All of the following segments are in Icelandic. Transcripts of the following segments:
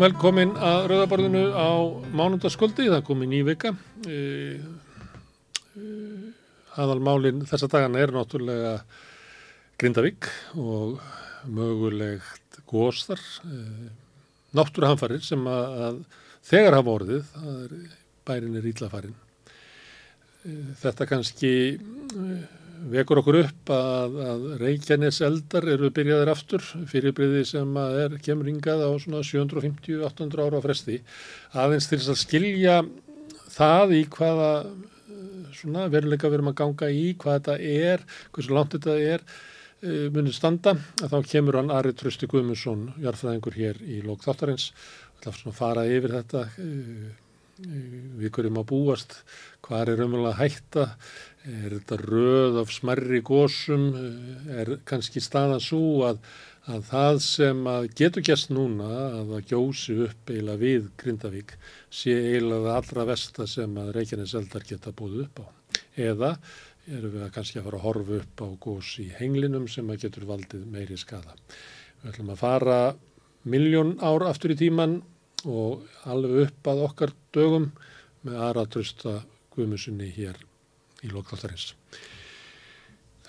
Velkomin að Rauðaborðinu á mánundaskvöldi, það kom í ný vika. E, e, aðalmálinn þessa dagana er náttúrulega Grindavík og mögulegt góðstar, e, náttúruhamfarir sem að, þegar hafa orðið, bærin er íllafarin. E, þetta kannski vekur okkur upp að, að Reykjanes eldar eru byrjaðir aftur. Fyrirbriði sem er kemur hingað á svona 750-800 ára fresti. Aðeins til þess að skilja það í hvaða svona veruleika við erum að ganga í hvað þetta er, hversu langt þetta er munið standa að þá kemur hann Ari Trösti Guðmundsson jarðfræðingur hér í lók þáttarins. Að fara yfir þetta við hverjum að búast hvað er að hætta er þetta röð af smerri gósum er kannski staðan svo að, að það sem að getur gæst núna að það gjósi upp eiginlega við Grindavík sé eiginlega það allra vesta sem að Reykjanes eldar geta búið upp á eða erum við að kannski að fara að horfa upp á gós í henglinum sem að getur valdið meiri skada. Við ætlum að fara miljón ár aftur í tíman og alveg upp að okkar dögum með aðratrösta Guðmusunni hér í lokþáttarins.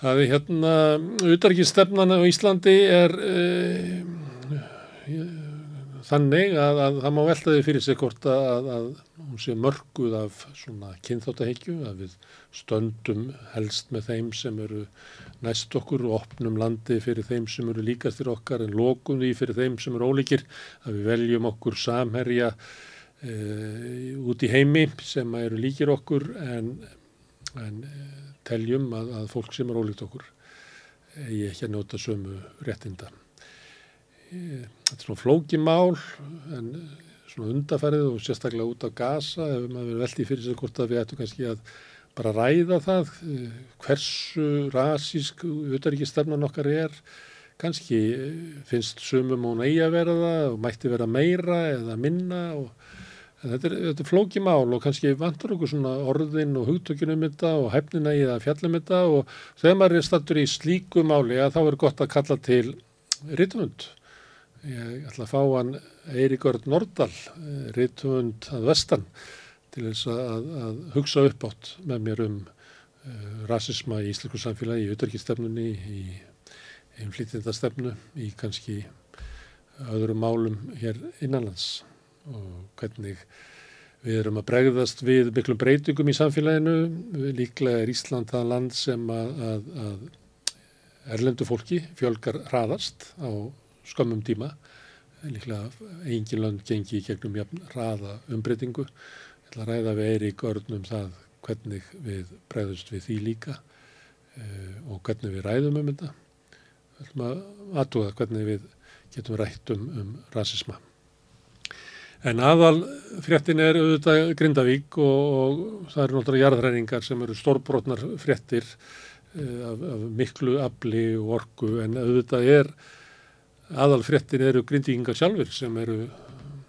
Það er hérna, utarkistefnan á Íslandi er e, þannig að, að það má veltaði fyrir sig hvort að, að hún sé mörguð af svona kynþáttaheikju, að við stöndum helst með þeim sem eru næst okkur og opnum landi fyrir þeim sem eru líkastir okkar en lókum því fyrir þeim sem eru ólíkir, að við veljum okkur samherja e, út í heimi sem eru líkir okkur en en teljum að, að fólk sem er ólíkt okkur eigi ekki að njóta sömu réttinda. Þetta er svona flókimál en svona undafærið og sérstaklega út á gasa ef maður veldi fyrir sig hvort að við ættum kannski að bara ræða það hversu rasísk auðvaríkistefnan okkar er kannski finnst sumum hún eigi að vera það og mætti vera meira eða minna og Þetta er, þetta er flókimál og kannski vantur okkur svona orðin og hugtökjunum um þetta og hefnina í það fjallum þetta og þegar maður er stattur í slíku máli að þá er gott að kalla til rittvönd. Ég ætla að fá hann Eiríkörd Nordal, rittvönd að vestan til þess að, að hugsa upp átt með mér um uh, rasisma í íslensku samfélagi, í auðverkistefnunni, í einflýtindastefnu, í kannski öðrum málum hér innanlands og hvernig við erum að bregðast við miklum breytingum í samfélaginu. Líklega er Ísland það land sem að, að, að erlendu fólki fjölgar hraðast á skömmum tíma. Líklega engin land gengi í gegnum jafn hraða umbreytingu. Ég ætla að ræða við Eirík Örnum það hvernig við bregðast við því líka uh, og hvernig við ræðum um þetta. Við ætlum að aðtúða hvernig við getum rætt um, um rasisma. En aðal fréttin er auðvitað Grindavík og, og það eru náttúrulega jarðræningar sem eru stórbrotnar fréttir uh, af, af miklu afli og orku. En auðvitað er aðal fréttin eru grindíkingar sjálfur sem eru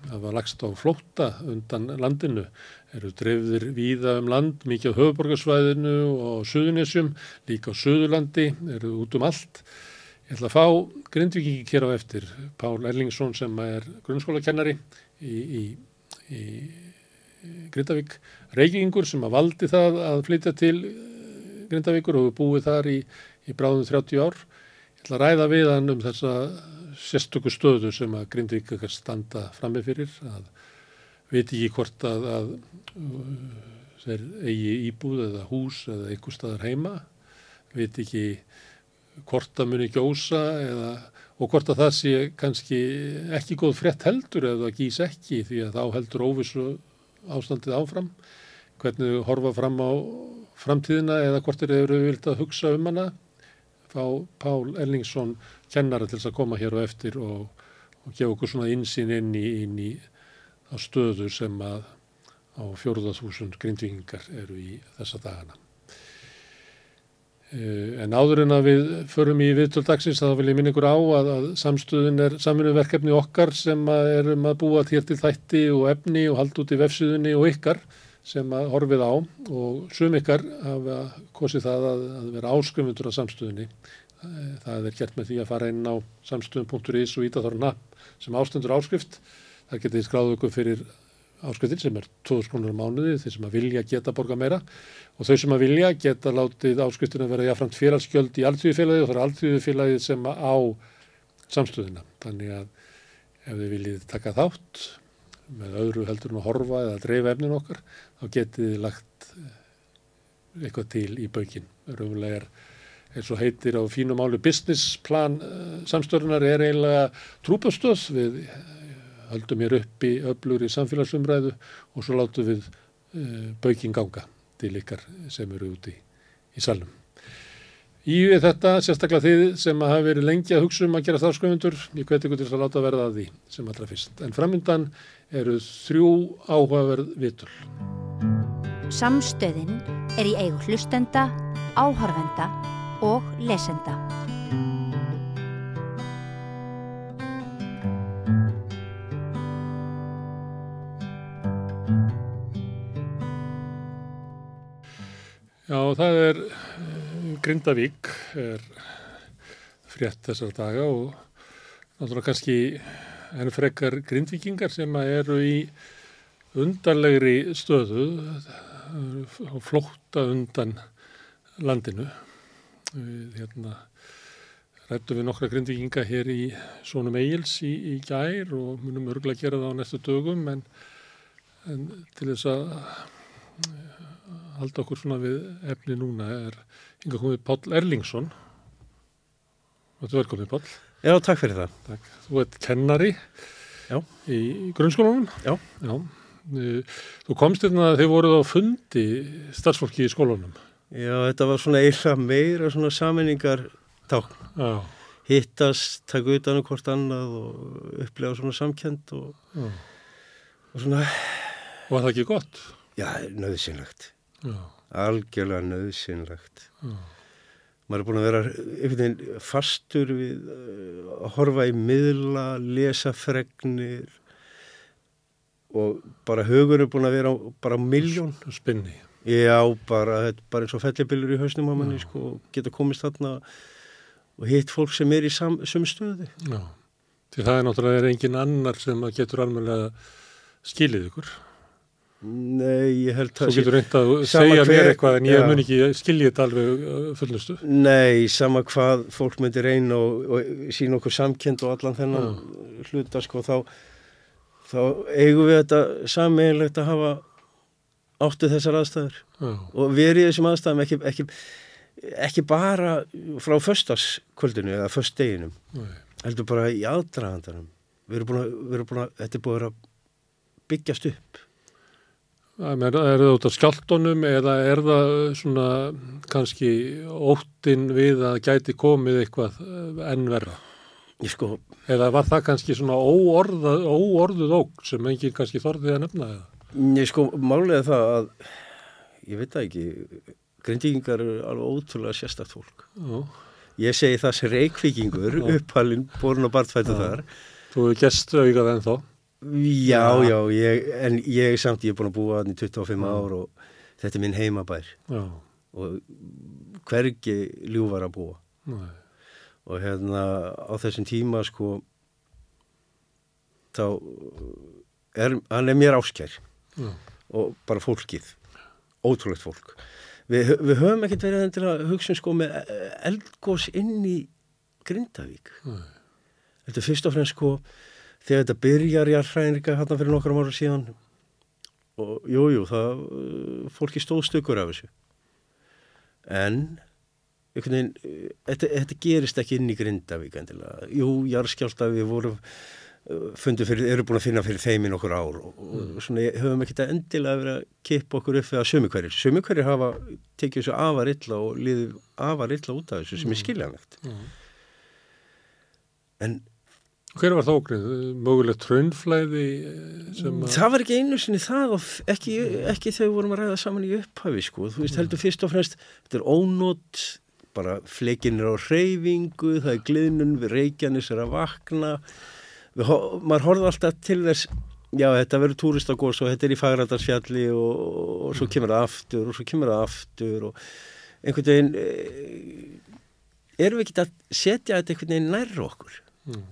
að var lagst á flótta undan landinu, eru drefðir víða um land, mikið á höfuborgarsvæðinu og Suðunisjum, líka á Suðurlandi, eru út um allt. Ég ætla að fá grindvíkingi hér á eftir, Pál Erlingsson sem er grunnskólakennari í, í, í Grindavík, Reykjavíkur sem að valdi það að flytja til Grindavíkur og búið þar í, í bráðum 30 ár. Ég ætla að ræða við hann um þessa sérstöku stöðu sem að Grindavík standa frammi fyrir, að veit ekki hvort að, að þeir eigi íbúð eða hús eða einhver staðar heima, veit ekki hvort að muni gjósa eða og hvort að það sé kannski ekki góð frett heldur eða gís ekki því að þá heldur óvissu ástandið áfram hvernig við horfa fram á framtíðina eða hvort þeir eru vilt að hugsa um hana fá Pál Ellingsson kennara til þess að koma hér og eftir og, og gefa okkur svona insýn inn í, inn í á stöðu sem að á fjóruðathúsund grindvingar eru í þessa dagana. En áður en að við förum í viðtöldagsins þá vil ég minna ykkur á að, að samstöðun er samfunnverkefni okkar sem erum að búa hér til þætti og efni og halda út í vefsíðunni og ykkar sem að horfið á og sum ykkar hafa kosið það að, að vera áskrifundur á samstöðunni. Það er gert með því að fara inn á samstöðun.is og ítaþorna sem ástendur áskrift það getið skráðu ykkur fyrir áskriftin sem er 2000 krónur á mánuði, þeir sem að vilja geta borga meira og þau sem að vilja geta látið áskriftin að vera jáframt félagsgjöld í alltíðufélagið og það er alltíðufélagið sem á samstöðina. Þannig að ef þið viljið taka þátt með öðru heldur en að horfa eða að dreifa efnin okkar, þá getið þið lagt eh, eitthvað til í baukinn. Röfulega er eins og heitir á fínum áli business plan uh, samstörunar er eiginlega trúpastöð við höldum hér upp í öflur í samfélagsumræðu og svo látum við uh, baukinn ganga til ykkar sem eru úti í salnum. Í þetta, sérstaklega þið sem hafa verið lengi að hugsa um að gera starfsköfundur, ég hveti ykkur til að láta verða að því sem allra fyrst. En framöndan eru þrjú áhugaverð vitul. Samstöðin er í eigu hlustenda, áhörvenda og lesenda. Já, það er eh, Grindavík er frétt þessar daga og náttúrulega kannski enn frekar grindvikingar sem eru í undarlegri stöðu og flótta undan landinu. Við hérna rættum við nokkra grindvikinga hér í Sónum Egils í, í gær og munum örgulega gera það á næstu dögum en, en til þess að halda okkur svona við efni núna er hinga komið Páll Erlingsson og þú er komið Páll Já, takk fyrir það Takk. Þú ert kennari Já. í grunnskólanum Já. Já. Þú komst hérna að þið voruð á fundi starfsfólki í skólanum Já, þetta var svona eiginlega meira svona saminningar tákn hittast, taka utan um hvort annað og upplega svona samkend og, og svona, var það ekki gott? já, nöðsynlegt Já, algjörlega nöðsynlegt maður er búin að vera einhvern veginn fastur við uh, að horfa í miðla, lesa fregnir og bara hugur er búin að vera á, bara á miljón spinni. Já, bara, bara eins og fellibillur í hausnum á manni, sko, og geta komist þarna og hitt fólk sem er í sömu stöðu. Já, því það er náttúrulega engin annar sem að getur alveg skilið ykkur. Nei, ég held Þú að... getur reynd að segja mér hver- eitthvað en ég já. mun ekki skilja þetta alveg uh, fullnustu. Nei, sama hvað fólk myndir reyna og, og sína okkur samkend og allan þennan hluta, sko, þá, þá eigum við þetta sammeginlegt að hafa áttu þessar aðstæður Já, og verið þessum aðstæðum ekki, ekki, ekki bara frá föstaskvöldinu eða föstdeginum, nei. heldur bara í aðdragandanum. Við erum búin að, þetta er búin að vera að byggjast upp. Er, er það út af skjáltunum eða er það svona kannski óttin við að gæti komið eitthvað uh, enn verra? Ég sko, Eða var það kannski svona óorða, óorðuð óg sem enginn kannski þorðið að nefna eða? ég sko, málega það að, ég veit það ekki, grindíkingar eru alveg ótrúlega sérstakt fólk. Já, Ég segi það sem reykvíkingur, Já. upphalinn, borun og barnfættu Já. þar. þú hefur gest augað ennþá. Já, Já. ég, en ég samt, ég er búin að búa þannig 25 Já. ár og þetta er minn heimabær Já, og hvergi ljúfar að búa. nei, Og hérna á þessum tíma sko, þá er, hann er mér áskær já, og bara fólkið, ótrúlegt fólk. Við, við höfum ekkert verið enn til að hugsa sko með eldgós inn í Grindavík. nei, Þetta er fyrst og fremst sko þegar þetta byrjar allræðinrika hérna fyrir nokkrum ára síðan og jújú, jú, það uh, fólki stóð stökur af þessu. En einhvern veginn, uh, þetta, þetta gerist ekki inn í Grindavík endilega. Jú, jarðskjálta við vorum uh, fundu fyrir, eru búin að finna fyrir þeim í nokkur ár og, og svona höfum ekki þetta endilega verið að kippa okkur upp að sömu hverjir sömu hverjir hafa tekið þessu afar illa og liðið afar illa út af þessu sem er skiljanlegt. Já. en Hver var það ógrið? Mögulegt trönnflæði sem að... Það var ekki einu sinni það og ekki, ekki þegar við vorum að ræða saman í upphafi sko. Þú veist, heldur fyrst og fremst, þetta er ónót, bara fleikin er á hreyfingu, það er gliðnun, við reykjanis er að vakna. Við, maður horfði alltaf til þess, já, þetta verður túristagós og þetta er í Fagrætarsfjalli og, og svo kemur það aftur og svo kemur það aftur og einhvern veginn, e, erum við ekki að setja þetta einhvern veginn nærra okkur? Mm.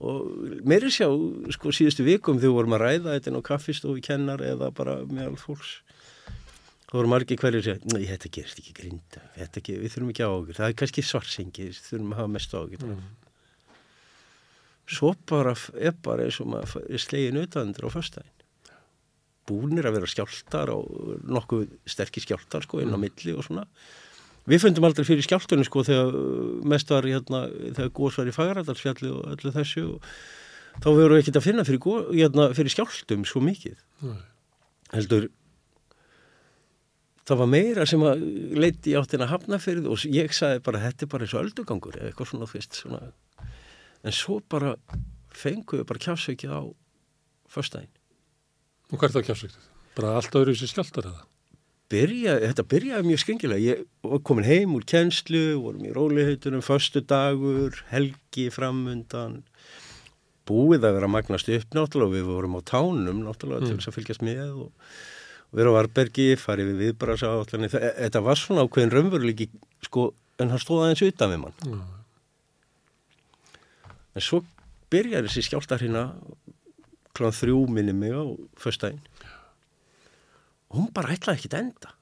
Og meiri sjá sko síðustu vikum þegar vorum að ræða þetta á kaffistofi kennar eða bara meðal fólks þá voru margir hverjur að segja, nei þetta gerist ekki grinda þetta ekki, við þurfum ekki á okkur, það er kannski svarsengi við þurfum að hafa mest á okkur Mm. svo bara er bara eins og maður er slegin utandur á föstudaginn. Búnir að vera skjáltar og nokkuð sterkir skjáltar sko inn á milli og svona við fundum aldrei fyrir skjáltunum sko þegar uh, mest var hérna þegar góðs var í Fagradalsfjalli og öllu þessu og þá verðum við ekkert að finna fyrir, gos, hérna, fyrir skjáltum svo mikið Nei. heldur það var meira sem að leiti áttina hafnafyrð og ég sagði bara þetta er bara eins og öldugangur eða eitthvað svona fyrst svona. en svo bara fenguðu bara kjásveikið á föstudaginn Og hvert þá kjásvíktið? Bara allt öðru sér skjáltar eða? Byrja, þetta byrjaði mjög skringilega. Ég var komin heim úr kennslu vorum í rólihautunum, föstu dagur helgi framundan. Búið að vera magnast upp náttúrulega við vorum á tánum náttúrulega til Mm. þess að fylgjast með og, og vera á Varbergi, farið við viðbrasa þetta var svona ákveðin raunveruleiki sko, en hann stóð aðeins utan við mann. Já. en svo byrjaði þessi skjáltar hérna kláðan þrjú minni mig á föstudaginn. og hún bara ætlaði ekki að enda.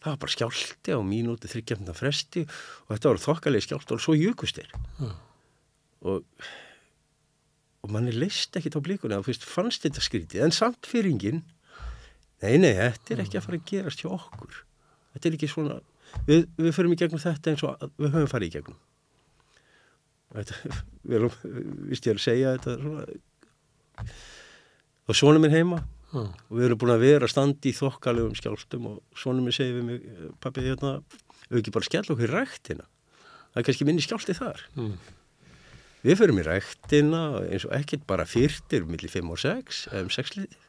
Það var bara skjálti á mínúti þryggjafnda fresti og þetta var þokkalegi skjálti og svo jökustir Já. og og manni leist ekki á blíkunni að fyrst fannst þetta skrítið en samt fyrringin nei nei, þetta er ekki að fara að gerast hjá okkur. Þetta er ekki svona við, við förum í gegnum þetta eins og við höfum farið í gegnum. Þetta, við erum vist ég að segja þetta svona. Og svona minn heima Já. og við erum búin að vera að standa í þokkalegum skjálftum og segir við mig pappi, hérna, við ekki bara skella okkur í ræktina það er kannski minni skjálti þar Mm. Við förum í ræktina eins og ekkert bara fyrtir millir 5 og 6 eða um 6 litið.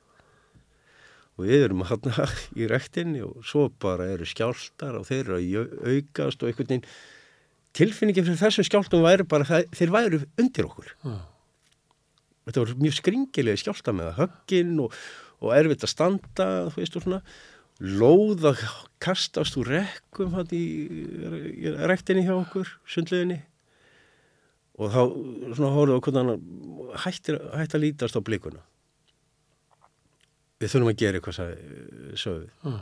Og við erum hann í ræktinni og svo bara eru skjáltar og þeir eru að aukast og einhvern veginn tilfinningi fyrir þessum skjáltum væri bara það, þeir væru undir okkur. Já. Þetta voru mjög skringilega skjálta með höggin og, og erfitt að standa, þú veist og svona. Lóð að kastast úr rekkum hann í, í ræktinni hjá okkur, sundleginni og þá svona hóruðu hvernig hann hættir, hætti að lítast á blikuna. Við þurfum að gera eitthvað sögðu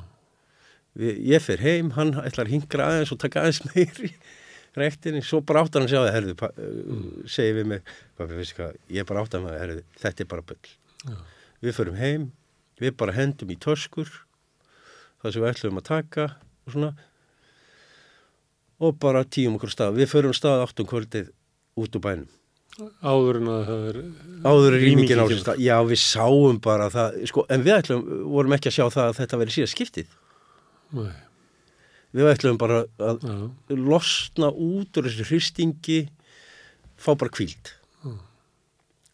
við, ég fer heim, hann ætlar að hingra aðeins og taka aðeins meiri rektinni, svo bara áttan hann að sjá það herðu, mm. segi við mig pappi, hvað, ég bara áttan að herðu, þetta er bara bull. Já. við förum heim við bara hendum í töskur það sem við ætlum að taka og svona. Og bara tíum okkur stað. Við förum stað áttum kvöldið út úr bænum. Áður en að það er... áður er rýmingin á kemur. sér stað. Já við sáum bara það sko, en við ætlum, vorum ekki að sjá það að þetta veri síðan skiptið. Nei. við ætlum bara að Já. losna út úr þessu hristingi fá bara kvíld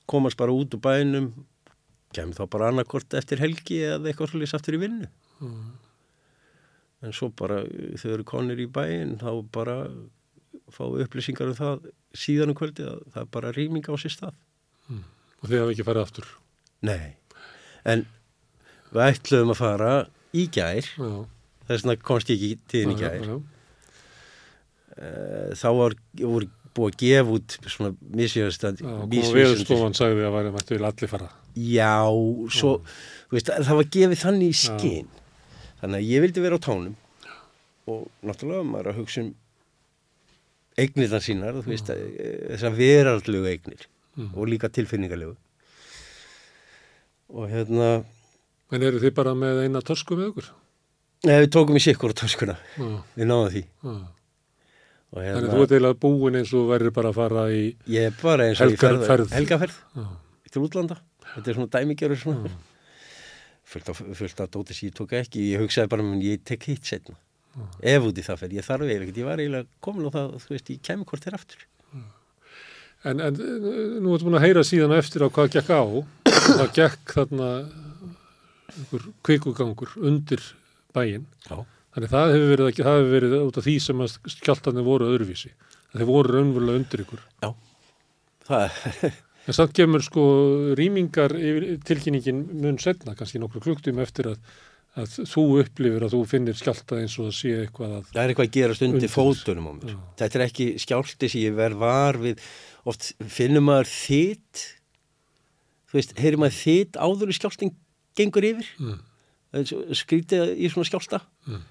komast bara út úr bænum kemur þá bara annarkort eftir helgi eða eitthvað svolítið aftur í vinnu Mm. en svo bara uh, þau eru konir í bæinn þá bara fá upplýsingar um það síðan um kvöldi að það er bara rýming á sér stað Og þið hafa ekki farið aftur. nei, en við ætlum að fara í gær Já. þess vegna komst ég ekki til í Já, gær já. Eh, þá var, voru búið að gefa út svona misjöfstand Já, kom að veðurstofan sagði að væri að mættu vil allir fara. Já, svo veist, það var gefið þannig í skinn þannig að ég vildi vera á tánum og náttúrulega maður að hugsa um eignirna sínar þú veist, eh, veraldlegu eignir Mm. og líka tilfinningarlegu og hérna En eru þið bara með eina tösku með okkur? Nei, við tókum í sikkur á töskuna Já. við náðum því Já. og Þannig hérna, þú ert eiginlega búin eins og verður bara að fara í... ég er bara eins og í Helgar- ferð- ferð. helgaferð Já. til útlanda þetta er svona dæmigerur svona fullt af, fullt af dóti sem ég tók ekki ég hugsaði bara, menn ég tek hitt setna ef út í það fer, ég þarf eiginlega ekkert ég var eiginlega komin á það, þú veist, ég kemur hvort þér aftur En, en eh, nú ertu búin að heyra síðan eftir á hvað gekk á. Það gekk þarna einhver kvikugangur undir bæinn. Já. Þannig það hefur verið, ekki- það hefur verið út af því sem að skjáltarnir voru öðruvísi. Þeir voru raunverulega undir ykkur. Já, það En samt kemur sko rýmingar tilkynningin mun setna, kannski nokkru klukktum eftir að, að þú upplifir að þú finnir skjálta eins og að sé eitthvað að... það er eitthvað að gerast undir Undir. fótunum á mér Já. þetta er ekki skjálti sem ég verð var við oft finnum maður þitt þú veist, heyrir maður þitt áður í skjálfting gengur yfir Mm. Skrítið í svona skjálta Mm.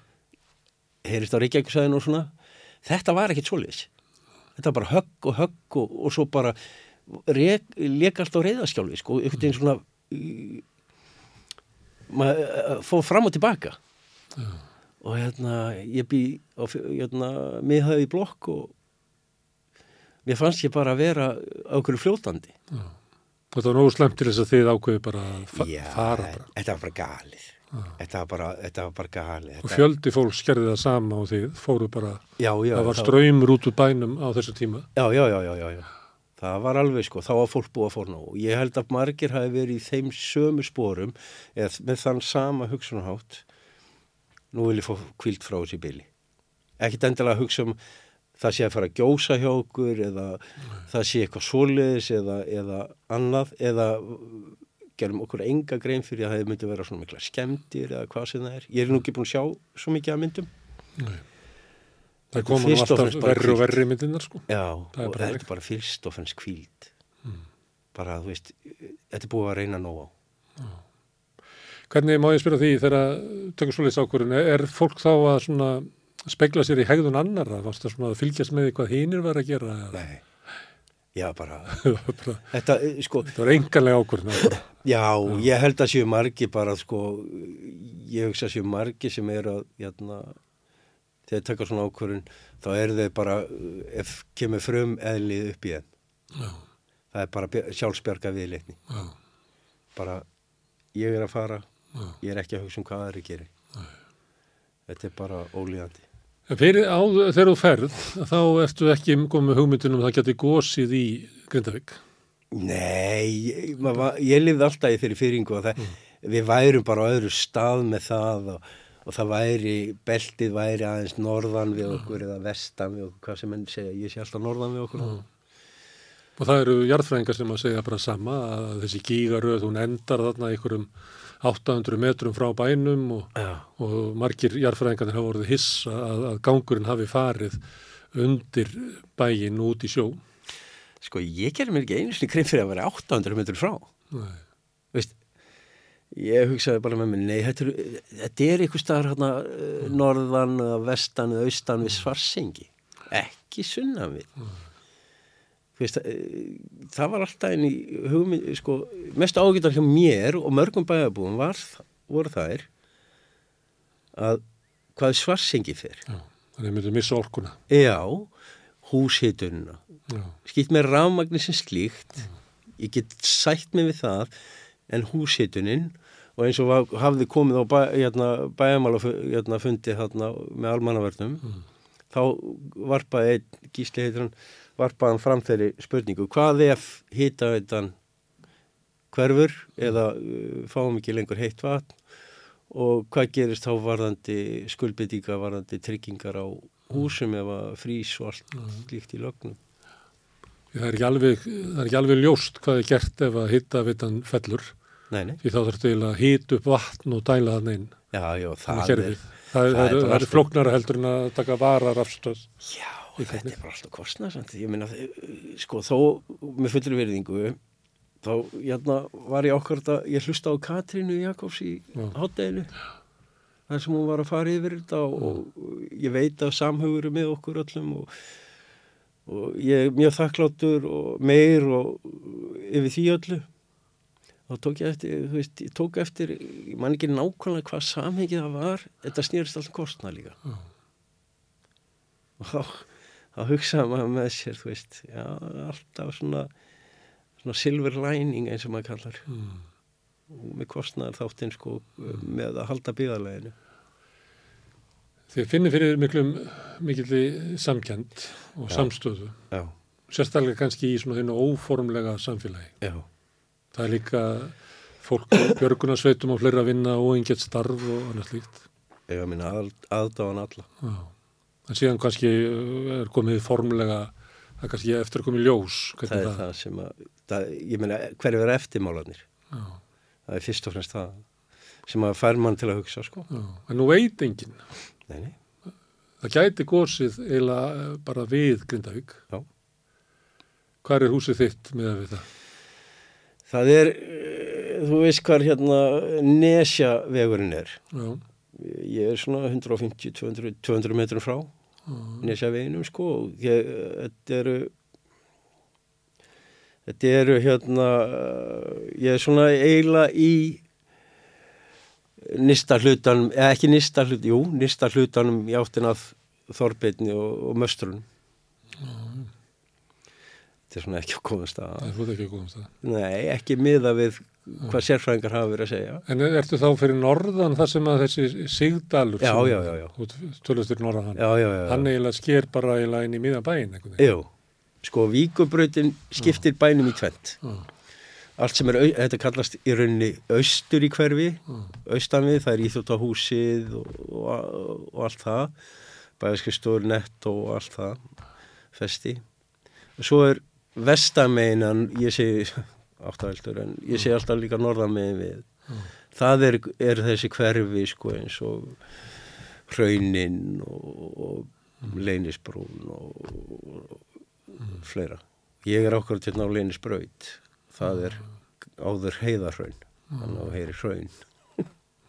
heyrist á Reykjavíkusæðinu og svona þetta var ekkit svoleiðis þetta var bara högg og högg og, og svo bara leka allt á reyðaskjálfi sko, einhvern veginn svona í- maður eh, fór fram og tilbaka. Og hérna ég bý á hérna, miðhæði í blokk og mér fannst ég bara að vera á okkur fljótandi. Og það var nógu slemt til þess að þið ákveði bara að fa fara bara. þetta var bara galið. Þetta var bara, þetta var bara galið. Og þetta, fjöldi fólk skerði það sama og þið fóru bara, já, já, það var ströymur út úr bænum á þessu tíma. Já, já, já, já, já, já. Það var alveg sko, þá var fólk búið að fórna og ég held að margir hafi verið í þeim sömu sporum eða með þann sama hugsunarhátt nú vil ég fá kvíld frá þessi bili. Ekkit endilega að hugsa um það sé að fara að gjósa hjá okkur eða það sé eitthvað svoleiðis eða, eða annað eða gerum okkur enga grein fyrir að það myndi vera svona mikla skemmtir eða hvað sem það er. Ég er nú ekki búin að sjá svo mikið af myndum. Það koma nú alltaf verri og verri myndirnar sko. Já, Það er og bara þetta er bara fyrst og fennst kvíld. Bara, þú veist, þetta er búið að reyna nóg á. Hvernig má ég spyrja því þegar tökur svoleiðis ákvörðin, er fólk þá að svona spegla sér í hegðun annara? Varst það svona að fylgjast með því hvað hinir var að gera? eða? Nei, já, bara, bara- þetta, eh, sko, það var enganlega var bara- já, ég held að séu margi bara, sko, ég hugsa að séu margi sem er að, jæna, þegar þeir taka svona ákvörðun, þá eru þeir bara, ef kemur frum eðlið upp í þeim. Já, Það er bara bj- sjálfsbjarga viðleitni. já, Bara, ég er að fara, já. ég er ekki að hugsa um hvað aðri gerir. Þetta er bara ólíðandi. Fyrir á, þegar þú ferð, þá ertu ekki með hugmyndunum að það geti gósið í Grindavík. Nei, ég, ég lifði alltaf í þeirri fyrringu og það, við værum bara á öðru stað með það og, og það væri, beltið væri aðeins norðan við okkur eða vestan við okkur, hvað sem enn segja, ég sé alltaf norðan við okkur. Og það eru jarðfræðingar sem að segja bara sama að þessi gígaröð, hún endar þarna einhverjum 800 metrum frá bænum og, og margir jarðfræðingarnir hafa orðið hissa að, að gangurinn hafi farið undir bæin út í sjó. sko ég gerði mér ekki einu sinni grein fyrir að vera 800 metrur frá. Nei. Veist, ég hugsaði bara með mér, nei, þetta er, þetta er einhver staðar hérna eh, norðan eða vestan eða austan við svarsengi, ekki sunnan við. Veist, eh, það var alltaf einn í hugmynd, sko, mest ágættar hjá mér og mörgum bæjarbúum var, voru þær að hvað svarsengi fer. Já, þannig að myndum missa orkuna. Já, húshitununa, Já, skipt með rafmagni sem slíkt. Ég get sætt mig við það en húshitunin og eins og hafði komið á bæ, hérna, bæjamála hérna, með almannavörnum þá varpaði einn gísli varpaði hann fram þeirri spurningu hvað ef hitaveitan hverfur eða uh, fáum ekki lengur heitt vatn? Og hvað gerist þá varðandi skuldbyttinga varðandi tryggingar á húsum ef að frís og allt líkt í lögnum? Það er ekki alveg, er ekki alveg ljóst hvað er gert ef að hitta vitan fellur. Nei, nei. Því þá þarf eiginlega að hita upp vatn og dæla þann inn. Já, já, Það er, það, það, er er flóknara heldur en að taka varar afstöð. já, þetta er bara alltaf kostnað samt. Ég meina, eh, sko, þó með fullri verðingu, þá, hérna, var ég okkar þetta, ég hlusta á Katrínu Jakobs í hátteginu, þar sem hún var að fara yfir þetta og, og ég veit að samhugur er með okkur öllum og, og ég er mjög þakkláttur og meir og yfir því öllu. Þá tók ég eftir, þú veist, ég tók eftir, ég man ekki nákvæmlega hvað samhengið það var, þetta snýrist alltaf kostnað líka. Já. Og þá, þá hugsaði maður með sér, þú veist, já, alltaf svona, svona silver lining eins og maður kallar. Mm. Og með kostnaðar þáttinn sko með að halda byggðarleginu. Þið finnir fyrir miklum mikilli samkend og Já. samstöðu. Já, Sérstaklega kannski í svona þínu óformlega samfélagi. já, Það er líka fólk björgunarsveitum og fleira að vinna og engett starf og annað slíkt. ég minna að, aðdáðan alla. Já. En síðan kannski uh, er komið formlega, það er kannski eftir að komið ljós. Það er það sem að, það, ég minna, hverju verið eftirmálanir? Já, Það er fyrst og fremst það sem að fær mann til að hugsa, sko. En nú veit enginn. Nei, nei, Það gæti gósið uh, bara við Grindavík. Hvað er húsið þitt með að við það? Það er, eh, þú veist hvað hérna Nesja vegurinn er. Já, Ég er svona 150-200 200 metrum frá Nesja veginum sko. Ég, þetta eru, þetta eru hérna, ég er svona eiginlega í nýsta hlutanum, eða ekki nýsta hlutanum, jú, nýsta hlutanum í áttin af Þorbeitni og, og Möstrunum. Þetta er svona ekki að komast að. það er hlútt ekki að góðum það. Nei, ekki miða við hvað sérfræðingar hafa verið að segja. En ertu þá fyrir norðan þar sem að þessi Sigdalur Já, já, já, já. Þú tölust fyrir norðan hann. Já, já. Hann eiginlega sker bara eiginlega inn í miðan veginn. Jú, sko, Víkubrautin skiptir bænum í tvent. Já. Allt sem er, þetta kallast í rauninni austur í hverfi, austan við, það er íþjóttahúsið og, og, og allt það, bæðaskristóður nett og allt það, festi. Og svo er vestameinan, ég segi áttaveldur, en ég segi alltaf líka norðamegin við. Það er, er þessi hverfi, sko, eins og hraunin og, og leynisbrún og, og fleira. Ég er okkur til ná leynisbraut. Það er áður heiðarhraun. Þannig að heyri hraun.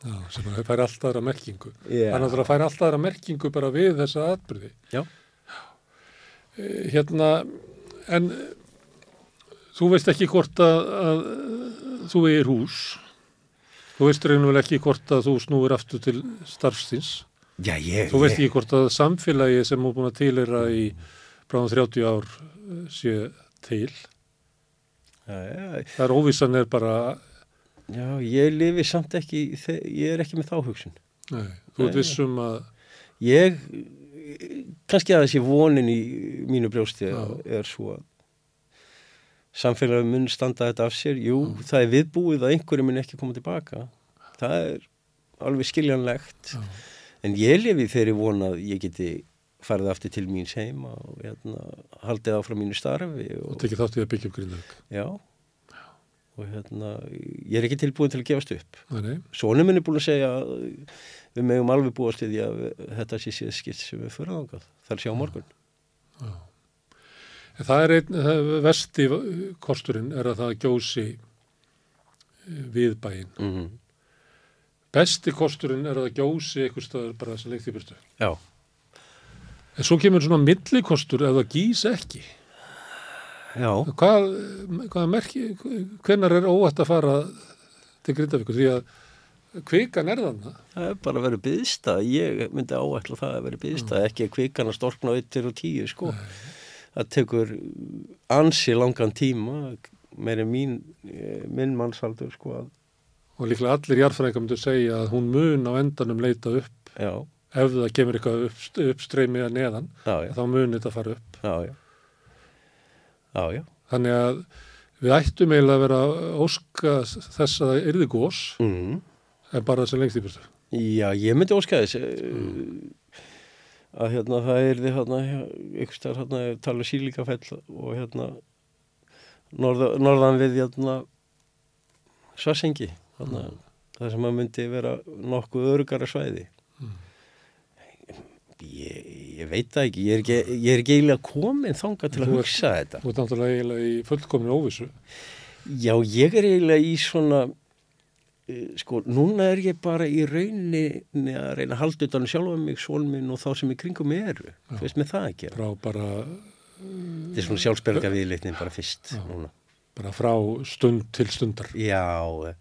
Já, sem að færi alltaf aðra merkingu. Já. Þannig að það færi alltaf aðra merkingu bara við þessa atbyrði. Já. Hérna, en eh, þú veist ekki hvort að, að þú eigir hús. Þú veist reynuvel ekki hvort að þú snúir aftur til starfstins. Já, ég... Þú veist ég, ekki hvort að samfélagi sem þú búin að tilera í bráðum 30 ár eh, sé til. Já, já, Það er óvissan er bara, já, ég lifi samt ekki, ég er ekki með þá hugsun. nei, þú Nei. vissum að, Ég, kannski að þessi vonin í mínu brjósti Já. er svo að samfélagum mun standa þetta af sér. Jú, það er viðbúið að einhverju mun ekki koma tilbaka. Það er alveg skiljanlegt. Já. En ég lifi þeirri von að ég geti farið aftur til míns heima og hérna, haldið áfram mínu starfi þú og, tekið þátt í að byggja upp Grindavík. já, og hérna, ég er ekki tilbúin til að gefast upp. Sónum minn er búin að segja að við megum alveg búast við því að þetta sé síðan skipt sem við. Það er sjá á morgun. En það er einn, það vesti kosturinn er að það gjósi eh, við bæinn. Mm -hmm. Besti kosturinn er að það gjósi eitthvað staðar bara sem lengt í byrstu. Já, En svo kemur svona millikostur ef það gís ekki. Já, Hvað, hvað merki, hvenar er óætt að fara til Grindavíkur? Því að kvikan er þannig. það er bara að vera byðsta. Ég myndi áætla það að vera byðsta, ekki kvikan að storkna 1 og 10, sko. Það tekur ansi langan tíma, meiri mín, minn mannsaldur, sko, að, Og líklega allir jarðfræðingar myndu segja að hún mun á endanum leita upp já, ef það kemur eitthvað upp, uppstreymi að neðan, já, já, þá mun þetta fara upp. Já, já, Þannig að við ættum eiginlega að vera að óska þess að það yrði gós mm. en bara sem lengst í byrstu. Já, ég myndi óska þess eh, að hérna það er því hérna ykkur stær hérna tala sílíkafell og hérna norða, norðan við hérna svarsengi hérna, það sem að myndi vera nokkuð örugara svæði ég, ég veit það ekki ég er ekki, ég er ekki eiginlega komin þangað til að Þú hugsa þetta Þú ert náttúrulega eiginlega í fullkominu óvissu. Já, ég er eiginlega í svona eh, sko, núna er ég bara í rauninni að reyna að halda utan um sjálfa mig, sólminn og þá sem í kringum mig eru, þú veist með það að gera Frá bara, þetta er svona sjálfsberga viðleitnin bara fyrst Já. bara frá stund til stundar. Já, eh,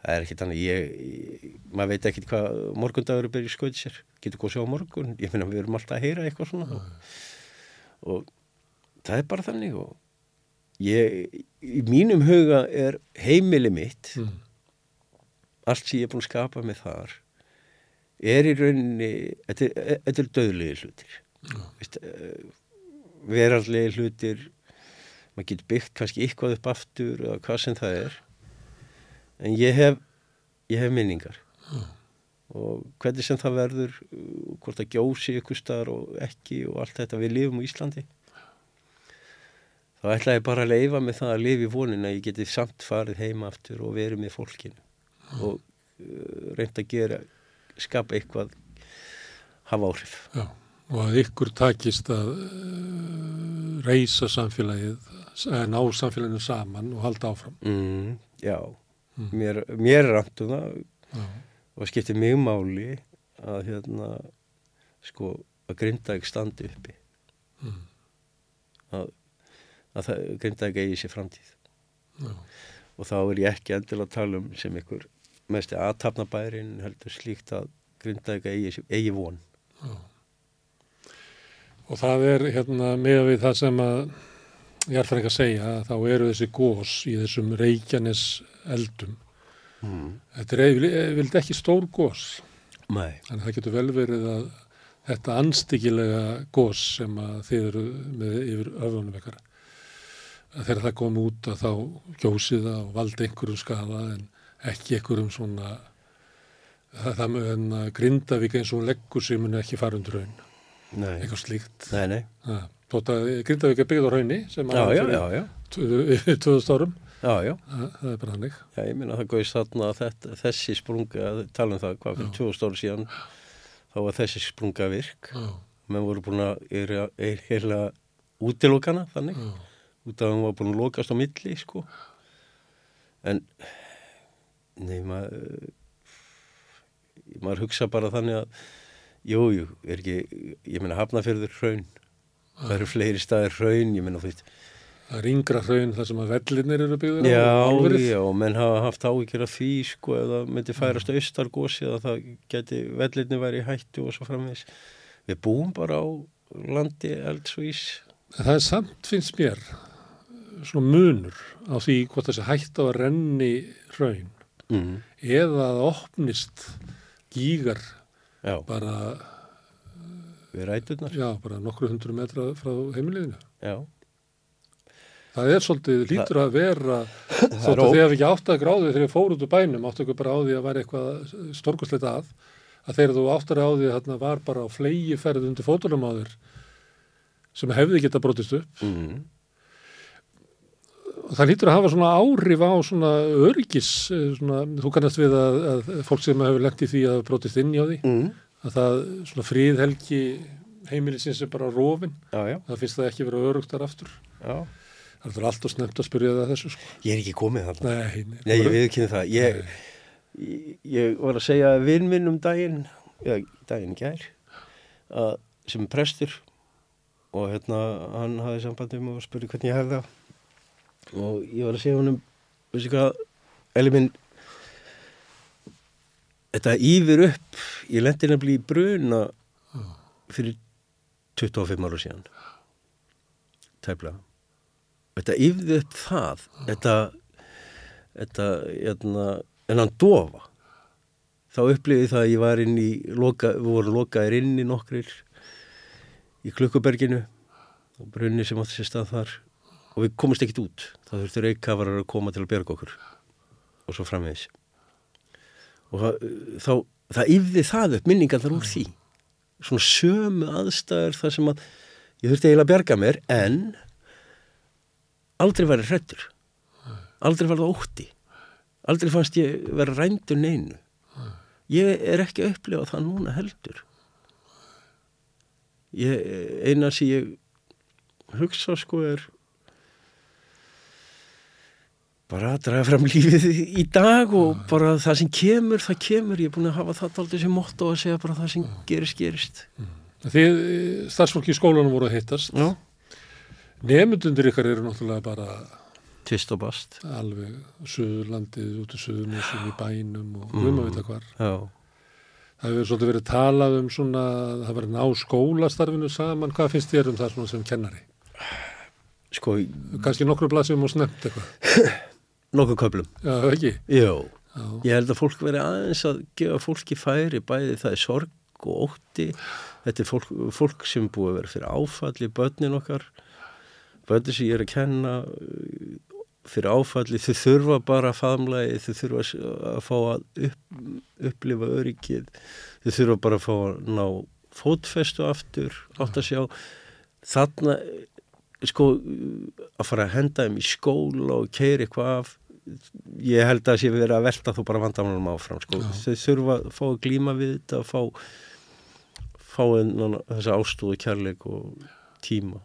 það er ekkit annað ég, maður veit ekkit hvað morgundagur er byrjið skoðið sér, getur góð sjá á morgun. Ég finna við erum alltaf að heyra eitthvað svona. Og, og það er bara þannig og ég, í mínum huga er heimili mitt Mm. allt sem ég er búin að skapa með þar er í rauninni þetta er, er döðlegi hlutir. Vist, veraldlegi hlutir. Maður getur byggt kannski eitthvað upp aftur eða hvað sem það er en ég hef ég hef minningar. Og hvernig sem það verður uh, hvort það gjósi ykkur staðar og ekki og allt þetta við lifum á Íslandi. Þá ætla ég bara að leifa með það að lifa í vonin að ég geti samt farið heima aftur og verið með fólkinu. Og uh, reynd að gera skapa eitthvað hafa áhrif. Já, og að ykkur takist að uh, reysa samfélagið ná samfélaginu saman og halda áfram. mm, já, mér, mér er andt um það. Já, og skiptir mig máli að hérna sko að Grindavík standi uppi. Mm. að, að Grindavík eigi sér framtíð. Og þá er ég ekki endilega að tala um sem ykkur mest aðtapnabærin heldur slíkt að Grindavík eigi, eigi von. Og það er hérna með við það sem að ég er það ekki að segja, að þá eru þessi gós í þessum reykjanes eldum. mm. Þetta er vild ekki stór gós, Nei, en það getur vel verið að þetta anstíkilega gós sem að þið eru með yfir öfunum að þegar það kom út að þá gjósið það og valdi einhverjum skada en ekki einhverjum svona það, það með að Grindavík eins og leggur sig muni ekki fara undir raun, nei, eitthvað slíkt. nei, nei. Þótt að Grindavík er byggð á raunni sem Já, að já, já, já, fyrir 2000 árum, já, já. það, er bara hannig. Já, ég minna að það gauðist þarna að þetta, þessi sprunga, tala um það, hvað fyrir 2000 ári síðan, þá var þessi sprunga virk. Já, Menn voru búin að er, er heila útilokana, þannig, já, út af að hann var búin að lokast á milli, sko. En, nei, maður, hugsa bara þannig að, jú, jú, er ekki, ég minna hafnafjörður hraun, það eru fleiri staðir hraun, ég minna, þú veist, það er yngra hraun þar sem að vellinir eru byggður á Já, álverið. já, menn hafa haft áhyggjur af því sko ef það myndi færast austargósi eða það geti vellinni væri í hættu og svo framvegis. Við búum bara á landi elds og ís. Það er samt, finnst mér, svona munur á því hvort þessi hætt á að renni hraun Mm. eða að opnist gígar Já, bara, við ræturnar. já, bara nokkru hundru metra frá heimiliðinu. Já, Það er svolítið, lítur að vera, er þótt að þið hafi ekki átt að gráði þegar þið fóru út úr bænum, áttu ykkur bara á því að vera eitthvað stórkustleita að, að þegar þú á því að þarna var bara á flegi ferð undir fótunum á þér sem hefði geta brotist upp. mm. Og það lítur að hafa svona áhrif á svona öryggis, eh, svona, þú kannast við að, að fólk sem hefur lent í því að brotist inn hjá því, Mm. að það svona fríðhelgi heimilisins er bara rofin, já, já, það finnst það ekki vera örugt þar aftur. já. Það er alltaf snemt að spyrja það þessu, sko. Ég er ekki komið þarna. Nei, nei, Nei, ég viðkynni það. Ég, ég, ég var að segja vinn minn um daginn, já, daginn gær, að, sem er prestur og hérna hann hafði samband um og spurði hvernig ég hefði það og ég var að segja honum, veistu hvað, Eli minn, þettaýfir upp, ég lendi nefnilega í bruna fyrir 25 ára síðan, tæplega. Þetta yfði upp það, þetta, þetta, hérna, en hann dofa. Þá upplifði það að ég var inn í, loka, við vorum lokaðir inn í nokkrir í Klukkuberginu og brunni sem átti sér stað þar og við komumst ekkit út. Það þurftur reykkafarar að koma til að berga okkur og svo framvegis. Og það, þá, það yfði það upp minningar þar úr því. Svona sömu aðstæður þar sem að ég þurfti eiginlega að berga mér en aldrei verið hrættur aldrei verið ótti. Aldrei fannst ég vera rændur neinu. Ég er ekki að upplifa það núna heldur. Ég, eina sem ég hugsa sko er bara að draga fram lífið í dag og bara það sem kemur, það kemur. Ég er búin að hafa það aldrei sem motto að segja bara það sem gerist, gerist. Þið, eh, starfsfólki í skólanum voru að hittast. Já, Nemundundir ykkar eru náttúrulega bara tvist og bast alveg suðurlandið, út í suðurnesum í bænum og Mm. um að vita hvar. Já, Það hefur svolítið verið talað um svona, það verið ná skólastarfinu saman. Hvað finnst þér um það svona sem kennari? sko Kanski nokkru blaðsum og snemt eitthvað. nokkuð köflum Já, ekki? Jó, Já. Ég held að fólk veri aðeins að gefa fólki færi bæði það er sorg og ótti þetta er fólk, fólk sem búið að vera fyrir áfalli börnin okkar börnin sem ég er að kenna uh, fyrir áfalli, þau þurfa bara faðmlagi, þau þurfa að- að fá að upp, upplifa öryggið þau þurfa bara að fá að ná fótfestu aftur átt að sjá þarna sko að fara að henda þeim í skóla og keiri eitthvað af ég held að sé verið að velta þú bara vandamálum áfram sko. Já. þau þurfa að fá að glíma við þetta að fá, fá þessa ástúðu kærleik og tíma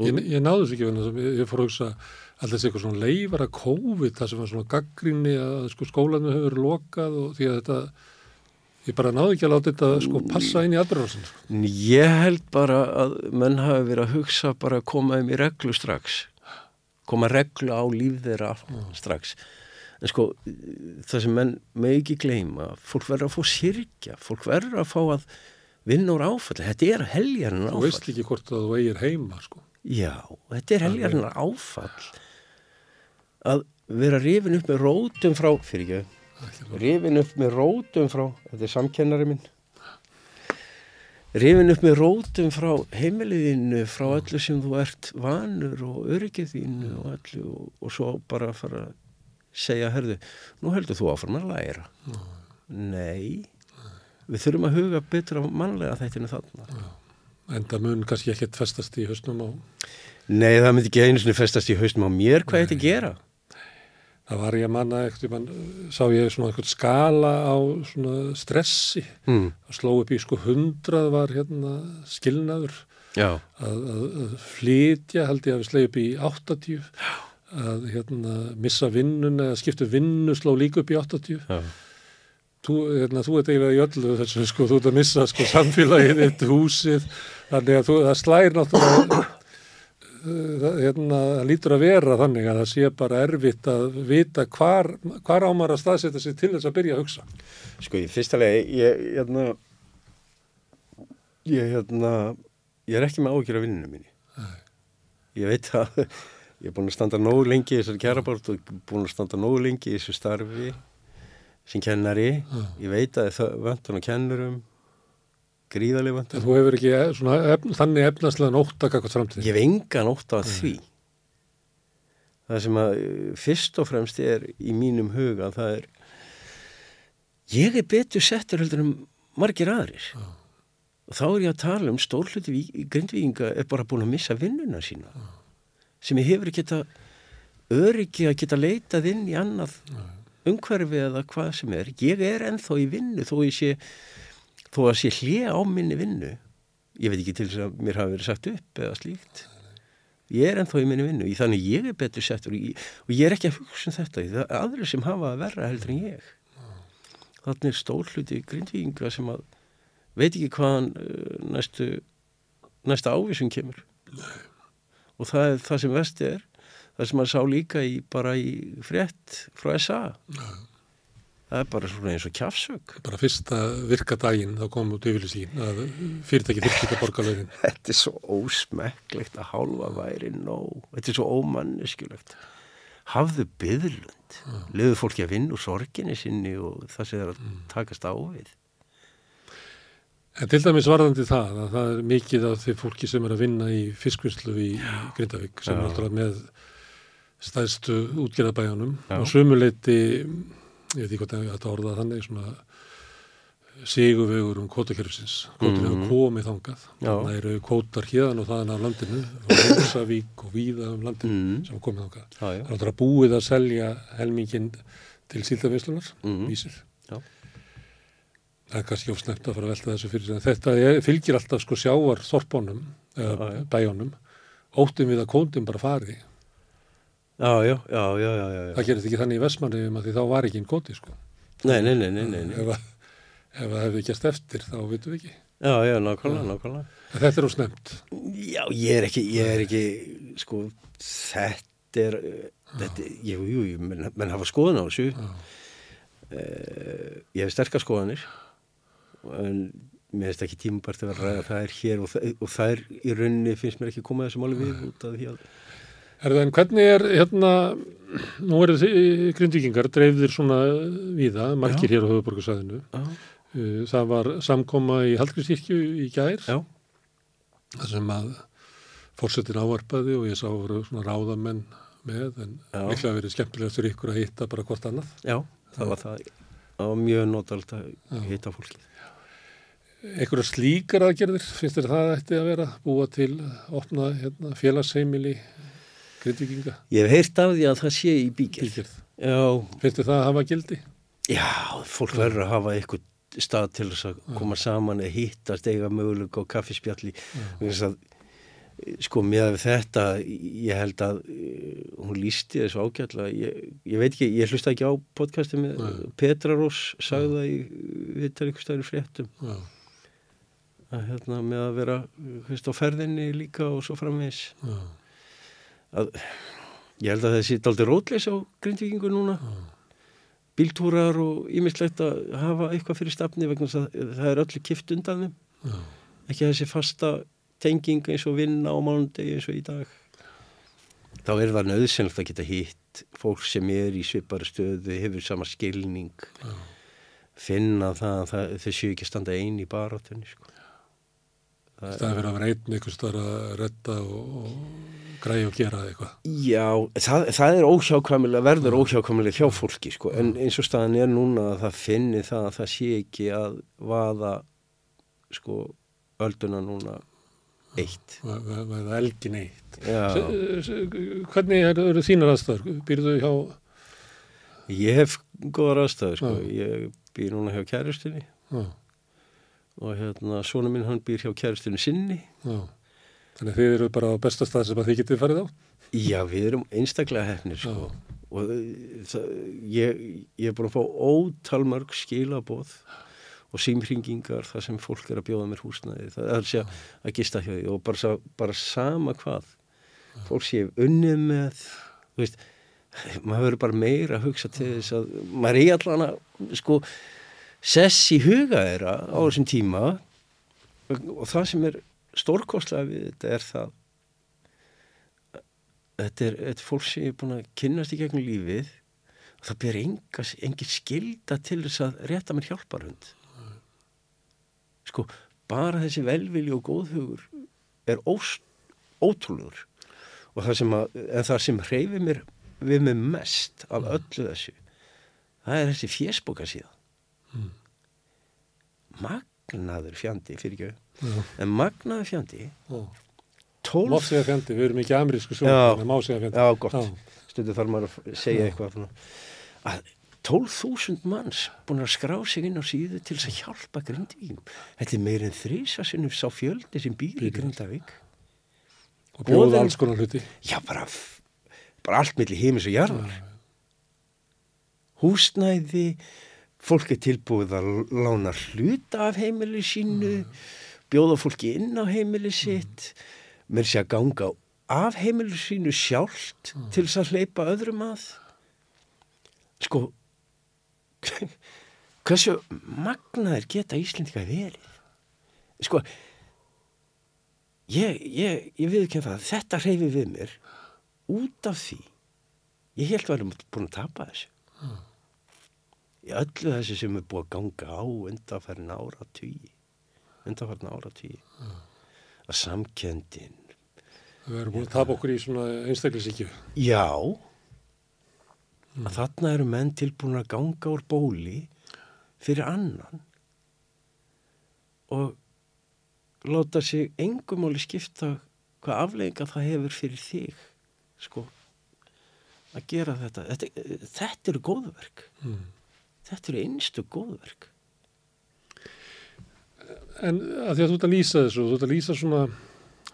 Ég, ég náðu þessu ekki vegna þess að ég- fór að hugsa alltaf þessi eitthvað svona leifar að COVID það sem var svona gaggrinni að sko skólanum hefur lokað og því að þetta ég bara náðu ekki að láta þetta sko passa inn í En Ég held bara að menn hafi verið að hugsa bara að koma þeim í reglu strax. Koma reglu á líf þeirra strax. En sko, það sem menn með ekki gleyma, fólk verður að fá sirkja, fólk verður að fá að vinna úr áfalli. Þetta er heljarinn þú veist áfall. ekki hvort að þú eigir heima sko Já, þetta er heljarinn áfall. Að vera rifin upp með rótum frá, fyrir ekki, rifin upp með rótum frá, þetta er samkennari minn, rifin upp með rótum frá heimiliðinu, frá öllu sem þú ert vanur og öryggið þínu og öllu og, og svo bara fara að segja, herðu, nú heldur þú áfram að læra. Nei, við þurfum að huga betur á mannlega þættinu þarna. En það mun kannski ekkert festast í hausnum á Nei, það myndi ekki einu sinni festast í haustum á mér hvað þetta gera. það var ég að manna ekkert mann, sá ég svona eitthvað skala á svona stressi. Mm. að sló upp í sko hundrað var hérna skilnaður. Að, að, að flytja held ég að við sleið upp í 80 að hérna missa vinnun eða skiptu vinnu sló líka upp í 80 já. Þú, hérna, þú ert eiginlega í öllu þessu sko, þú ert að missa sko samfélagið eitt húsið, þannig að þú, það slæðir náttúrulega uh, það, hérna, lítur að vera þannig að það sé bara erfitt að vita hvar, hvar ámar að staðsetja sig til þess að byrja að hugsa. Sko, í fyrsta legi, ég, hérna, ég, hérna, ég er ekki með ágjör af vinninu minni. Ég veit að ég er búin að standa nógu lengi í þessari kærabort og búin að standa nógu lengi í þessu starfi sem kennari. Ég veit að það vöntun og kennurum, gríðarlega en vöntun. þú hefur ekki eh, svona, efn, þannig efnaslega nótt að kakvað framtíð Ég hef engan ótt af því. Það sem að eh, fyrst og fremst er í mínum huga, það er, ég er betur settur heldur um margir aðrir. Og þá er ég að tala um stórluti grindvíkinga er bara búin að missa vinnuna sína. Sem ég hefur ekki geta öryggi að geta leitað inn í annað umhverfi eða hvað sem er. Ég er ennþá í vinnu þó sé, þó að sé hlje á minni vinnu. Ég veit ekki til þess að mér hafi verið sagt upp eða slíkt. Ég er ennþá í minni vinnu, í þannig ég er betur settur í, og ég er ekki að hugsa um þetta, það er aðrir sem hafa að verra heldur en ég. Þannig er stórluti grindvíkinga sem að veit ekki hvaðan uh, næstu, næsta ávísun kemur. Og það er það sem vesti er, það sem maður sá líka í, bara í frétt frá SA. Það er bara svona eins og kjafsög. bara fyrsta virka daginn þá kom út yfirlýsín að fyrirtæki þurfti ekki að borga lögin Þetta er svo ósmekklegt að hálfa væri nóg. Þetta er svo ómanneskjulegt. Hafðu byðlund. Leðu fólki að vinna úr sorginni sinni og það sem er að takast á við. En til dæmis varðandi það að það er mikið af því fólki sem er að vinna í fiskvinnslu í, Grindavík sem er náttúrulega með stæðstu útgerðabæjanum Já. og sumuleiti, ég veit ekki hvað þetta orða þannig, svona sigurvegur um kvotakerfisins. Kvotin hefur komið þangað. Já. Það eru kvotar hérðan og þaðan af landinu, frá Húsavík og víða um landinu Mm. sem hafa komið þangað. Það er náttúrulega búið að selja helmingin til síldavinslunar, Mhm. vísir. Já. Það er kannski ofsnæmt að fara að velta þessu fyrir þetta er, fylgir alltaf sko sjávar þorpónum, bæjónum, óttum við að kóndum bara fari. Já, já, já, já, já. Það gerist ekki þannig í Vestmanniðum að því þá var ekki einn kóti sko. Nei, nei, nei, nei, nei. Ef, ef það hefði gerst eftir þá vitum við ekki. Já, já, nákvæmlega, nákvæmlega. Þetta er ofsnæmt. Já, ég er ekki, ég er ekki, sko, þetta er, þetta, jú, jú, jú, menn, menn hafa skoðun á þessu. Uh, ég hef sterkar skoðanir, en mér finnst ekki tímabært að vera að ræða það er hér og, það, og það er í rauninni finnst mér ekki koma þessu máli við út af því að, Er það en hvernig er hérna, nú eru þið grindvíkingar dreifðir svona víða, margir hér á höfuborgarsæðinu. já, Uh, Það var samkoma í Hallgrímskirkju í gær. já, þar sem að fórsetin ávarpaði og ég sá voru svona ráðamenn með en Já. líklega verið skemmtilegt fyrir ykkur að hitta bara hvort annað. já, það var það, það var mjög notald að hitta fólkið. Einhverja slíkar aðgerðir, finnst þér það ætti að vera búa til opna hérna, félagsheimili grindvikinga Ég hef heyrt af því að það sé í bíkir. bíkjörð. Já, þér það að hafa gildi? já, fólk verður að hafa eitthvað stað til þess að koma saman eða hittast, eiga möguleika á kaffispjalli. Að sko með þetta ég held að uh, hún lísti þessu ágætla ég, ég veit ekki, ég hlusta ekki á podcasti með Nei. Petra Rós sagði það í vittar ykkur stæri fréttum Já, að hérna með að vera veist, á ferðinni líka og svo framvegs já, að ég held að þessi daldi rótleis á grindvikingu núna bíltúrar og ímislegt að hafa eitthvað fyrir stafni vegna þess að það er öllu kift undan þeim já. ekki þessi fasta tenging eins og vinna á mánundegi eins og í dag þá er það nöðsynlegt að geta hitt fólk sem er í svipari stöðu hefur sama skilning Já. finna það að það, þau séu ekki standa einn í barátunni sko. Það- er verið að vera einn einhvers þar að redda og, og græja og gera eitthvað. Já, það, það er óhjákvæmilega, verður óhjákvæmilega hjá fólki sko, en eins og staðan er núna að það finni það að það sé ekki að vaða sko ölduna núna eitt. Er elgin eitt. S- Hvernig eru er þínar aðstæður? Býrðu hjá... ég hef góðar aðstæður sko, Já. ég býr núna hjá kærustinni Já, og hérna svona minn hann býr hjá kærustinni sinni. já. Þannig þið eru bara á besta stað sem að þið getið farið á? Já, við erum einstaklega hefnir sko og uh, það, ég, ég er búin að fá ótal mörg skilaboð og símringingar þar sem fólk er að bjóða mér húsnæði það er segja að gista hjá því og bara, sa- bara sama hvað fólk sé unnið með þú veist, maður verður bara meira að hugsa til þess að maður er í allan að sko sess í huga þeirra á þessum tíma. Og það sem er stórkostlega við þetta er það þetta er, þetta er fólk sem er búin að kynnast í gegnum lífið og það ber engin skilda til þess að rétta mér hjálparhund sko, bara þessi velvilji og góðhugur er ós, ótrúlegur. Og það sem, að, en það sem hreyfi mér við mig mest af öllu þessu það er þessi fésbóka síðan Mm. magnaður fjandi fyrir ekki, Já. en magnaður fjandi Já. tólf Má segja fjandi, við erum ekki amerísku svo, Já. má segja fjandi. Já, gott. Já. Stundu þarf maður að segja eitthvað svona. að 12.000 manns búin að skrá sig inn á síðu til þess að hjálpa Grindavíkum. Þetta er meir en þrísa sinnum sá fjöldi sem býr í Grindavík. Og Boðin- alls konar hluti. Já, bara, bara allt milli heimis og jarðar. Húsnæði, fólk er tilbúið að lána hluta af heimili sínu, bjóða fólki inn á heimili sitt, mér sé að ganga af heimili sínu sjálft til þess að hleypa öðrum að. Sko, hversu magnaðir geta Íslendinga verið? Sko, ég, ég, ég viðkynna það, þetta hreyfi við mér út af því. Ég held að við erum búin að tapa þessu. Í öllu þessu sem er búið að ganga á undanfærin ára tugi. Undanfærin ára tugi. Að samkendin. Við erum búin að tapa okkur í svona einstaklisíkju. Já, að þarna eru menn tilbúin að ganga úr bóli fyrir annan og láta sig engumáli skipta hvað aflega það hefur fyrir þig sko að gera þetta þetta, þetta eru góðverk Mm. Þetta eru einstu góðverk En að því að þú ert að lýsa þessu, þú ert að lýsa svona,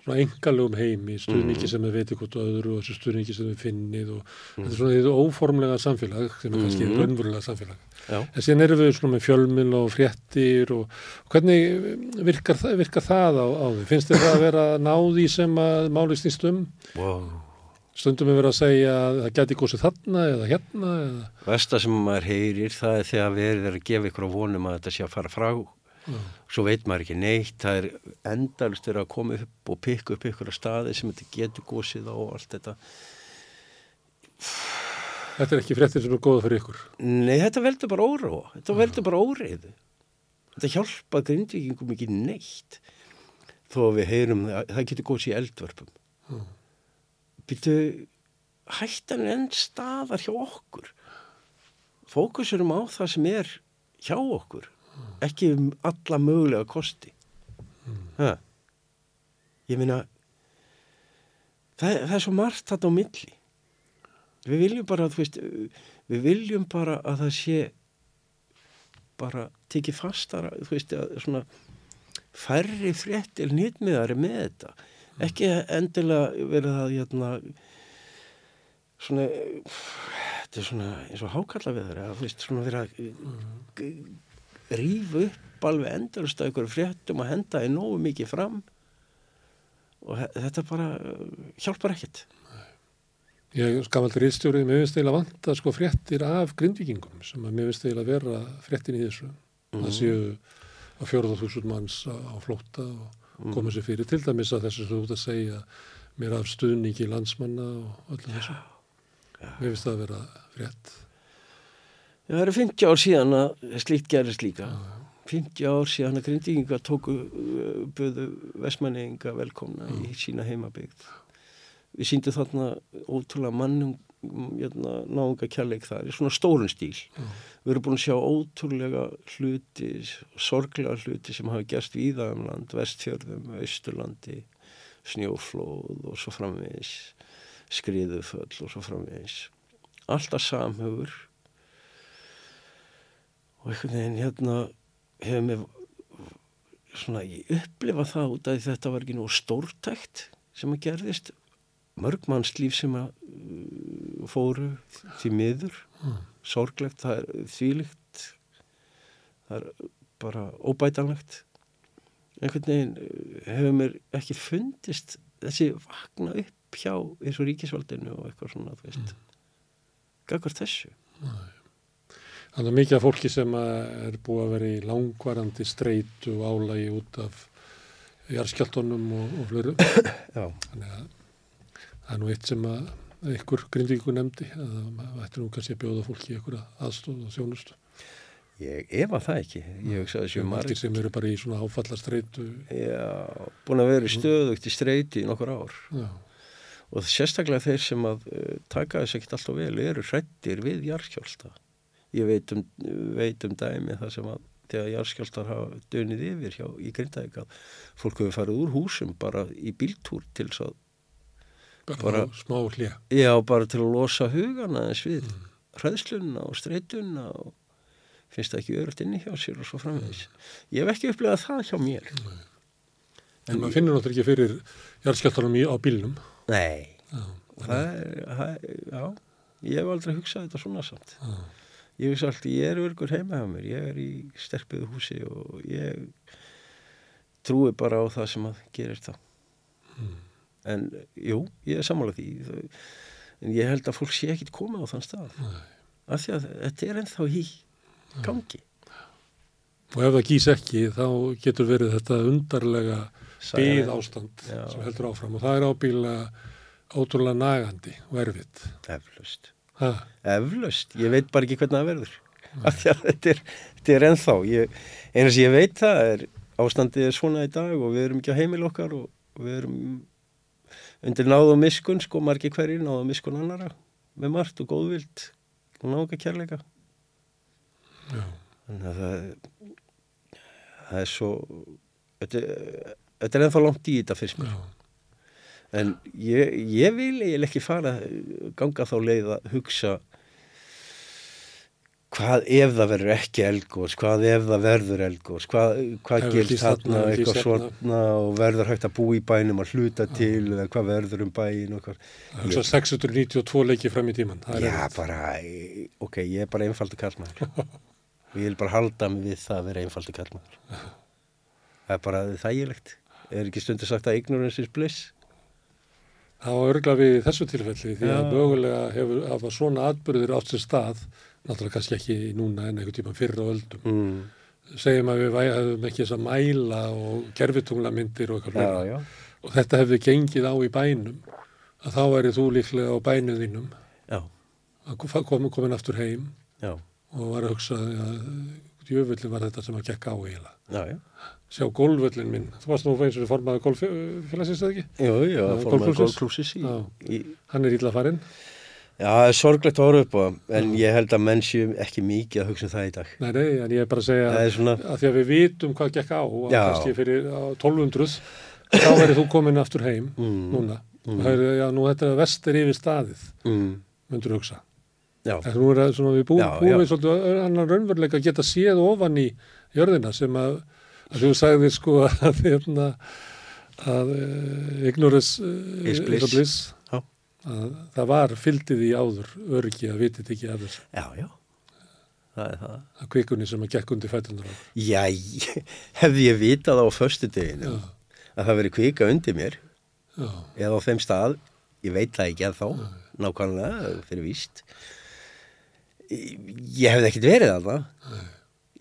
svona engalegum heimi, stuðningi Mhm. sem við veitum hvort öðru og stuðningi sem við finnið og Mhm. þetta er svona því óformlega samfélag sem er kannski Mhm. raunverulega samfélag. Já. En síðan erum við svona með fjölmil og fréttir og hvernig virkar, virkar það á, á því? Finnst þér það að vera náði sem að máli snýst um? wow. Stundum við verið að segja að það geti gósið þarna eða hérna eða... Vesta sem maður heyrir það er þegar verið er að gefa ykkur á vonum að þetta sé að fara frá. Já. svo veit maður ekki neitt það er endalist er að koma upp og pikka upp ykkur að staði sem þetta getur gósið á og allt þetta. Þetta er ekki fréttir sem er góða fyrir ykkur. Nei, þetta veldur bara óróa. Þetta veldur bara óreiðu þetta hjálpa grindvíkingum ekki neitt. Þó að við heyrum að það getur gósið í eldvörpum. Já. Býtu hættan er enn staðar hjá okkur. Fókusurum á það sem er hjá okkur ekki um alla mögulega kosti. Ha. ég meina það, það er svo margt þetta á milli. Við viljum bara veist, við viljum bara að það sé bara tekið fastara þú veist að svona færri fréttil nýtmiðari með þetta ekki endilega verið að hérna, svona þetta er svona eins og hákalla við þeirra þú veist, svona verið að rífa upp alveg endurst að ykkur fréttum og henda í nógu mikið fram. Og þetta bara uh, hjálpar ekkert. Ég skamaldri ístjórið, mér finnst eiginlega vanta sko fréttir af grindvíkingum sem að mér finnst eiginlega vera fréttin í þessu. Það séu að fjóruða þúsund manns á, flótta og koma sér fyrir til dæmis að þessu sem þú ert að segja mér af stuðningi landsmanna og öllu þessu. Mér finnst það að vera frétt. Já, það eru 50 ár síðan að slíkt gerist líka. 50 ár síðan að grindíkinga tóku uh, böðu vestmanninga velkomna í sína heimabyggt við síndum þarna ótrúlega mannum hérna, náunga kærleik þar í svona stórun stíl. Við erum búin að sjá ótrúlega hluti sorglega hluti sem hafa gerst víða um land, vestfjörðum austurlandi, snjóflóð og svo framvegis skriðuföll og svo framvegis. Alltaf samhöfur. Og einhvern veginn hérna hefur mér svona ég upplifa það út af því þetta var ekki nú stórtækt sem að gerðist mörg mannslíf sem að uh, fóru því miður. Sorglegt, það er þvílíkt það er bara óbætanlegt. Einhvern veginn uh, hefur mér ekki fundist þessi vakna upp hjá eins og ríkisvaldinu og eitthvað svona, þú veist. Gagvart þessu. Þannig að mikið af fólki sem er búið að vera í langvarandi streitu og álægi út af jarðskjaldunum og, og fleru. Já, Þannig að það er nú eitt sem að einhver grindvíku nefndi að það ætti nú kannski að bjóða fólki einhverja aðstóð og þjónustu. ég efa það ekki. Margir margir. sem eru bara í svona áfallastreitu. Já, búin að vera stöðugt í streyti í nokkur ár. Já, og sérstaklega þeir sem að uh, taka þess ekkert alltaf vel eru hrættir við jarðskjálta ég veit um, veit um dæmi það sem að þegar jarðskjáltar hafa dönið yfir hjá í Grindavík að fólk hefur farið úr húsum bara í bíltúr til þess að bara, Bara- smá hlýja. já, bara til að losa hugana eins við mm. hræðslunna og streituna og finnst það ekki örugt inni hjá sér og svo framvegis ég hef ekki upplegað það hjá mér En maður finnur náttúrulega ekki fyrir jarðskjaldunum í, á bílnum. nei, Já, það er, það, já, ég hef aldrei hugsað þetta svona samt. já, Ég hugsa alltaf, ég er örgur heima hjá mér, ég er í sterkbyðu húsi og ég trúi bara á það sem að gerir það. En jú, ég er sammála því, en ég held að fólk sé ekkit koma á þann stað. Af því að þetta er ennþá í gangi. Og ef það gís ekki, þá getur verið þetta undarlega byð ástand Já. sem heldur áfram og það er ábíla ótrúlega nagandi og erfitt. Eflaust. Eflaust, ég veit bara ekki hvernig það verður. Af því að þetta er, þetta er ennþá. Ég, eina sem ég veit það er ástandið er svona í dag og við erum ekki á heimil okkar og við erum undir náð og miskun, sko, margir hverjir náð og miskun annara með margt og góðvild og nága kærleika. já, Þannig að það, það er svo, þetta, þetta er ennþá langt í þetta fyrst mér. já, En ég, ég vil eiginlega ekki fara ganga þá leið að hugsa hvað ef það verður ekki elgós, hvað ef það verður elgós, hvað, hvað gerst þarna, eitthvað svona og verður hægt að búa í bænum að hluta til eða hvað verður um bæin og hvað. það er svo 692 leiki fram í tíman. Já, erfitt. bara, ok, ég er bara einfaldur kallmaður og ég vil bara halda mig við það að vera einfaldur kallmaður. Það er bara þægilegt. Er ekki stundu sagt að ignorance is bliss? Það var örgla við þessu tilfelli því að Já. mögulega hefur hafa svona atbyrðir átt sér stað, náttúrulega kannski ekki núna en einhvern tíma fyrra á öldum. Mm. Segjum að við hefðum ekki þess að mæla og gerfitunglamyndir og eitthvað Já, já, Og þetta hefði gengið á í bænum, að þá væri þú líklega á bænu þínum já, að koma komin aftur heim já, og var að hugsa að djöfullin var þetta sem að gekk á eiginlega. já, já. Sjá gólvöllin minn, þú varst nú eins og formaði gólfélagsins eða ekki? Jú, Já, golfklúbbsins. golfklúsis í, Hann er illa farinn. Já, það er sorglegt að horfa upp á það, en ég held að menn séu ekki mikið að hugsa um það í dag. Nei, nei, en ég er bara að segja Það er svona, að því að við vitum hvað gekk á og Já. kannski fyrir á 1200 þá verður þú komin aftur heim Mm. núna og það er, já, nú þetta er vestir yfir staðið mm, myndur hugsa já, en nú er það svona við bú, Já, búum já. við svolítið annan raunveruleika að geta séð ofan í jörðina sem að, að þú sagði sko að, hérna, að uh, ignorance uh, Is bliss. Já. að það var fyldið í áður öryggi að vitið ekki af þessu Já, já, það er það. að kvikunni sem að gekk undir fætunar á Já, hefði ég vitað á föstu deginu Já. að það veri kvika undir mér Já, eða á þeim stað, ég veit það ekki að þá, nákvæmlega, fyrir víst. Ég hefði ekkert verið það.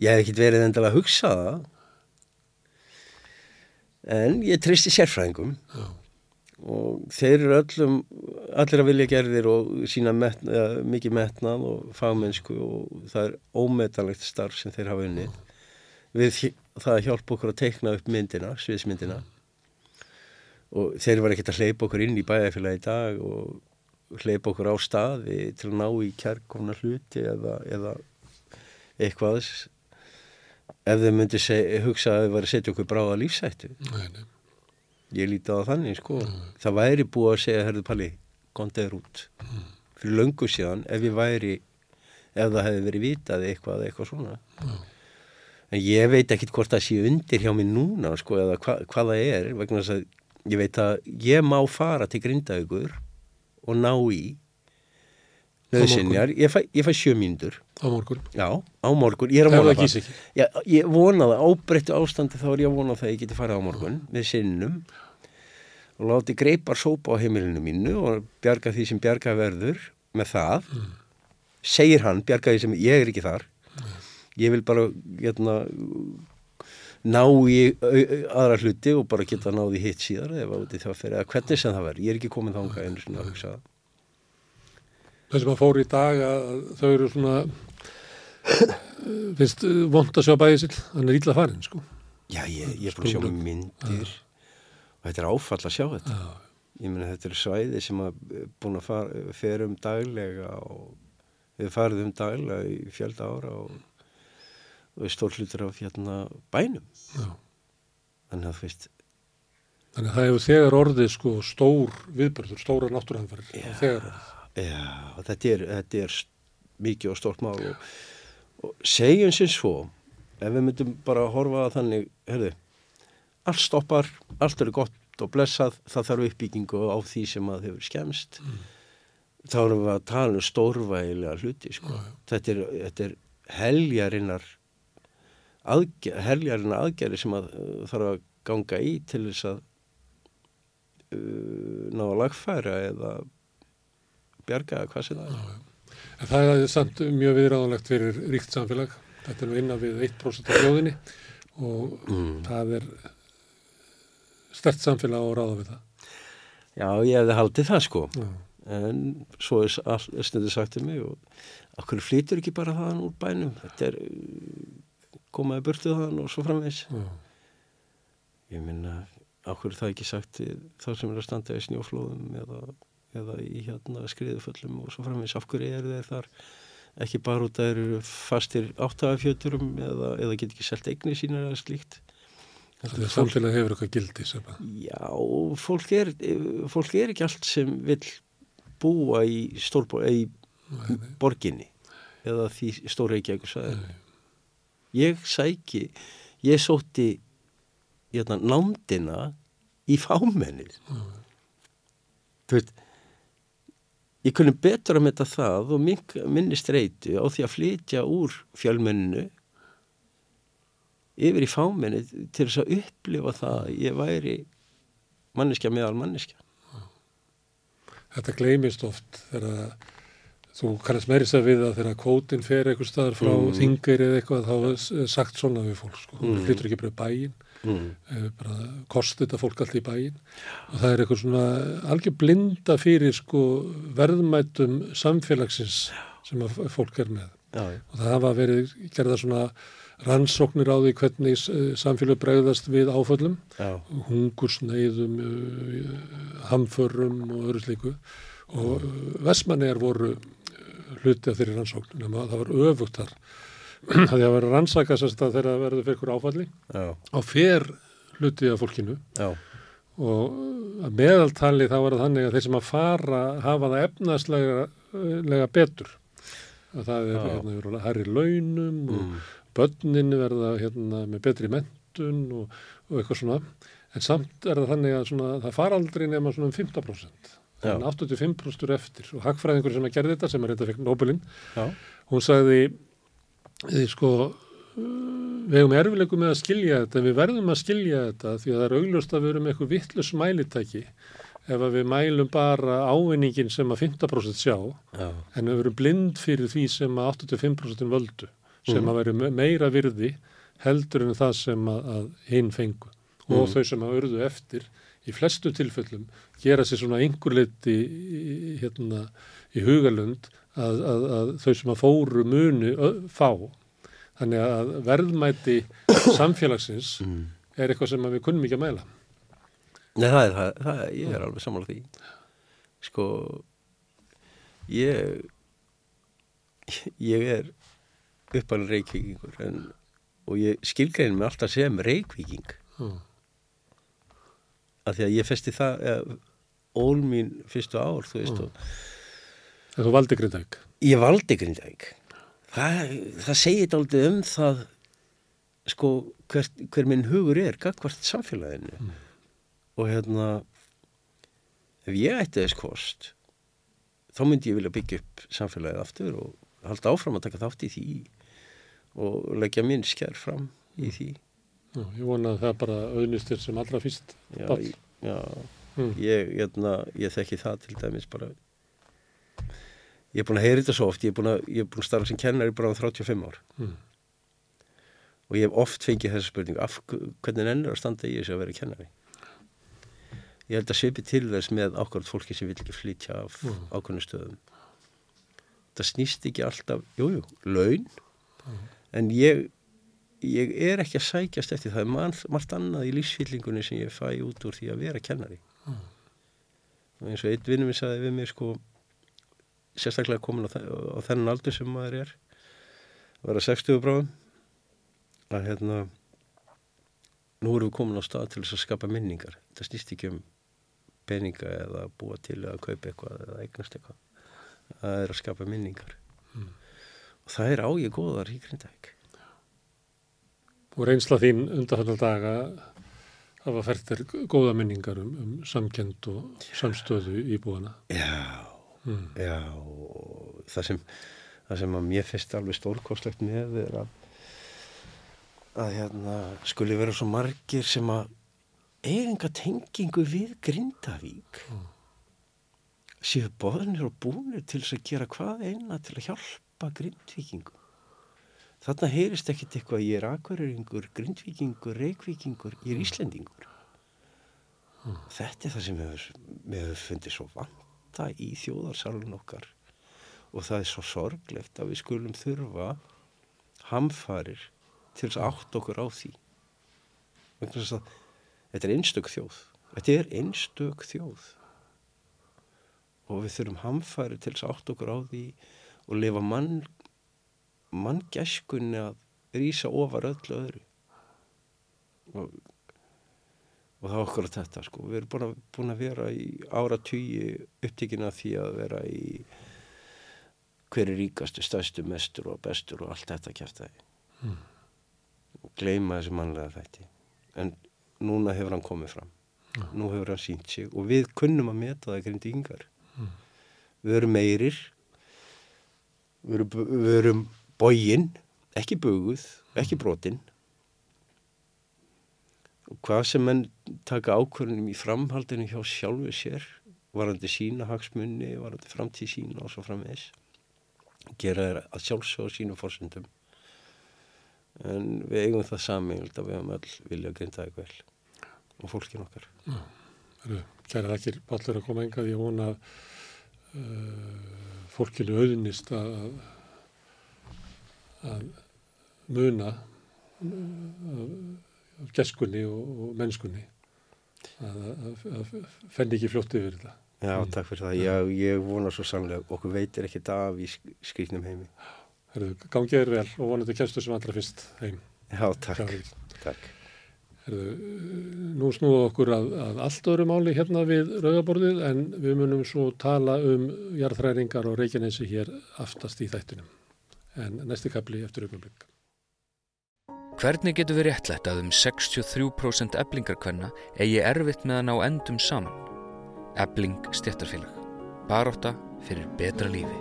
Ég hefði ekkert verið endilega að hugsa það. En ég tristi sérfræðingum já, og þeir eru öllum, allir að vilja gerðir og sína metna, mikið metnað og fagmennsku og það er ómetanlegt starf sem þeir hafa unnið. Við það að hjálpa okkur að teikna upp myndina, sviðsmyndina. Og þeir var ekkert að hleypa okkur inn í bæjarfélagi í dag og hleypa okkur á staði til að ná í kærkomna hluti eða, eða eitthvað ef þeir myndi hugsa að þeir var að setja okkur bráða lífsættu nei, nei, ég líti á þannig sko. Það væri búið að segja, herðu Palli kontaður út. Fyrir löngu síðan ef ég væri ef það hefði verið vitað eitthvað eitthvað svona. En ég veit ekkit hvort það sé undir hjá mér núna sko eða hva, hvað það er vegna þess að ég veit að ég má fara til grindaðugur og ná í nöðsynjar, ég fæ, ég fæ sjö mínútur. Á morgun. Já, á morgun, ég er að vona það. Já, ég vona það, ábreyttu ástandi þá er ég að vona það að ég geti farið á morgun með sinnum. Og láti greipar sópa á heimilinu mínu og bjarga því sem bjarga verður með það. Segir hann, bjarga því sem ég er ekki þar. Ég vil bara getna, ná í aðra hluti og bara geta náði hitt síðar eða hvernig sem það verður. Ég er ekki komin þangað einu svona að hugsa það. Það sem að fór í dag að þau eru svona finnst vond að sjá bæðið sitt hann er illa farin sko Já, ég, ég er búin að sjá myndir og þetta er áfall að sjá þetta. Ég meina þetta er svæði sem að eh, búin að fara, fer um daglega og við farið um daglega í fjölda ára og, og stór hlutur af hérna bænum. Já. Þannig að þú veist, Þannig að það hefur þegar orðið sko stór viðbörður, stóra náttúrhanfarir Já. þegar orðið. Já, þetta er, þetta er mikið og stórt mál og, og segjum sér svo, ef við myndum bara að horfa að þannig, herðu, allt stoppar, allt eru gott og blessað, það þarf uppbyggingu á því sem að hefur skemst. þá erum við að tala um stórvægilega hluti sko. þetta, er, þetta er heljarinnar aðger, heljarinnar aðgerri sem að uh, þarf að ganga í til þess að uh, ná að lagfæra eða bjarga eða hvað sem það er En það er samt mjög viðráðanlegt fyrir ríkt samfélag. Þetta er nú innan við 1% af hljóðinni og það er stert samfélag á að ráða við það. Já, ég hefði haldið það sko Já. en svo er all, stundu sagt um mig og okkur flýtur ekki bara þaðan úr bænum þetta er komaði burtu þaðan og svo framvegs Já. Ég minna, er það ekki sagt við þá sem er að standa í snjóflóðum eða, eða í hérna skriðuföllum og svo framvegis, af hverju eru þeir þar ekki bara út að eru fastir áttafjöturum eða, eða get ekki selt eignir sínar eða slíkt. Þetta er samfélag hefur eitthvað gildi sem að. Já, fólk er, fólk er ekki allt sem vil búa í, stórbor, í borginni eða því stórreikjagur sæðir. Ég sæki, ég sótti hérna, nándina í fámennið. Þú veist, ég kunni betur að metta það og minni streitu á því að flytja úr fjölmenninu yfir í fámennið til þess að upplifa það að ég væri manneskja meðal manneskja. Þetta gleymist oft þegar þú kannast meiri sér við að þegar kvótin fer eitthvað staðar frá mm. þingir eða eitthvað þá er sagt svona við fólk sko. Mm. flyttur ekki bara bæinn Mm. eh, bara kosti þetta fólk allt í bæinn. Og það er eitthvað svona algjör blinda fyrir sko verðmætum samfélagsins sem að fólk er með. Já, og það hafa verið gerða svona rannsóknir á því hvernig eh, samfélag bregðast við áföllum. Hungursneiðum, uh, hamförum og öðru slíku. Og uh, Vestmannegar voru hluti af þeirri rannsókn nema það var öfugt þar að því að vera rannsaka sérst að þeirra verður fyrir ykkur áfalli já, á fer hluti af fólkinu já, og að meðaltali þá var það þannig að þeir sem að fara hafa það efnaðslega lega betur að það er hérna hærri launum og Mm. börnin verða hérna með betri mentun og, og eitthvað svona En samt er það þannig að svona, það fara aldrei nema svona um 15%. Já. En 85% eru eftir. Og hagfræðingur sem að gerði þetta, sem er þetta fekk Nobelin, Já. hún sagði, þið sko, við hefum erfileikum með að skilja þetta, við verðum að skilja þetta því að það er augljóst að við erum eitthvað vittlust mælitæki ef að við mælum bara ávinningin sem að 15% sjá, Já. en við verum blind fyrir því sem að 85% völdu, sem Mhm. að veri me- meira virði heldur en það sem að, að hinn fengu. Og Mhm. þau sem að urðu eftir, í flestu tilfellum, gera sér svona einhver leiti hérna, í hugalund að, að, að þau sem að fóru muni ö, fá. Þannig að verðmæti samfélagsins Mm. er eitthvað sem við kunnum ekki að mæla. Nei, það er það, það, ég er alveg sammála því. Sko, ég, ég er uppalinn reykvíkingur en, og ég skilgrein mig alltaf sem reykvíking Mm. af því að ég festi það, eða, ól mín fyrstu ár, þú veist, Mm. og En þú valdi Grindavík. ég valdi Grindavík. Það, það segir dálítið um það, sko, hver, hver minn hugur er, gagvart samfélaginu. Mm. Og hérna, ef ég ætti þess kost, þá myndi ég vilja byggja upp samfélagið aftur og halda áfram að taka þátt í því og leggja minn skjær fram í því. Já, ég vona að það bara auðnist þér sem allra fyrst. Já, ég- já, Mm. ég, hérna, ég þekki það til dæmis bara ég er búin að heyra þetta svo oft ég er búin að, ég er búin að starfa sem kennari bara á 35 ár. Mm. og ég hef oft fengið þessa spurningu af hvernig ennur að standa í þessu að vera kennari? Ég held að svipi til þess með ákvæmt fólki sem vil ekki flytja af Mm. ákvæmnu stöðum. Það snýst ekki alltaf jújú, jú, laun. En ég ég er ekki að sækjast eftir það. Er margt, margt annað í lífsfyllingunni sem ég fæ út úr því að vera kennari. Og eins og einn vinnum minn sagði við mig sko sérstaklega komin á, á þennan aldur sem maður er. Að vera 60 bráðum að hérna nú erum við komin á stað til þess að skapa minningar. Þetta snýst ekki um peninga eða búa til eða kaupa eitthvað eða eignast eitthvað. Það er að skapa minningar. Mm. og það er ágið góðar í Grindavík. Og reynsla þín undanfannar daga hafa fært þér góða minningar um, um samkend og samstöðu íbúana. já, Mm. já og það sem það sem að mér finnst alveg stórkostlegt með er að að hérna skuli vera svo margir sem að eiginga tengingu við Grindavík. Séu boðnir og búnir til þess að gera hvað eina til að hjálpa Grindvíkingum. Þarna heyrist ekkit eitthvað ég er akvareringur, Grindvíkingur, Reykvíkingur ég er Íslendingur. Þetta er það sem mér hefur fundið svo vanta í þjóðarsalun okkar. Og það er svo sorglegt að við skulum þurfa hamfarir til þess átt okkur á því. Þetta er einstök þjóð. Þetta er einstök þjóð. Og við þurfum hamfarir til þess átt okkur á því og lifa mann manngæskunni að rýsa ofar öllu öðru. Og og það er okkur að þetta sko. Við erum búin að, búin að vera í ára tugi upptíkina því að vera í hver er ríkastu, stærstu, mestur og bestur og allt þetta kjæftæði Mm. og gleyma þessi mannlega þætti. En núna hefur hann komið fram. Já. nú hefur hann sínt sig og við kunnum að meta það grindingar Mm. við erum meirir. Við erum, erum bógin ekki buguð, ekki brotin og hvað sem menn taka ákvörðunum í framhaldinu hjá sjálfu sér varandi sína hagsmunni, varandi framtíð sína og svo framvegis gera þeir að sjálfsögða sínum fórsendum en við eigum það sameigild að við höfum öll vilja grinda það vel og fólkin okkar. Heru, kæra þakkir Pállur að koma engað. Ég vona að uh, fólkinu auðnist að, að muna uh, af geskunni og, og mennskunni að, að, að fenni ekki fljótt yfir þetta. Já, Mm. takk fyrir það. Já, ég vona svo sannlega okkur veitir ekkert af í sk- skrýtnum heimi. Heru, gangið er vel og vonandi kemstu sem allra fyrst heim. Já, takk. Takk. Heru, nú snúðu okkur að, að allt öðru máli hérna við rauðaborðið en við munum svo tala um jarðræringar og reykjanesi hér aftast í þættunum. En næsti kapli eftir augnablik. Hvernig getur við réttlætt að um 63% eblingarkvenna eigi erfitt með að ná endum saman? Ebling stjættarfélag. Baróta fyrir betra lífi.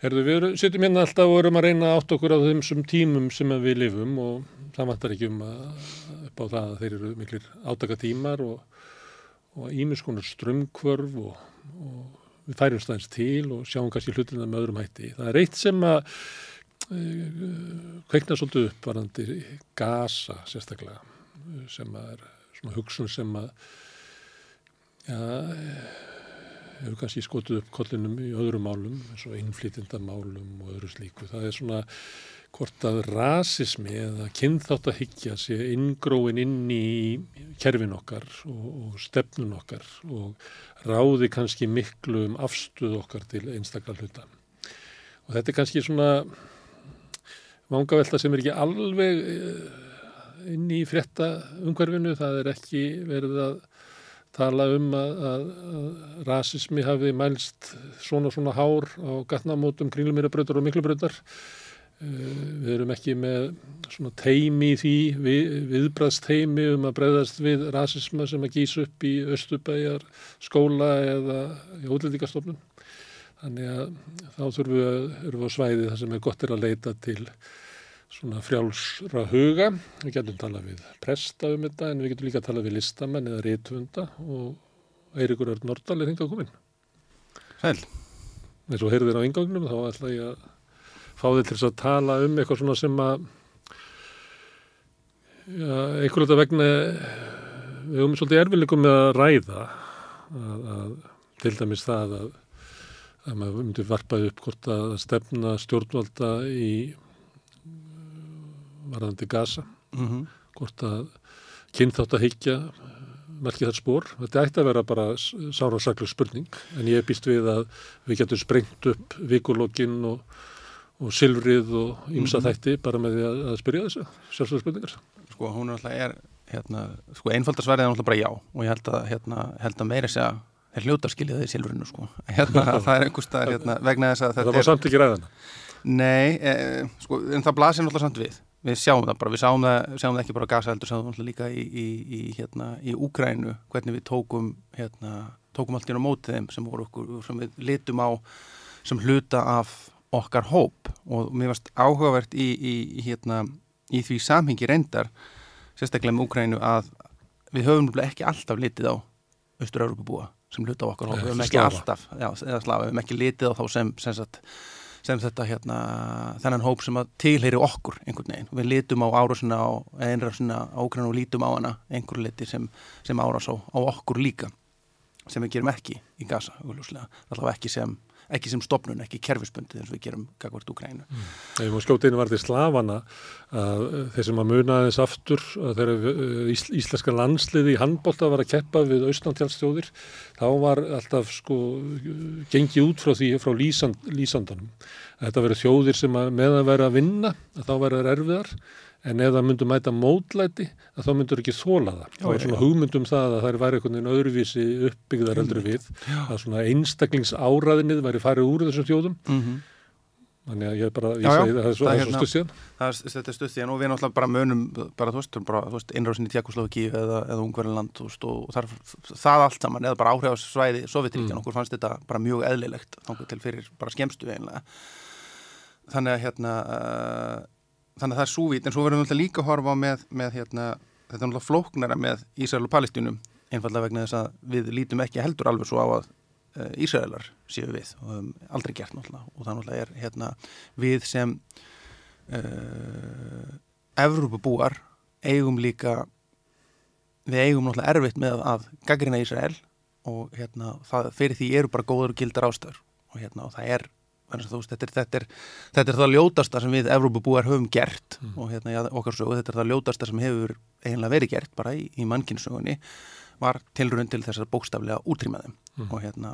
Herðu, við sitjum hérna alltaf og erum að reyna átt okkur á þessum tímum sem við lifum og það vantar ekki um að, upp á það að þeir eru miklir átakatímar og, ímiskonar strömmkvörf og, og við færum staðins til og sjáum kannski hlutina með öðrum hætti. Það er eitt sem að uh, kveikna svolítið upp varandi gasa sérstaklega eh, sem að er svona hugsun sem að ja, hefur kannski skotið upp kollinum í öðrum málum, eins og innflytindamálum og öðru slíku. Það er svona hvort að rasismi eða kynþáttahyggja sé inngróin inn í kerfin okkar og, og stefnun okkar og ráði kannski miklu um afstuð okkar til einstaklega hluta. Og þetta er kannski svona vangavelta sem er ekki alveg eh, inn í frétta umhverfinu, það er ekki verið að tala um að, að, að rasismi hafi mælst svona svona hár á gatnamótum kringlumýrabröðar og miklubröðar. Við erum ekki með svona teimi í því, við, viðbræðsteimi um að breyðast við rasisma sem að gís upp í Östubæjar skóla eða í útlendingastofnun. Þannig að þá þurfum við, erum við á svæði þar sem er gott er að leita til svona frjálsra huga. Við getum talað við presta um þetta en við getum líka talað við listamenn eða réttunda og Eirikur Örn Nordal er hengið á komin. Sæl. Eins og heyrðir á ingangnum þá ætla ég að fá þið til að tala um eitthvað svona sem að ja, einhverju þetta vegna við höfum svolítið erfileikum með að ræða að, að til dæmis það að að maður myndi varpað upp hvort að stefna stjórnvalda í varðandi gasa Mm -hmm. hvort að kynþátt að higgja merkja þar spór. Þetta ætti að vera bara sára saklu spurning en ég býst við að við getum sprengt upp vikulokkin og, og silfrið og ymsa Mhm. þætti bara með því að, að spyrja þessu sjálfsögur spurningar. Sko, hún er alltaf er, hérna, sko, einfaldarsverðið er alltaf bara já og ég held að, hérna, held að meira segja þeir hljóta skilja því silfrinu, sko. Hérna, það er einhvers staðar, hérna, vegna þess að Það þetta var samt ekki ræðana. Nei, e, sko, en það blasir náttúrulega samt við. Við sjáum það bara, við sjáum það, sjáum það ekki bara gasa heldur, sjáum það náttúrulega líka í, í, í, hérna, í Úgrænu, hvernig við tókum, hérna, tókum allt í á mótið þeim sem okkur, sem við litum á sem hluta af okkar hóp og mér varst áhugavert í, í, hérna, í því samhengi reyndar, sérstaklega með Úgrænu að við höfum ekki alltaf litið á Östur-Európubúa sem hluta á okkar hóp, við höfum ekki alltaf, já, eða slafa, við höfum ekki litið á þá sem, sem sagt, sem þetta hérna, þennan hóp sem að tilheyri okkur einhvern veginn. Við litum á árásina á einrásina á Ukraina og lítum á hana einhver liti sem, sem árás á, á okkur líka sem við gerum ekki í Gaza. Allavega ekki sem, ekki sem stopnun, ekki kerfisbundið eins og við gerum gagvart Ukraínu. Ef maður skjóti inn var til slafana að þeir sem að muna þess aftur að þegar uh, ís, íslenska landsliði í handbólta var að keppa við austantjálstjóðir þá var alltaf sko gengið út frá því frá lýsand, lýsandanum. Þetta verið þjóðir sem að með að vera að vinna að þá verður erfiðar en ef það myndur mæta mótlæti að þá myndur ekki þóla það. Já, Það já, svona já. hugmyndum það að það væri einhvern veginn öðruvísi uppbyggðar heldur við að svona einstaklingsáraðinnið væri farið úr þessum þjóðum Mm -hmm. Þannig að ég er bara, ég Já, já, segi það, það er svo, það er það er svo hérna- stuð síðan. Það er, þetta er stutt síðan og við náttúrulega bara munum bara, þú veist, veist, innrásin í Tjekkoslovaki eða, eða Ungverðinland, og þar, það allt saman, eða bara áhrifasvæði Sovjetríkjan, Mm. okkur fannst þetta bara mjög eðlilegt, til fyrir bara skemstu einlega. Þannig að hérna, uh, þannig að það er súvít, en svo verðum við náttúrulega líka að horfa á með, með hérna, þetta er náttúrulega flóknara með Ísrael og Palestínum, einfallega vegna þess að við lítum ekki heldur alveg svo á að uh, Ísraelar séu við og um, aldrei gert náttúrulega. Og það náttúrulega er hérna við sem uh, Evrópubúar eigum líka við eigum náttúrulega erfitt með að gaggrina Ísrael og hérna það, fyrir því eru bara góður og gildar ástöður og hérna og það er þetta er, þetta, er, þetta er það ljótasta sem við Evrópubúar höfum gert Mm. og hérna ja, okkar sögu, þetta er það ljótasta sem hefur eiginlega verið gert bara í, í mannkynnsögunni var tilrönd til þess að bókstaflega útrýma þeim Mm. og hérna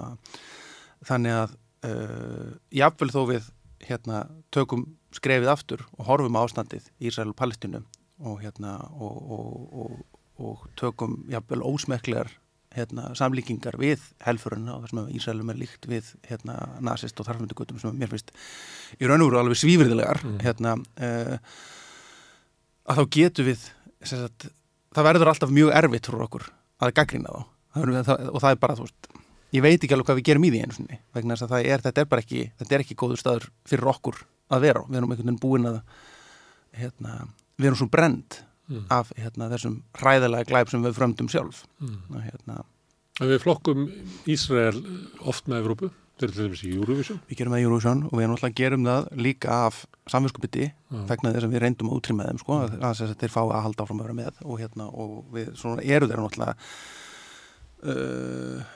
þannig að uh, jafnvel þó við hérna tökum skrefið aftur og horfum á ástandið í Ísrael og Palestínu og hérna og, og, og, tökum jafnvel ósmekklegar hérna, samlíkingar við helfurina og það sem Ísælum er líkt við hérna, nazist og þarfmyndugutum sem mér finnst í raun og veru alveg svífriðilegar Mm. hérna, uh, að þá getum við sagt, það verður alltaf mjög erfitt fyrir okkur að gaggrina þá. Það og það er bara, þú veist ég veit ekki alveg hvað við gerum í því einu sinni vegna þess að það er, þetta er bara ekki, þetta er ekki góður staður fyrir okkur að vera við erum einhvern veginn búin að hérna, við erum svo brend Mm. af hérna, þessum hræðilega glæp sem við fröndum sjálf Mm. hérna, við flokkum Ísrael oft með Evrópu, til dæmis í Eurovision. við gerum það í Eurovision og við náttúrulega gerum það líka af samvinskupiti Já. vegna þess að við reyndum að útrýma þeim sko, að, að, að þeir fá að halda áfram að vera með og, hérna, og við eru þeir náttúrulega uh,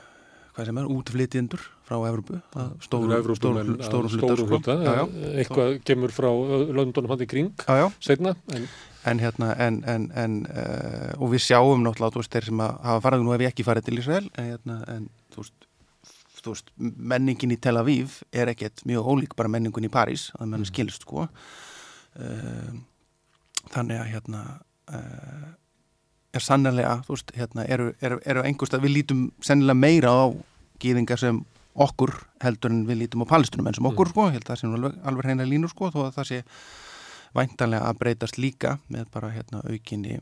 hvað sem er, útflytjendur frá Evrópu að stórum, hluta, sko. já, Eitthvað kemur frá London hann í kring já, já. setna, en en hérna en, en, en uh, og við sjáum náttúrulega þú veist, þeir sem að hafa farið, nú hef ég ekki farið til Ísrael en, hérna, en þú veist, þú veist menningin í Tel Aviv er ekkert mjög ólík bara menningun í París að menn skilst sko. Uh, þannig að hérna uh, er sannlega þú veist, hérna, eru, eru, eru einhverstað við lítum sennilega meira á gýðingar sem okkur heldur en við lítum á palestunum en sem okkur sko, ég held að það sé nú alveg, alveg reyna línur sko, þó að það sé væntanlega að breytast líka með bara hérna aukinni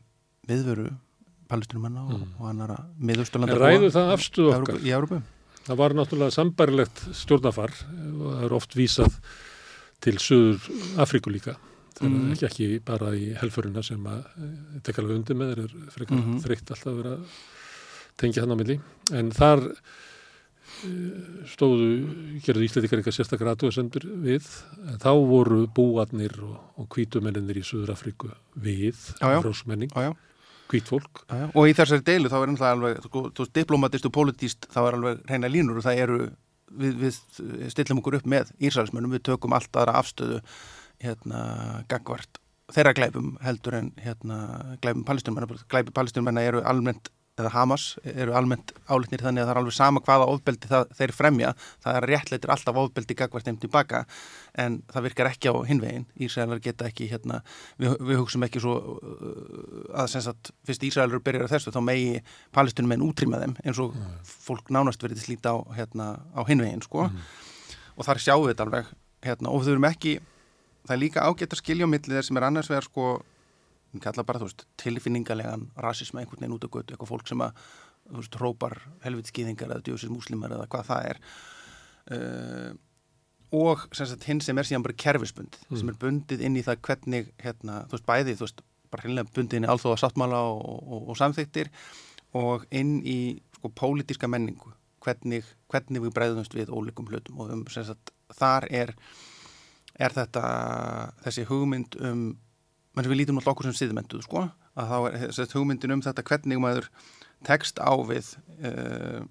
viðveru palestinumanna og, Mm. og annara miðausturlanda ræðu það afstuð okkar. í Európu Það var náttúrulega sambarilegt stjórnafar og það er oft vísað til Suður Afríku líka. Það er Mhm. ekki, ekki bara í helfurina sem að eh, tekja alveg undir með þeir er frekar Mhm. þreytt alltaf að vera tengja hann á milli. En þar stóðu, gerðu Íslandikar eitthvað sérstakar aðtöðasendur við. En þá voru búarnir og, og kvítumennir í Suður Afríku við, frósmenning, kvítfólk. og í þessari deilu þá er alveg sko, þú diplomatist og politíst þá er alveg reyna línur og það eru við, við stillum okkur upp með Ísraelsmönnum, við tökum allt aðra afstöðu hérna gagvart þeirra glæpum heldur en hérna glæpum palestinmenn, glæpi palestinmenn eru almennt eða Hamas eru almennt álitnir þannig að það er alveg sama hvaða ofbeldi það, þeir fremja, það er réttleitir alltaf ofbeldi gagvart þeim tilbaka en það virkar ekki á hinvegin Ísraelar geta ekki hérna, við, við hugsum ekki svo uh, að sem sagt, fyrst Ísraelur byrjar að þessu þá megi palestinum en útrýma þeim eins og fólk nánast verið slíta á, hérna, á hinvegin sko. Og þar sjáum við þetta alveg hérna, og þau erum ekki það er líka ágætt að skilja á milli þess sem er annars vegar sko við kalla bara, veist, tilfinningalegan rasisma einhvern veginn út á götu, eitthvað fólk sem að veist, hrópar helvitskiðingar eða djósið múslimar eða hvað það er uh, og sem sagt hinn sem er síðan bara kerfisbund Mm. sem er bundið inn í það hvernig hérna, þú veist, bæði, þú veist, bara hreinlega bundið inn í alþjóða sáttmála og, og, og samþyktir og inn í sko pólitíska menningu hvernig, hvernig við breyðumst við ólíkum hlutum og um, sem sagt, þar er er þetta þessi hugmynd um menn sem við lítum alltaf okkur sem siðmentuð sko, að þá er þessi hugmyndin um þetta hvernig maður tekst á við uh,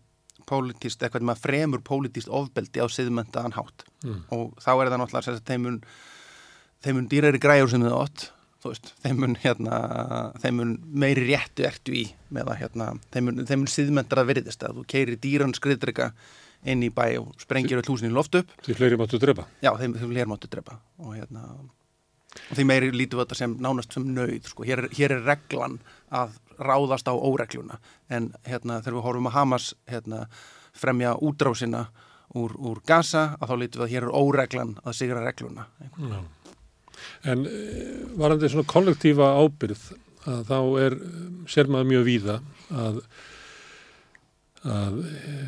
pólitíst, eða hvernig maður fremur pólitíst ofbeldi á siðmentaðan hátt. Mm. og þá er það náttúrulega sem sagt, þeim mun, þeim mun dýrari græjur sem þið átt veist, þeim mun, hérna, þeim mun meiri réttu ertu í með að hérna, þeim mun, þeim mun siðmentar að virðist að þú keiri dýran skriðdrega inn í bæ og sprengir öll húsin í loft upp. Því fleiri máttu drepa. Já, þeim, þeim lér máttu drepa og hérna og því meiri lítum við þetta sem nánast sem nöyð sko. hér, hér er reglan að ráðast á óregluna en hérna þegar við horfum að Hamas hérna, fremja útrásina úr, úr Gaza að þá lítum við að hér er óreglan að sigra regluna Já. En eh, varandi svona kollektífa ábyrð að þá er, sér maður mjög víða að, að e,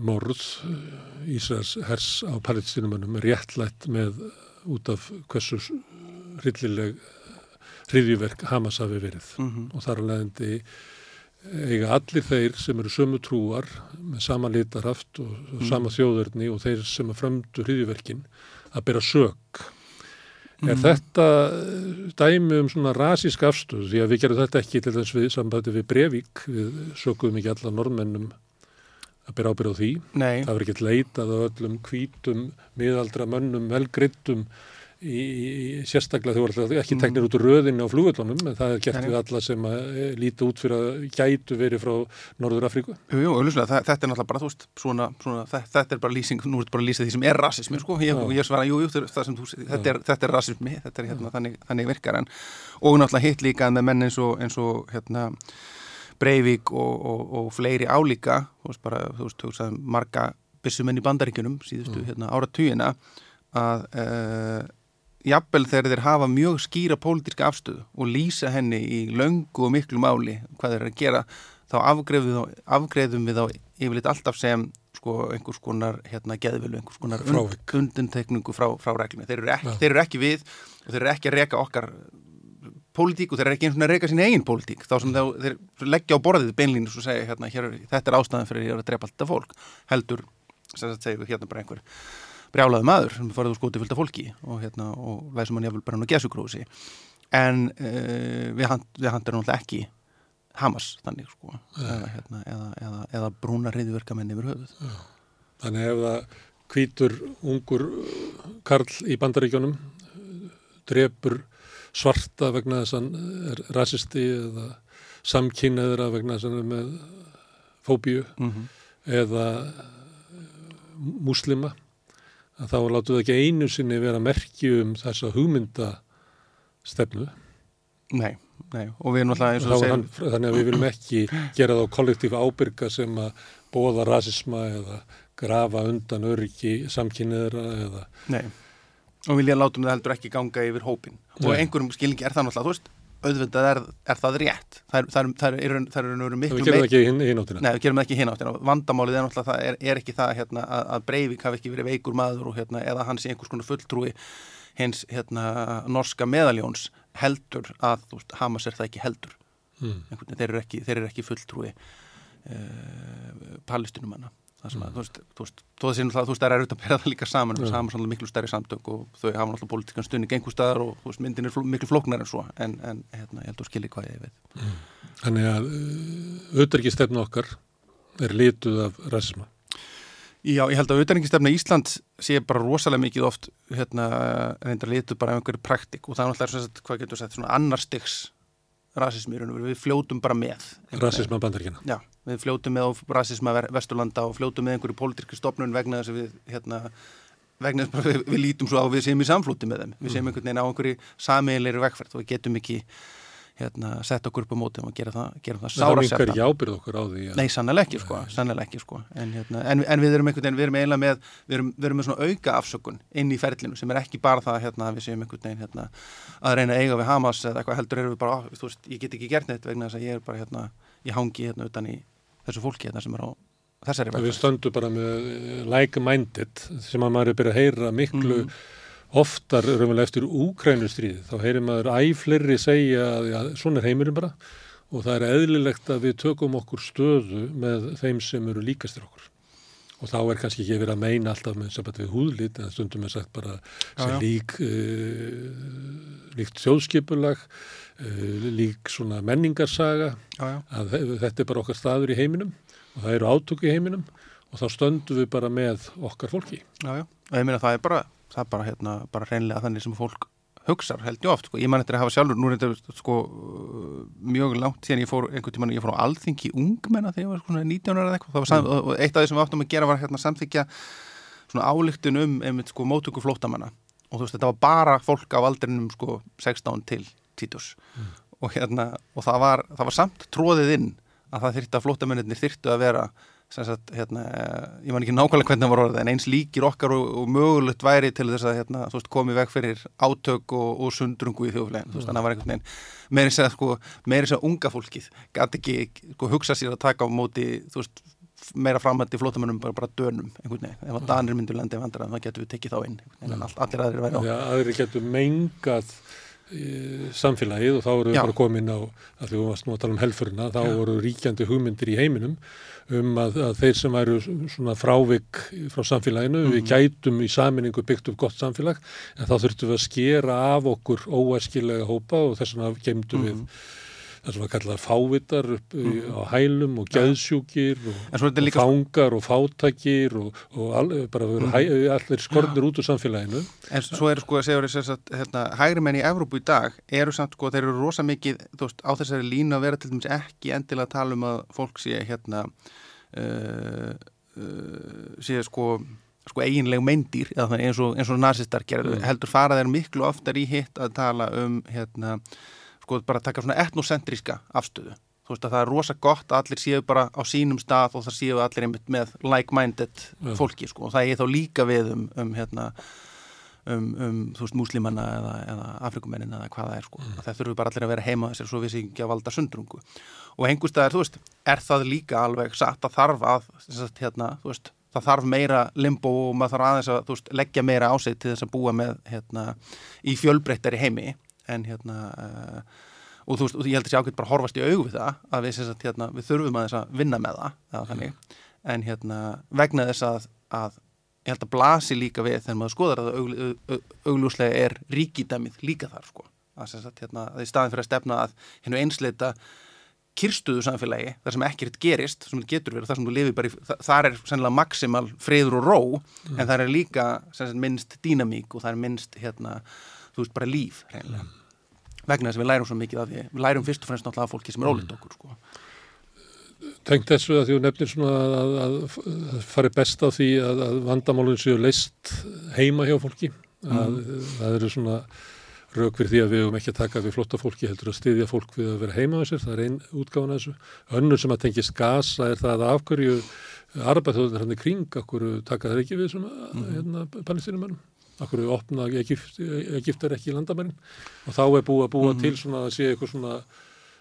morð Ísraels hers á palestinumönnum er réttlætt með út af hversu rillileg hriðjuverk Hamas hafi verið mm og þar að leiðandi eiga allir þeir sem eru sömu trúar með sama litarhaft og, og sama þjóðurni og þeir sem að frömdu hriðjuverkin að bera sök. Er Mhm. þetta eh, dæmi um svona rasísk afstöð því að við gerum þetta ekki til þess við sambandi við Brevík, við sökuðum ekki alla normennum að bera ábyrð á því. Nei, Það var ekkert leitað á öllum hvítum, miðaldra mönnum, velgryttum í, í sérstaklega þau voru ekki teknir út úr röðinni á flugvöllunum en það er gert við alla sem eh, líta út fyrir að gætu verið frá Norður Afríku. jú, jú, auðvitað, þetta er náttúrulega bara, þú veist, svona, svona þetta, er bara lýsing, nú er þetta bara að lýsa því sem er rasismi, sko, ég, ég svara, jú, jú, það sem þú, þetta er, þetta er rasismi, þetta er hérna, þannig, þannig virkar en, og náttúrulega hitt líka með menn eins og, eins og hérna, Breivik og, og, og fleiri álíka þú veist bara, þú veist, þú veist marga byssumenn í bandaríkunum síðustu hérna, áratugina að uh, jafnvel þegar þeir hafa mjög skýra pólitíska afstöðu og lýsa henni í löngu og miklu máli hvað þeir eru að gera þá afgreðum, við þá yfirleitt alltaf sem sko einhvers konar hérna geðvilu, einhvers konar Frávik. undintekningu frá, frá reglunni. Þeir eru, ekki, þeir eru ekki við og þeir eru ekki að reka okkar pólitík og þeir eru ekki eins og að reka sína eigin pólitík þá sem þá, þeir leggja á borðið beinlínu og segja hérna, hér, þetta er ástæðan fyrir að ég er að drepa alltaf fólk heldur, sem sagt segja við hérna bara einhver brjálaði maður sem farið úr skoti fylgta fólki og, hérna, og læsum hann jafnvel bara hann á gesugrósi en uh, við, hand, við handur náttúrulega ekki Hamas þannig sko eða, hérna, eða, eða, eða brúna reyðverkamenn yfir höfuð. Þannig ef það hvítur ungur uh, karl í bandaríkjónum uh, drepur svarta vegna þess að hann er rasisti eða samkynneðra vegna þess að hann er með fóbíu mm -hmm. eða múslima að þá látu það ekki einu sinni vera merki um þessa hugmyndastefnu Nei, nei, og við erum náttúrulega eins og hann, segir þannig að við viljum ekki gera þá kollektíf ábyrga sem að bóða rasisma eða grafa undan öryggi samkynniðra eða Nei, og vilja látum það heldur ekki ganga yfir hópin og Nei. einhverjum skilningi er það náttúrulega, þú veist auðvitað er, er það rétt það er, það er, það er, það er, það er við miklu gerum það ekki í nótina. Nei, við gerum það ekki hinn áttina. Vandamálið er náttúrulega það er, er ekki það hérna, að, að Breivik hafi ekki verið veikur maður og, hérna, eða hann sé einhvers konar fulltrúi hins hérna, norska meðaljóns heldur að veist, Hamas er það ekki heldur. Mm. Þeir eru ekki, þeir eru ekki fulltrúi uh, palestinumanna. Það sem að, þú veist, þú veist, þú veist, þú veist, þú veist, það er erfitt að bera það líka saman, Já. mm. saman sannlega miklu stærri samtök og þau hafa náttúrulega pólitíkan stunning einhver staðar og þú veist, myndin er miklu flóknar en svo, en, en hérna, ég held að þú skiljið hvað ég veit. Þannig að auðverkistefna okkar er lituð af rasisma. Já, ég held að auðvitaðingistefna Íslands sé bara rosalega mikið oft hérna, reyndar litur bara af einhverju praktik og það er svona, hvað getur sagt, svona annar stygs rasismi við fljótum bara með Rasisma bandaríkina. Já, við fljótum með á rasisma Vesturlanda og fljótum með einhverju pólitíski stopnun vegna þess að við, hérna, vegna þess bara við, við lítum svo á að við séum í samflóti með þeim, við séum einhvern veginn á einhverju sameiginleiri vegferð og við getum ekki hérna, sett okkur upp á móti og gera það, gera það Það sára mingar ekki ábyrð okkur á því. að- Nei, sannlega ekki sko, sannlega ekki sko. En, hérna, en, en við erum einhvern veginn, við erum eiginlega með við erum, við erum með svona auka afsökun inn í ferlinu sem er ekki bara það hérna, að við séum einhvern veginn hérna, að reyna að eiga við Hamas eða eitthvað heldur erum við bara, á, þú veist, ég get ekki gert neitt vegna þess að ég er bara hérna, ég hangi hérna utan í þessu fólki hérna sem er á þessari Við vegferð. stöndum bara með eh, like-minded sem að maður er byrjað að heyra miklu Mhm. oftar raunverulega eftir úkrænustríði. Þá heyrir maður æfleiri segja að já, svona er heimurinn bara og það er eðlilegt að við tökum okkur stöðu með þeim sem eru líkastir okkur. Og þá er kannski ekki verið að meina alltaf með samband við húðlit en stundum er sagt bara sem lík, uh, líkt þjóðskipulag, uh, lík svona menningarsaga Já, já. að þe- þetta er bara okkar staður í heiminum og það eru átök í heiminum og þá stöndum við bara með okkar fólki. Já, já, og ég meina það er bara það er bara hérna, bara hreinlega þannig sem fólk hugsar held ég oft, sko, ég man eftir að hafa sjálfur nú er þetta sko mjög langt síðan ég fór einhvern tímann, ég fór á alþingi ungmenna þegar ég var svona 19 ára eða eitthvað. Sam, og og eitt af því sem við áttum að gera var hérna samþykja svona álíktun um einmitt sko mótöku flóttamanna. Og þú veist þetta var bara fólk á aldrinum sko 16 til 20 og hérna og það var, það var samt tróðið inn að það þyrfti að flóttamennir þyrftu að vera sagt, hérna, ég man ekki nákvæmlega hvernig það var orðið en eins líkir okkar og, og mögulegt væri til þess að hérna, veist, komi veg fyrir átök og, og sundrungu í veist, þannig að það var einhvern veginn meiri segja, sko, meiri segja unga fólkið gæti ekki, sko, hugsa sér að taka á móti, veist, meira framhætti flótamennum bara, bara dönum, einhvern veginn. Ef að danir myndu lendi vandrar, þá getum við tekið þá inn en all, allir aðrir væri á. Því að aðri getur mengað e, samfélagið og þá eru við Já. bara komin á, að því við nú að tala um helfurina, þá voru ríkjandi hugmyndir í heiminum um að, að þeir sem væru svona frávik frá samfélaginu, við gætum í saminningu byggt upp gott samfélag, en þá þurftum við að skera af okkur óæskilega hópa og þess vegna gemdum við það sem að kalla fávitar upp í, á hælum og geðsjúkir og, og líka- fangar og fátakir og, og al, bara mm hæ, allir skornir út úr samfélaginu. En svo eru sko að segja að hérna, hægri menn í Evrópu í dag eru samt sko, þeir eru rosa mikið veist, á þessari línu að vera til dæmis ekki endilega að tala um að fólk sé hérna uh, uh, sé sko sko eiginleg meindýr eða þannig eins og, og nazistar gerðu, Mm. heldur fara þeir miklu oftar í hitt að tala um hérna, sko bara taka svona etnocentríska afstöðu, þú veist að það er rosa gott að allir séu bara á sínum stað og það séu allir einmitt með like-minded Já. fólki sko. Og það er þá líka við um, um hérna um, um þú veist múslimanna eða, eða afrikumennin eða hvað það er sko. Mm. það þurfum bara allir að vera heima þessir svo við séum ekki að valda sundrungu. Og einhverstaðar þú veist er það líka alveg satt að þarf að sagt, hérna, veist það þarf meira limbo og maður þarf aðeins að veist, leggja meira á sig til þess að búa með hérna, í fjölbreyttari heimi en hérna uh, og þú veist, og ég held að sé ákveð bara að horfast í augu við það að við, sagt, hérna, við þurfum aðeins að vinna með það eða, þannig, en hérna vegna þess að, að ég held að blasi líka við þegar maður skoðar að augl, au- au- augljóslega er ríkidæmið líka þar sko. Að, sagt, hérna, að í staðin fyrir að stefna að hennu einsleita kyrstuðu samfélagi þar sem ekkert gerist, sem getur verið þar sem þú lifir bara í, þa- þar er sennilega maksimal friður og ró, en það er líka sagt, minnst dýnamík og það er minnst hérna, þú veist, bara líf reynilega, vegna þess að við lærum svo mikið af því, við lærum fyrst og fremst náttúrulega af fólki sem er ólíkt okkur, sko Tengt þessu að því þú nefnir svona að, að, að, að fari best á því að, að vandamálun séu leist heima hjá fólki. Að, Það eru svona rauk fyrir því að við höfum ekki að taka við flotta fólki heldur að styðja fólk við að vera heima á sér. Það er einn útgáfan af þessu. Önnur sem að tengist gasa er það að afhverju arbæðþjóðunar hann í kring, akkur taka það ekki við svona hérna, palestinumennum. Akkur opna er ekki landamærin og þá er búið að búa til svona að sé eitthvað svona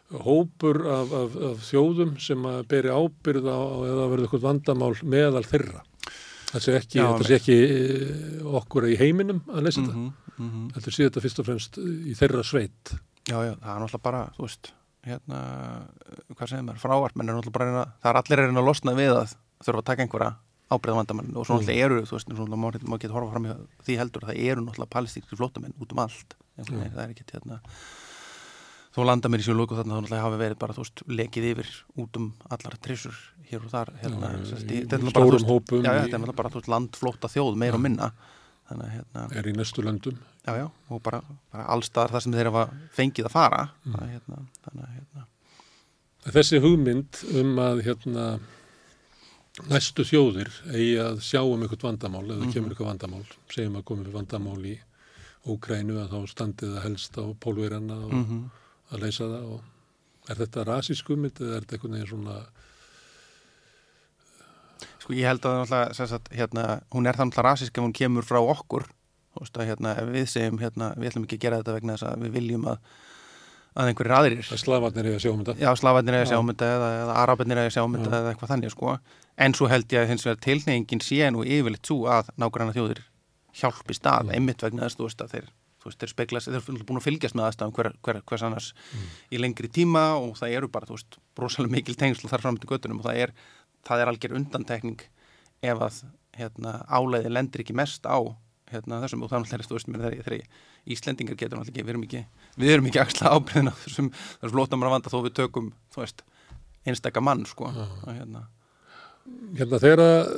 hópur af, af, af þjóðum sem að beri ábyrð á eða verður eitthvað vandamál meðal þeirra. Það sé ekki, Já, þetta sé ekki eh, okkur í heiminum að lesa þetta. -hmm, mm -hmm. Þetta sé þetta fyrst og fremst í þeirra sveit. Já, já, það er náttúrulega bara, þú veist, hérna, hvað segir maður, frávartmenn er náttúrulega bara, það er allir reyna að losna við að þurfa að taka einhverja ábreyðavandamann og svo náttúrulega eru, þú veist, svona, maður, getur horfa fram í því heldur, það eru náttúrulega palestíkri flótamenn út um allt, einhvern veginn, það er ekki, hérna, þó landa mér í sjálf og þarna þá náttúrulega hafi verið bara, þú veist, lekið yfir út um allar trissur hér og þar, hérna, þetta er náttúrulega bara, þú veist, er landflóta þjóð, meir og minna, þannig að, hérna, Er í næstu löndum. já, já, og bara, bara allstaðar þar sem þeir hafa fengið að fara. Hérna, þannig að hérna, Þessi hugmynd um að hérna, næstu þjóðir eigi að sjá um eitthvað vandamál eða kemur eitthvað vandamál, segjum að komið vandamál í Ókrænu að þá standið það helst á pólverjana og Mhm. að leysa það og er þetta rasísk hugmynd eða er þetta eitthvað neginn svona sko ég held að sagt, hérna, hún er náttúrulega rasísk ef hún kemur frá okkur að hérna, við segjum hérna, við ætlum ekki að gera þetta vegna þess að við viljum að að einhverjir aðrir. Að slafarnir eigi að sjá um já, slafarnir er að Já. sjá um eða, eða arabinir er að sjá um eða eitthvað þannig sko. En svo held ég að hins vegar tilneyingin sé nú yfirleitt svo að nágranna þjóðir hjálpi stað, einmitt vegna þess þú veist að þeir veist, þeir spegla sig, þeir eru búin að fylgjast með aðstæðum hver, hver, hvers annars í lengri tíma og það eru bara, þú veist, brosalega mikil tengsl þar fram til göttunum og það er, það er algjör undantekning ef að hérna, áleiði lendir ekki mest á hérna, þessum og þannig að þú veist mér þegar, þegar Íslendingar getur náttúrulega ekki, við erum ekki við erum ekki axla ábyrðina þessum, þessum flótamara vanda þó við tökum, veist einstaka mann, sko og, hérna, Hérna þegar að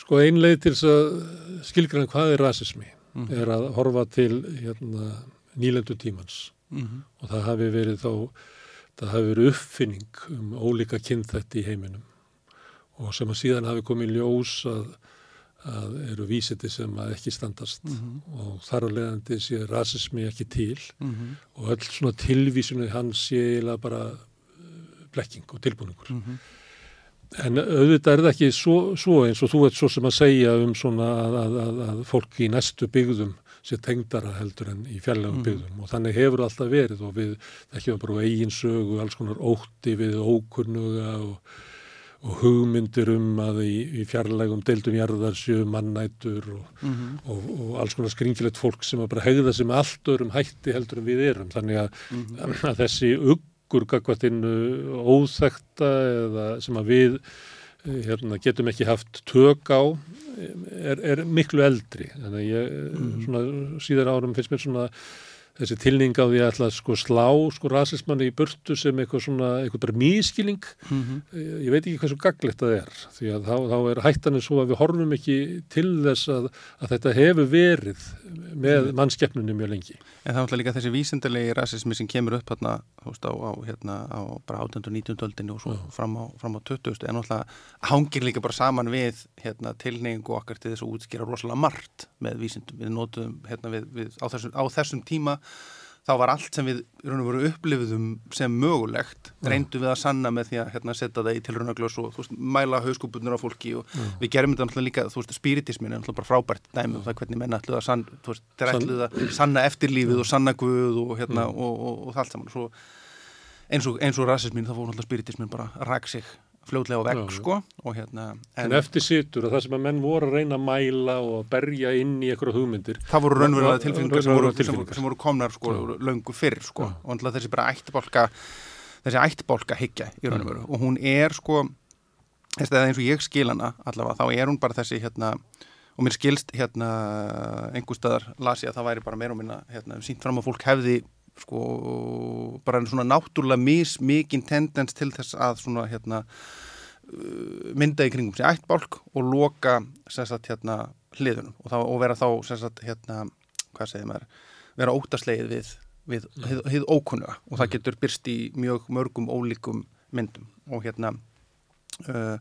sko einleið til þess að skilgræna hvað er rasismi er að horfa til hérna, nýlendu tímans. Mm og það hafi verið þá það hafi verið uppfinning um ólíka kynþætti í heiminum. Og sem að síðan hafi komið ljós að, að eru vísiti sem að ekki standast. Og þar að leiðandi sé rasismi ekki til. -hmm. og öll svona tilvísinu hans sé eiginlega bara eh, blekking og tilbúningur. En auðvitað er það ekki svo, svo eins og þú ert svo sem að segja um svona að, að, að, að fólk í næstu byggðum sé tengdara heldur en í fjarlægum byggðum. Og þannig hefur alltaf verið og við þekkjum bara á eigin sögu, alls konar ótti við ókunnuga og, og hugmyndir um að í, í fjarlægum deildum jarðar séu mannætur og, og, og alls konar skringilegt fólk sem að bara hegða sem allt öðrum hætti heldur en við erum. Þannig að, að þessi uggur gagvatinu óþekta eða sem að við eh, hérna, getum ekki haft tök á er, er miklu eldri. Þannig að ég, svona síðar árum finnst mér svona þessi tilning á því að ætla að sko slá sko rasismanni í burtu sem eitthvað svona, eitthvað bara mískilling Eh, ég veit ekki hversu gaglegt það er því að þá, þá er hættanir svo að við horfum ekki til þess að, að þetta hefur verið með mannskeppnunni mjög lengi. En það er líka þessi vísindalegi rasismi sem kemur upp hérna, þú veist, á, á, hérna, á bara 18. og 19. öldinni og svo fram á, fram á 20. en náttúrulega hangir líka bara saman við hérna, tilneyingu okkar til þess að útskýra rosalega margt með vísindum. Við notum hérna, við, við, á, þessum, á þessum tíma þá var allt sem við veru upplifðum sem mögulegt reyndum við að sanna með því að hérna, setja það í tilraunaglös og veist, mæla hauskúpunur á fólki og við gerum þetta líka, þú veist, spiritismin er bara frábært dæmi um það hvernig menna ætluð að sann, þú veist, ætluð að sanna eftirlífið og sanna guð og hérna og, og, og það allt saman. Svo, eins og, og rasismin þá fór spiritismin bara rak sig fljótlega á vegg, Já, sko og hérna, En eftir situr að það sem að menn voru að reyna að mæla og berja inn í einhverja hugmyndir það voru raunverulega Ra- tilfinningar sem voru, raunverulegar sem, tilfinningar. sem voru komnar sko, löngu fyrr sko. Já. og náttúrulega þessi bara ættbólka þessi ættbólka hyggja í raun og hún er sko þess að eins og ég skil hana allavega þá er hún bara þessi hérna og mér skilst hérna einhver staðar las ég að það væri bara meira og minna hérna, sínt fram að fólk hefði sko bara svona náttúrulega mis mikinn tendens til þess að svona hérna uh, mynda í kringum sér ættbálk og loka sagt hérna hliðunum. Og, þá, og vera þá sagt hérna hvað segir maður, vera óttaslegið við, við hið, hið ókunnuga. Og það getur byrst í mjög mörgum ólíkum myndum. Og hérna uh,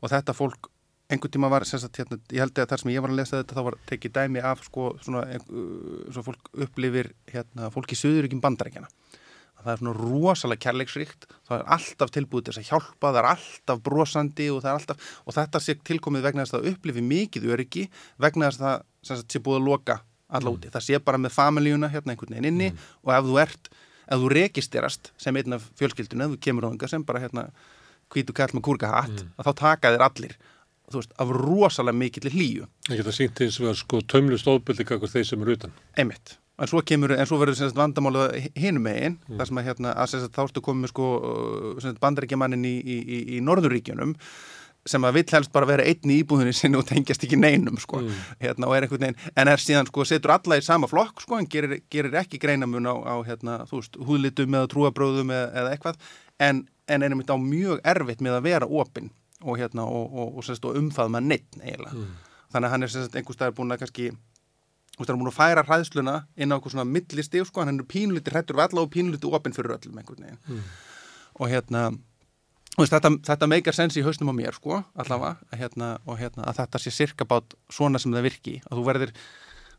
og þetta fólk einhvern tíma var, sagt, hérna, ég held að þar sem ég var að lesa þetta þá var tekið dæmi af sko, svona, uh, svo fólk upplifir hérna, fólk í söðuríkjum bandarækjana það er svona rosalega kærleiksríkt það er alltaf tilbúið til þess að hjálpa það er alltaf brosandi og er alltaf og þetta sé tilkomið vegna þess að upplifi mikið öryggi vegna þess að það sé búið að loka alla úti, það sé bara með familíuna hérna einhvern veginn inni og ef þú ert ef þú registerast sem einn af fjölskyldunum ef þú kemur á þengar sem bara hérna hvítu kall með kúrkahatt að þá taka þér allir þú veist, af rosalega mikill hlýju. Það geta sínt eins og að sko tömlust ofbeldi kakkur þeir sem eru utan. Einmitt. En svo kemur, en svo verður sem sagt vandamála hinum megin, þar sem að hérna, að sem sagt þá ertu komið sko bandaríkjamannin í, í, í, í norðuríkjunum sem að vill helst bara vera einn í íbúðinni sinni og tengjast ekki neinum sko, hérna og er einhvern veginn, en er síðan sko setur alla í sama flokk sko, en gerir, gerir ekki greinamun á, á hérna, þú veist, húðlitum eða trúabröðum eða, eða eitthvað, en, en er einmitt á mjög erfitt með að vera opinn og hérna og, og, og, og, og umfaðma neitt eiginlega. Þannig að hann er einhver staðar búin að kannski Þú veist, hann er múin að færa hræðsluna inn á eitthvað svona millistig, sko, hann er pínlítið hrættur við alla og pínlítið opinn fyrir öllum einhvern veginn. Og hérna, veist, þetta, þetta meikar sens í hausnum á mér, sko, allavega, hérna, og hérna, að þetta sé cirka bát svona sem það virki, að þú verðir,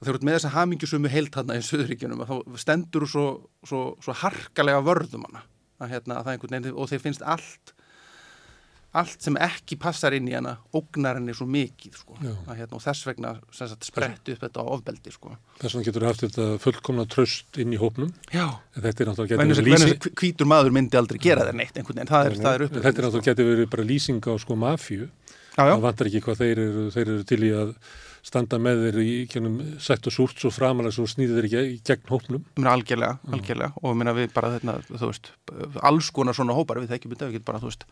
þegar þú ert með þessa hamingjusömu heilt þarna í Suðuríkjunum, að þá stendur þú svo, svo, svo harkalega vörðum hana, að hérna, að það einhvern og þeir finnst allt, allt sem ekki passar inn í hana ógnar henni svo mikið sko. Að, hérna, og þess vegna sagt, sprett upp þetta ofbeldi sko. Þess vegna getur haft þetta fullkomna tröst inn í hópnum. Já, En þetta er hvítur maður myndi aldrei gera þér neitt veginn, það er, það er upp Þetta er náttúrulega getur verið bara lýsing á sko já, Það vantar ekki hvað þeir eru, þeir eru til í að standa með þeir í kjönum sætt og súrt svo framalega svo snýðir þeir ekki í gegn hópnum. ég meina algjörlega, algjörlega og ég meina við bara þetta, þú veist alls konar svona hópar, við þekkjum þetta við getum bara, þú veist,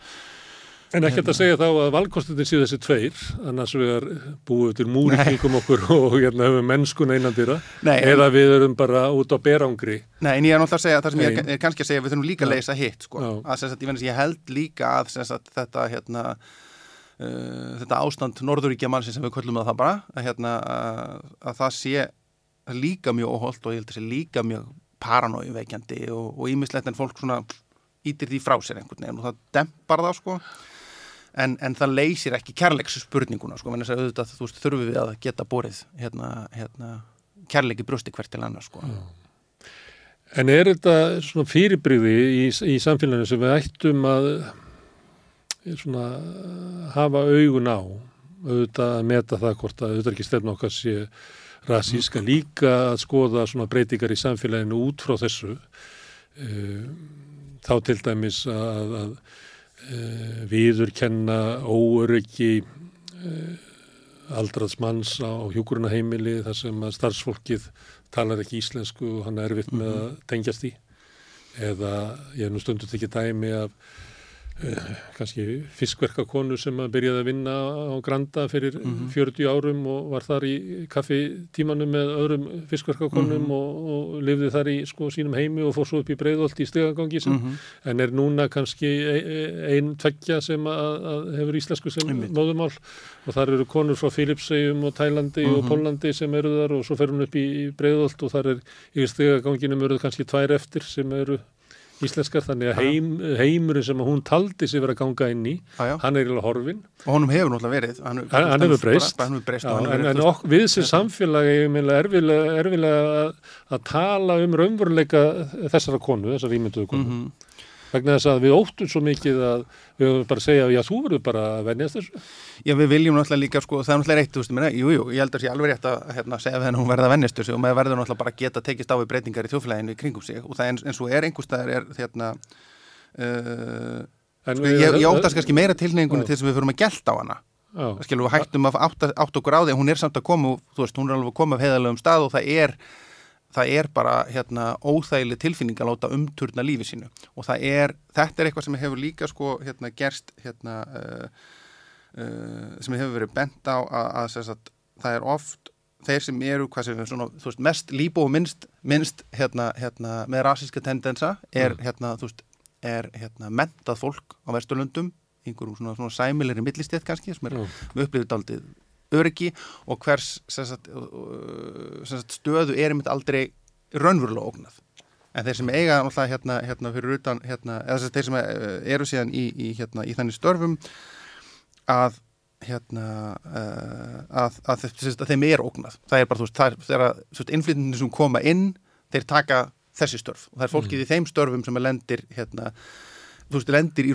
En ekkert að segja þá að valkostinni séu þessi tveir, annars við búum við til múri kringum okkur og hérna höfum mennskuna innan dýra, eða við erum bara út á berangri. Nei, en ég er náttúrulega að segja, það sem ég Ein. er kannski að segja, við þurfum líka að leysa hitt, sko. Að sagt, ég, ég held líka að sagt, þetta, hérna, uh, þetta ástand norðuríkja mannsins sem við köllum það það bara, að, hérna, að, að það sé líka mjög óholt og ég held að sé líka mjög paranói veikjandi og ímislegt en fólk svona ítir því frá sér einhvern veginn og það dempar það, sko. En, en það leysir ekki kærleiks spurninguna, sko, menn þess að auðvitað, þú veist, þurfum við að geta borið, hérna, hérna, kærleiki brjósti hvert til annars, sko. En er þetta svona fyrirbrigði í, í samfélaginu sem við ættum að eh, svona hafa augun á, auðvitað að meta það hvort að auðvitað ekki stefna okkar sé rasíska, líka að skoða svona breytingar í samfélaginu út frá þessu. Eh, Þá til dæmis að, að viðurkenna óöryggi uh, aldraðs manns á hjúkurunaheimili þar sem að starfsfólkið talar ekki íslensku og hann er erfitt með að tengjast í eða ég hef nú stundu tekið dæmi af kannski fiskverkakonu sem að byrjaði að vinna á Granda fyrir 40 árum og var þar í kaffitímanum með öðrum fiskverkakonum og, og lifði þar í sko sínum heimi og fór svo upp í breiðolt í stegagangi sem en er núna kannski e- e- ein tveggja sem að, að hefur íslensku sem móðumál og þar eru konur frá Filipsegjum og Tælandi og Pólandi sem eru þar og svo fer hún upp í, breiðolt og þar er í stegaganginum eru kannski tvær eftir sem eru íslenskar, þannig að heim, heimurinn sem hún taldi sig verið að ganga inn í, Já, já. hann er eiginlega horfin. og honum hefur náttúrulega verið hann, Hann, hann hefur breyst, en, en ok, við sem samfélagi er erfilega, erfilega að, að tala um raunveruleika þessara konu, þessara ímynduðu konu. Mhm. Vegna þess að við óttum svo mikið að við höfum bara að segja, já, þú verður bara að venjast þessu. Já, við viljum náttúrulega líka, sko, það er náttúrulega reitt, þú veist, minna, jú, jú, ég held að sé alveg rétt að hérna, segja að hún verða að vennist þessu og maður verður náttúrulega bara að geta tekist á við breytingar í þjóflæginu í kringum sig og það eins, eins og er einhverstaðar er, hérna, uh, En sko, ég, ég óttast kannski meira tilningunni Já. til þess að við fyrir að gelta á hana, skilur við hættum að átta, átta okkur á því, hún er samt að koma, þú veist, hún er alveg að koma af heiðalegum stað og það er, það er bara, hérna, óþægileg tilfinning að láta umturna lífi sínu og það er, þetta er eitthvað sem hefur líka, sko, hérna, gerst, hérna, uh, uh, sem hefur verið bent á að, að sagt, það er oft þeir sem eru sem er svona, veist, mest líbó og minnst, minnst hérna, hérna, með rasíska tendensa er, hérna, þú veist, er hérna, mentað fólk á Vesturlöndum einhverjum svona, svona sæmilegri millistið kannski sem er Já. Öryggi og hvers sem sagt, sem sagt, stöðu er einmitt aldrei raunverulega ógnað. En þeir sem eiga náttúrulega hérna, hérna fyrir utan hérna, eða að þeir sem eh, eru síðan í, í, hérna, í þannig störfum að hérna uh, að, að, að, að þeim er ógnað. Það er bara, þú veist, það er þegar innflytjandi sem koma inn, þeir taka þessi störf. Og það er fólkið í þeim störfum sem lendir hérna, þú veist, lendir í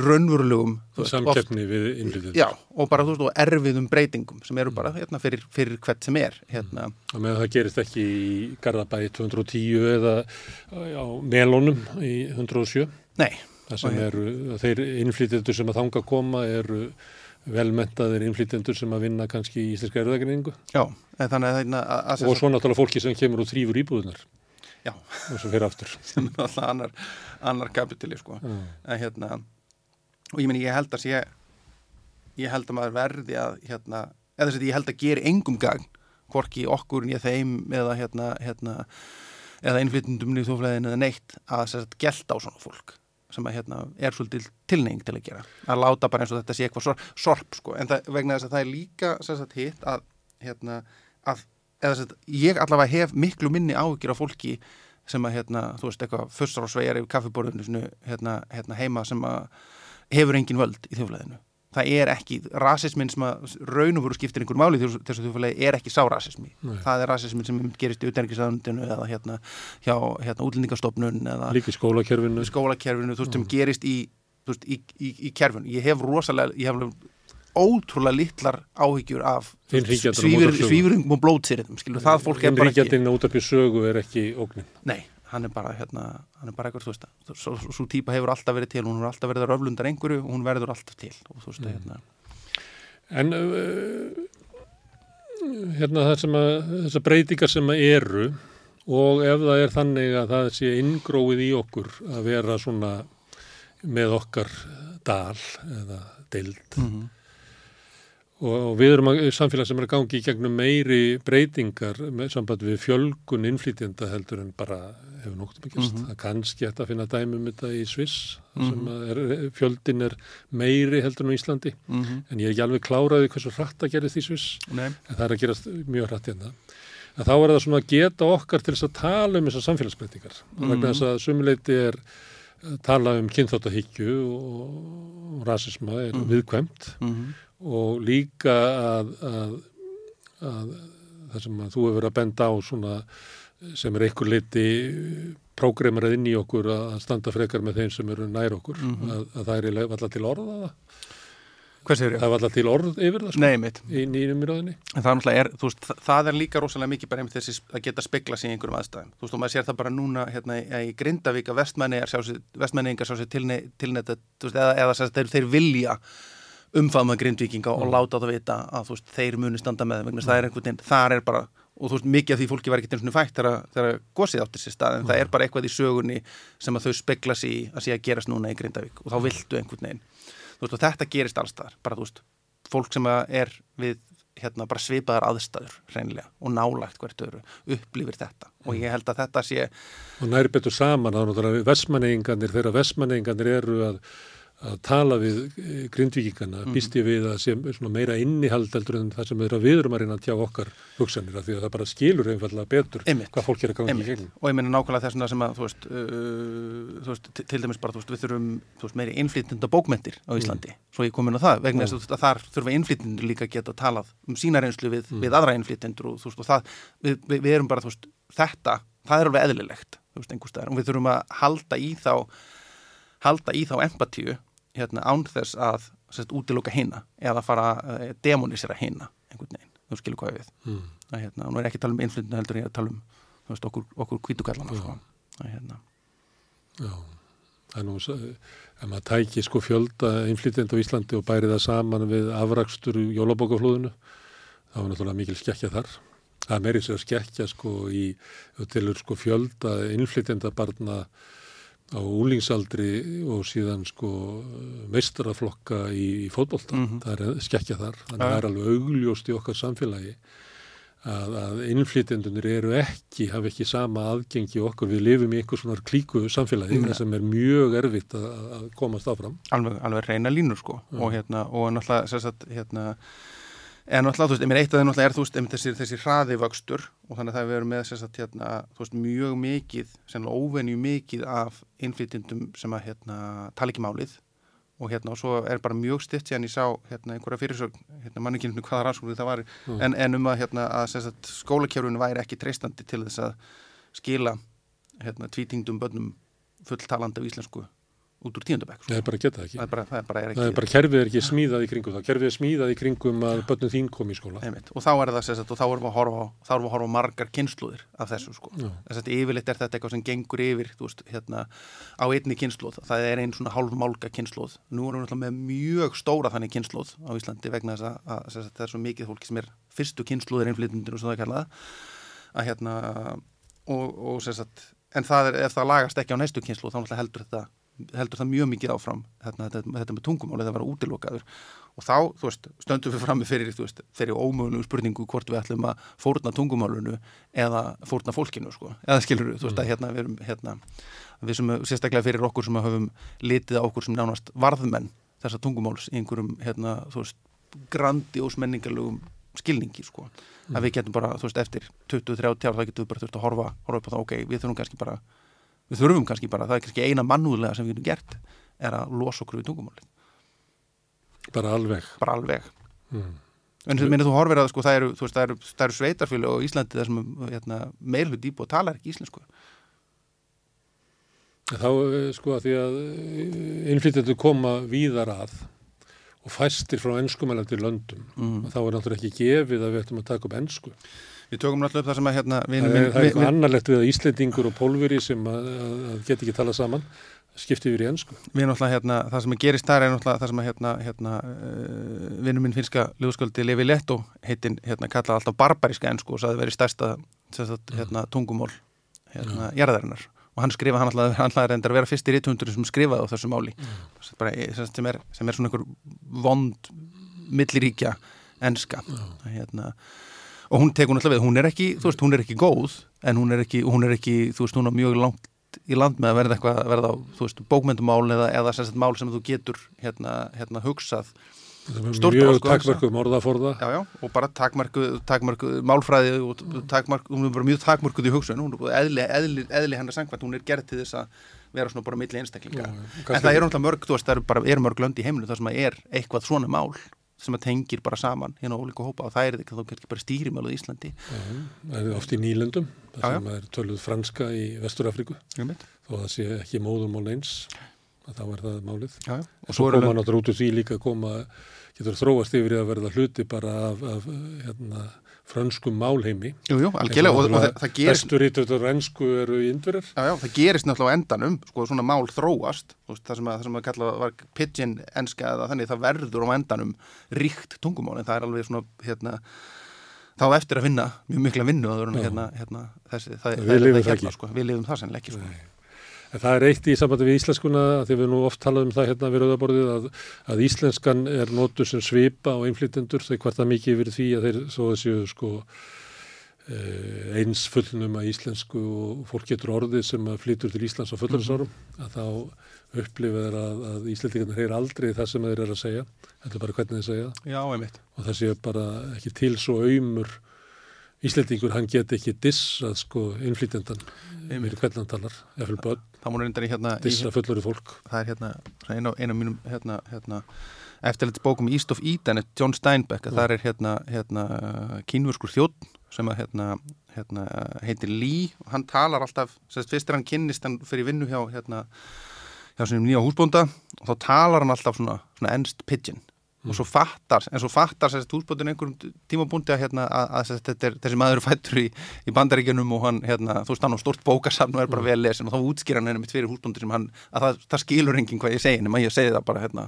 oft- samkeppni við innflytjum. Já, og bara þú veist, og erfiðum breytingum sem eru bara hérna, fyrir, fyrir hvert sem er hérna, Og með það gerist ekki í Garðabæi 210 eða á Melónum í 107. nei, Það sem eru, þeir innflytjendur sem að þanga koma eru velmentaðir innflytjendur sem að vinna kannski í íslenska erðagreiningu já, en þannig að, hérna, að, að, og svo náttúrulega fólki sem kemur og þrýfur íbúðunar já, og svo fyrir aftur. sem er alltaf annar, annar kapitali sko. Já. en hérna og ég meni ég held að sé ég held að maður verði að hérna, eða þess að ég held að gera engum gagn hvorki okkur nýja þeim eða hérna, hérna eða innflytjendum í þóflæðinu eða neitt að þess að gelta á svona fólk sem að hérna er svolítið tilneying til að gera að láta bara eins og þetta sé eitthvað sorp, sorp sko, en það, vegna þess að það er líka sagt hitt að hérna að, eða að ég allavega hef miklu minni áhyggjur af fólki sem að hérna, þú veist, eitthvað fussar og svegar yfir kaffiborðinu hérna, hérna heima sem að hefur engin völd í þjóflæðinu. Það er ekki, rasismin sem að raun og veru skiptir einhver máli í þessu þjóflæði er ekki sá rasismi. Nei. Það er rasismin sem gerist í utenrikiðsæðundinu eða hérna hjá hérna, útlendingastofnun eða Líka í skólakerfinu. skólakerfinu, þú veist, sem gerist í, veist, í, í, í kerfinu. Ég hef rosalega, ég hef ótrúlega litlar áhyggjur af Innhringjandum og blótsýrðum, það fólk er bara ekki Innríkjandinn út af byrju sögu er ekki ógnin. Nei, hann er bara hérna, hann er bara eitthvað, þú veist það svo, svo, típa hefur alltaf verið til, hún hefur alltaf verið að röflundar einhverju og hún verður alltaf til og þú veist það hérna. En uh, hérna það sem að, þessar breytingar sem að eru og ef það er þannig að það sé inngróið í okkur að vera svona með okkar dal eða deild mm og, og við erum að, samfélag sem er að gangi í gegnum meiri breytingar með samband við fjölgun innflytjenda heldur en bara hefur nóttum að gerst. Mhm. Það kannski hægt að finna dæmum þetta í Sviss mm að er, fjöldin er meiri heldur en á Íslandi -hmm. en ég er ekki alveg kláraði hversu hratt að gerist í Sviss Nei, en það er að gerast mjög hratt hérna. En þá er það svona að geta okkar til þess að tala um þessar samfélagsbreytingar. Mm. Vegna þess að sumuleiti er að tala um kynþáttahyggju og rasisma er viðkvæmt mm og líka að, að, að það sem að þú hefur verið að benda á svona sem er einhver liti prógremarað inn í okkur að standa frekar með þeim sem eru nær okkur. Að, að það er alltaf til orða það. Er alltaf til orð yfir það sko, Nei, í nýjum En það er veist, það, er líka rosalega mikið bara einmitt þessi að geta spegla sig í einhverjum aðstæðum. Þú veist, og maður sér það bara núna hérna í- Grindavík að vestmenningar sjá sér, sér veist, eða, eða sagt, þeir, þeir vilja umfama grindvíkinga og láta það vita að veist, þeir muni standa með þeim, vegna það er einhvern veginn, þar er bara, og þú veist, mikið af því fólki var ekki einu svona fætt þegar, þegar gosið átti sér stað, en það er bara eitthvað í sögunni sem að þau spegla sig í að sé að gerast núna í Grindavík og þá viltu einhvern veginn. Veist, og þetta gerist allstaðar, bara þú veist, fólk sem er við hérna bara svipaðar aðstæður hreinlega og nálægt hvert öru upplifir þetta. Og ég held að þetta sé og nær betur saman þá náttúrulega vestmanningarnir þegar vestmanningarnir eru að, að tala við eh, grindvíkingana, Mhm. býst ég við að sem meira innihald heldur en það sem er að við erum að reyna að tjá okkar hugsanir af því að það bara skilur einfallega betur Einmitt. hvað fólk er að ganga í gegnum. og ég meina nákvæmlega sem að þú veist, uh, þú veist til, dæmis bara þú veist, við þurfum veist, meiri innflytjenda bókmentir á Íslandi svo ég kom inn á það, vegna þess að, að þar þurfa innflytjendur líka að geta talað um sína reynslu við, við aðra innflytjendur og þú veist og það, við, við, við erum bara þú veist, þetta, það er alveg eðlilegt þú veist, einhvers staðar, og við þurfum að halda í þá halda í þá empatíu hérna án þess að sérst, útiloka hina eða fara að demonisera hina einhvern veginn, þú skilur hvað við Mm. að hérna, og nú er ekki að tala um innflytjenda heldur ég að tala um veist, okkur, okkur kvítukallana sko. að hérna, Já, það er nú, ef maður tæki sko fjölda innflytjandi á Íslandi og bæri það saman við afrakstur í jólabókaflóðinu, þá er náttúrulega mikil skekkja þar. Það meiri sér að skekkja sko í, tilur sko fjölda innflytjanda barna á úlingsaldri og síðan sko meistaraflokka í, í fótbolta. Mhm. Það er skekkja þar. Þannig að það er alveg augljóst í okkar samfélagi að, að innflytjendunir eru ekki, hafa ekki sama aðgengi okkur. Við lifum í einhvers svona klíku samfélagi Mm. mm. sem er mjög erfitt að, að komast áfram. alveg, alveg reyna línur sko og hérna, og náttúrulega sérstætt, hérna, en náttúrulega, þú veist, meina eitt af þeim náttúrulega er, þú veist, einmitt þessi, þessi hraði vöxtur og þannig að það erum með sérstætt, hérna, þú veist, mjög mikið, sennilega óvenju mikið af innflytjendum sem að, hérna, tala ekki málið og hérna, og svo er bara mjög stitt síðan ég sá, hérna, einhverja fyrirsögn, hérna, mannikinu hvaða rannsóknir það var, Mm. en, en um að, hérna, að sérstætt, skólakjörun væri ekki treystandi til þess að skila, hérna, tvítingdum bönnum fulltalandi af íslensku út úr tíundabæk, Það er bara að geta það ekki. það er bara, það er bara er ekki Það er bara kerfið er ekki smíðað í kringum það. Kerfið er smíðað í kringum að börnum þín kom í skóla. Einmitt. og þá er það sérst, og þá erum við að horfa þá erum við að horfa margar kynnslóðir af þessu sko. Að yfirleitt er þetta eitthvað sem gengur yfir þú veist, hérna, á einni kynnslóð það er einn svona hálf málga kynnslóð nú erum við náttúrulega með mjög stóra þannig kynnslóð á Íslandi vegna þess að, að sérst, það er svo mikið fólki sem er fyrstu að hérna en það er, ef það lagast ekki á næstu kynnslóð þá heldur þetta heldur það mjög mikið áfram þetta, þetta, þetta með tungumálið að vera útilokaður. Og þá, þú veist, stöndum við frammi fyrir þú veist, þeirri ómögulegu spurningu hvort við ætlum að fórna tungumálunu eða fórna fólkinu, sko, eða skilur þú veist að hérna við erum, hérna við sem, sérstaklega fyrir okkur sem höfum litið á okkur sem nánast varðmenn þessa tungumáls í einhverjum, hérna, þú veist grandi og smenningalögum skilningi, sko, að við getum bara, þú veist, eftir 20-30 ár, það getum við bara þurft að horfa, horfa upp á það, ok, við þurfum kannski bara við þurfum kannski bara, það er kannski eina mannúðlega sem við getum gert, er að losa okkur við tungumálið, Bara alveg. bara alveg Mm. en þú minnir þú horfir að sko, það eru, veist, það eru, það eru sveitarfjölu á Íslandi þar sem hérna, meirhlut íbúið talar ekki íslensku Þá eh, sko að því að innflytjendur koma víðar að og fæstir frá enskumælandi löndum mm. og þá er náttúrulega ekki gefið að við ættum að taka upp ensku. Við tökum náttúrulega upp það sem að hérna, Það vinur er, það er eitthvað annarlegt við að Íslendingur og pólveri sem að, að, geta ekki talað saman. Skipti yfir í ensku. við náttúrulega hérna, það sem að gerist þar er náttúrulega það sem að hérna, hérna uh, vinur minn finska ljóðsköldi Levi Leto heitin hérna kallað alltaf barbariska ensku og saði verið stærsta sagt, hérna, tungumól hérna, jarðarinnar. Og hann skrifa hann alltaf, hann alltaf reyndar að vera fyrsti rítundur sem skrifaði á þessu máli. Sem bara, sem, er, sem er svona einhver vond milliríkja enska. Hérna og hún tekur náttúrulega við, hún er ekki, þú veist, hún er ekki góð en hún er ekki, hún er ekki þú veist, hún er mjög langt í land með að verða eitthvað að verða á, þú veist, bókmyndumál eða, eða sagt mál sem þú getur hérna, hérna hugsað, er Stórt mjög sko, takmörkum orðaforða. já, já, og bara takmarku, takmarku málfræði og takmarku, hún er bara mjög takmarkuð í hugsun, hún er bara eðli, eðli, eðli hennar sangvænt, hún er gerð til þess að vera svona bara milli einstaklinga, Já, en það eru náttúrulega mörg, þú veist, það eru bara, eru mörg lönd í heiminu þar sem að er eitthvað svona mál sem að tengir bara saman hérna á ólíku hópa og það er ekki þá kannski bara stýrimáluð í Íslandi. Já, Það er oft í nýlendum, Já, það sem er töluð franska í Vesturafriku, já, þó að það sé ekki móðumál eins, að þá er það málið. já, Og svo koma náttúrulega út úr því líka að koma, getur þróast yfir í að verða hluti bara af, af hérna, frönskum málheimi. jú, jú, algjörlega og, og það, það gerist Bestu rítur ennsku eru indverir. Já, já, það gerist náttúrulega á endanum, sko, svona mál þróast, veist, það sem að, það sem að kalla var pidgin enska eða þannig, það verður á endanum ríkt tungumál, en það er alveg svona, hérna, þá eftir að vinna mjög mikla vinnu að vera hérna, hérna, þessi, það, það, lifum það það hérna, ekki. sko, við lifum það sennilega ekki, sko. En það er eitt í sambandi við íslenskuna, því við nú oft talaðum það hérna við rauðaborðið, að, að íslenskan er nótur sem svipa á innflytendur, þau kvarta mikið yfir því að þeir svo þessu sko eh, eins fullnum að íslensku og fólk getur orðið sem að flytur til Íslands á fullarisárum, að þá upplifið er að, að Íslandingarnir heyr aldrei það sem þeir eru að segja, þetta er bara hvernig þeir segja. Já, og það sé bara ekki til svo auðmur Íslendingur, hann get ekki dissað sko innflýtjendan yfir hvernig hann talar, eða fyrir börn, Það múið reyndar í hérna, í, dissa fullori fólk. það er hérna, einu, af mínum, hérna, hérna, eftirleitt bókum East of Eden, eftir John Steinbeck, að það er hérna, hérna, kínvörskur þjótt sem að, hérna, hérna, heitir Lee, og hann talar alltaf, sérst, fyrst er hann kynnist, hann fyrir vinnu hjá, hérna, hjá sinni nýja húsbónda, og þá talar hann alltaf svona, svona ennst pidgin, og svo fattar, en svo fattar sérst húsbóndin einhverjum tímabúndi að, hérna, að, að er, þessi maður er fættur í, í bandaríkjunum og hann, hérna, þú veist, hann á stort bókasafn og er bara vel lesin og þá útskýr hann henni mitt fyrir húsbóndi sem hann, að það, það skilur enginn hvað ég segi, nema ég segi það bara, hérna,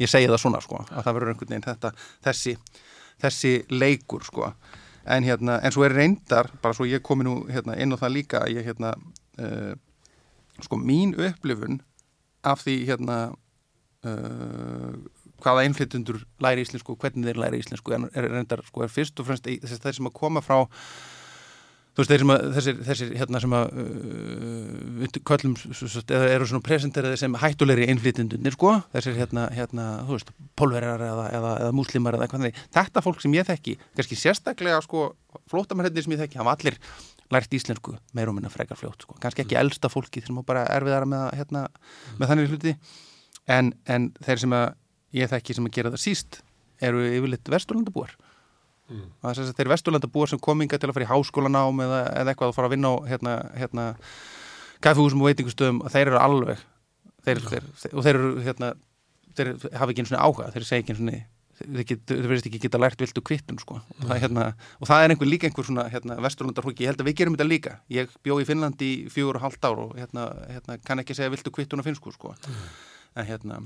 ég segi það svona, sko, að það verður einhvern veginn þetta, þessi, þessi leikur, sko, en hérna, en svo er reyndar, bara svo ég komi nú, hérna, inn á það líka, ég, hérna, uh, sko, mín upplifun af því, hérna, uh, hvaða innflytjendur læri íslensku og hvernig þeir læri íslensku en er reyndar sko er fyrst og fremst þeir sem að koma frá þú veist þeir sem að þessir, þessir hérna sem að uh, köllum eða eru svona presenteraði sem hættulegri innflytjendunir sko þessir hérna, hérna þú veist pólverjar eða, eða, eða múslimar eða hvað þeir þetta fólk sem ég þekki kannski sérstaklega sko flótamennir sem ég þekki hafa allir lært íslensku meir og minna frekar fljótt sko. kannski ekki elsta fólki sem á bara erfiðara með, að, hérna, með þannig hluti. En, en þeir sem að ég þekki sem að gera það síst eru yfirleitt vesturlandabúar Mm. og þess að þeir vesturlandabúar sem kominga til að fara í háskólanám eða, eða eitthvað að fara að vinna á hérna, hérna, kaffihúsum og veitingustöðum og þeir eru alveg þeir, þeir, og þeir eru hérna, þeir hafa ekki einu svona áhuga þeir segja ekki einu svona þeir, verðist ekki geta lært viltu kvittun sko. og, það, er hérna, og það er einhver líka einhver svona hérna, vesturlandarhóki, ég held að við gerum þetta líka ég bjó í Finnlandi í fjögur og halvt ár og hérna, hérna, kann ekki segja viltu kvittun á finnsku sko. en hérna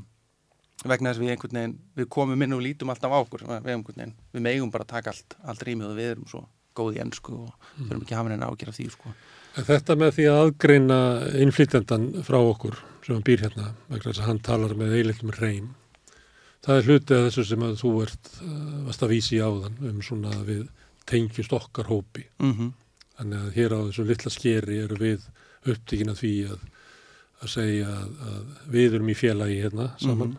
vegna þess að við einhvern veginn, við komum inn og lítum alltaf á okkur, við, einhvern veginn, við megum bara að taka allt, allt rýmið og við erum svo góð í ennsku og þurfum ekki að hafa neina ágjör af því sko. Þetta með því að aðgreina innflýtjendan frá okkur sem hann býr hérna, vegna þess að hann talar með eilitum reym, það er hluti af þessu sem að þú ert, uh, varst að vísi í áðan um svona að við tengjust okkar hópi. mm Þannig að hér á þessu litla skeri eru við upptíkin að því að, að segja að, að við erum í félagi hérna saman,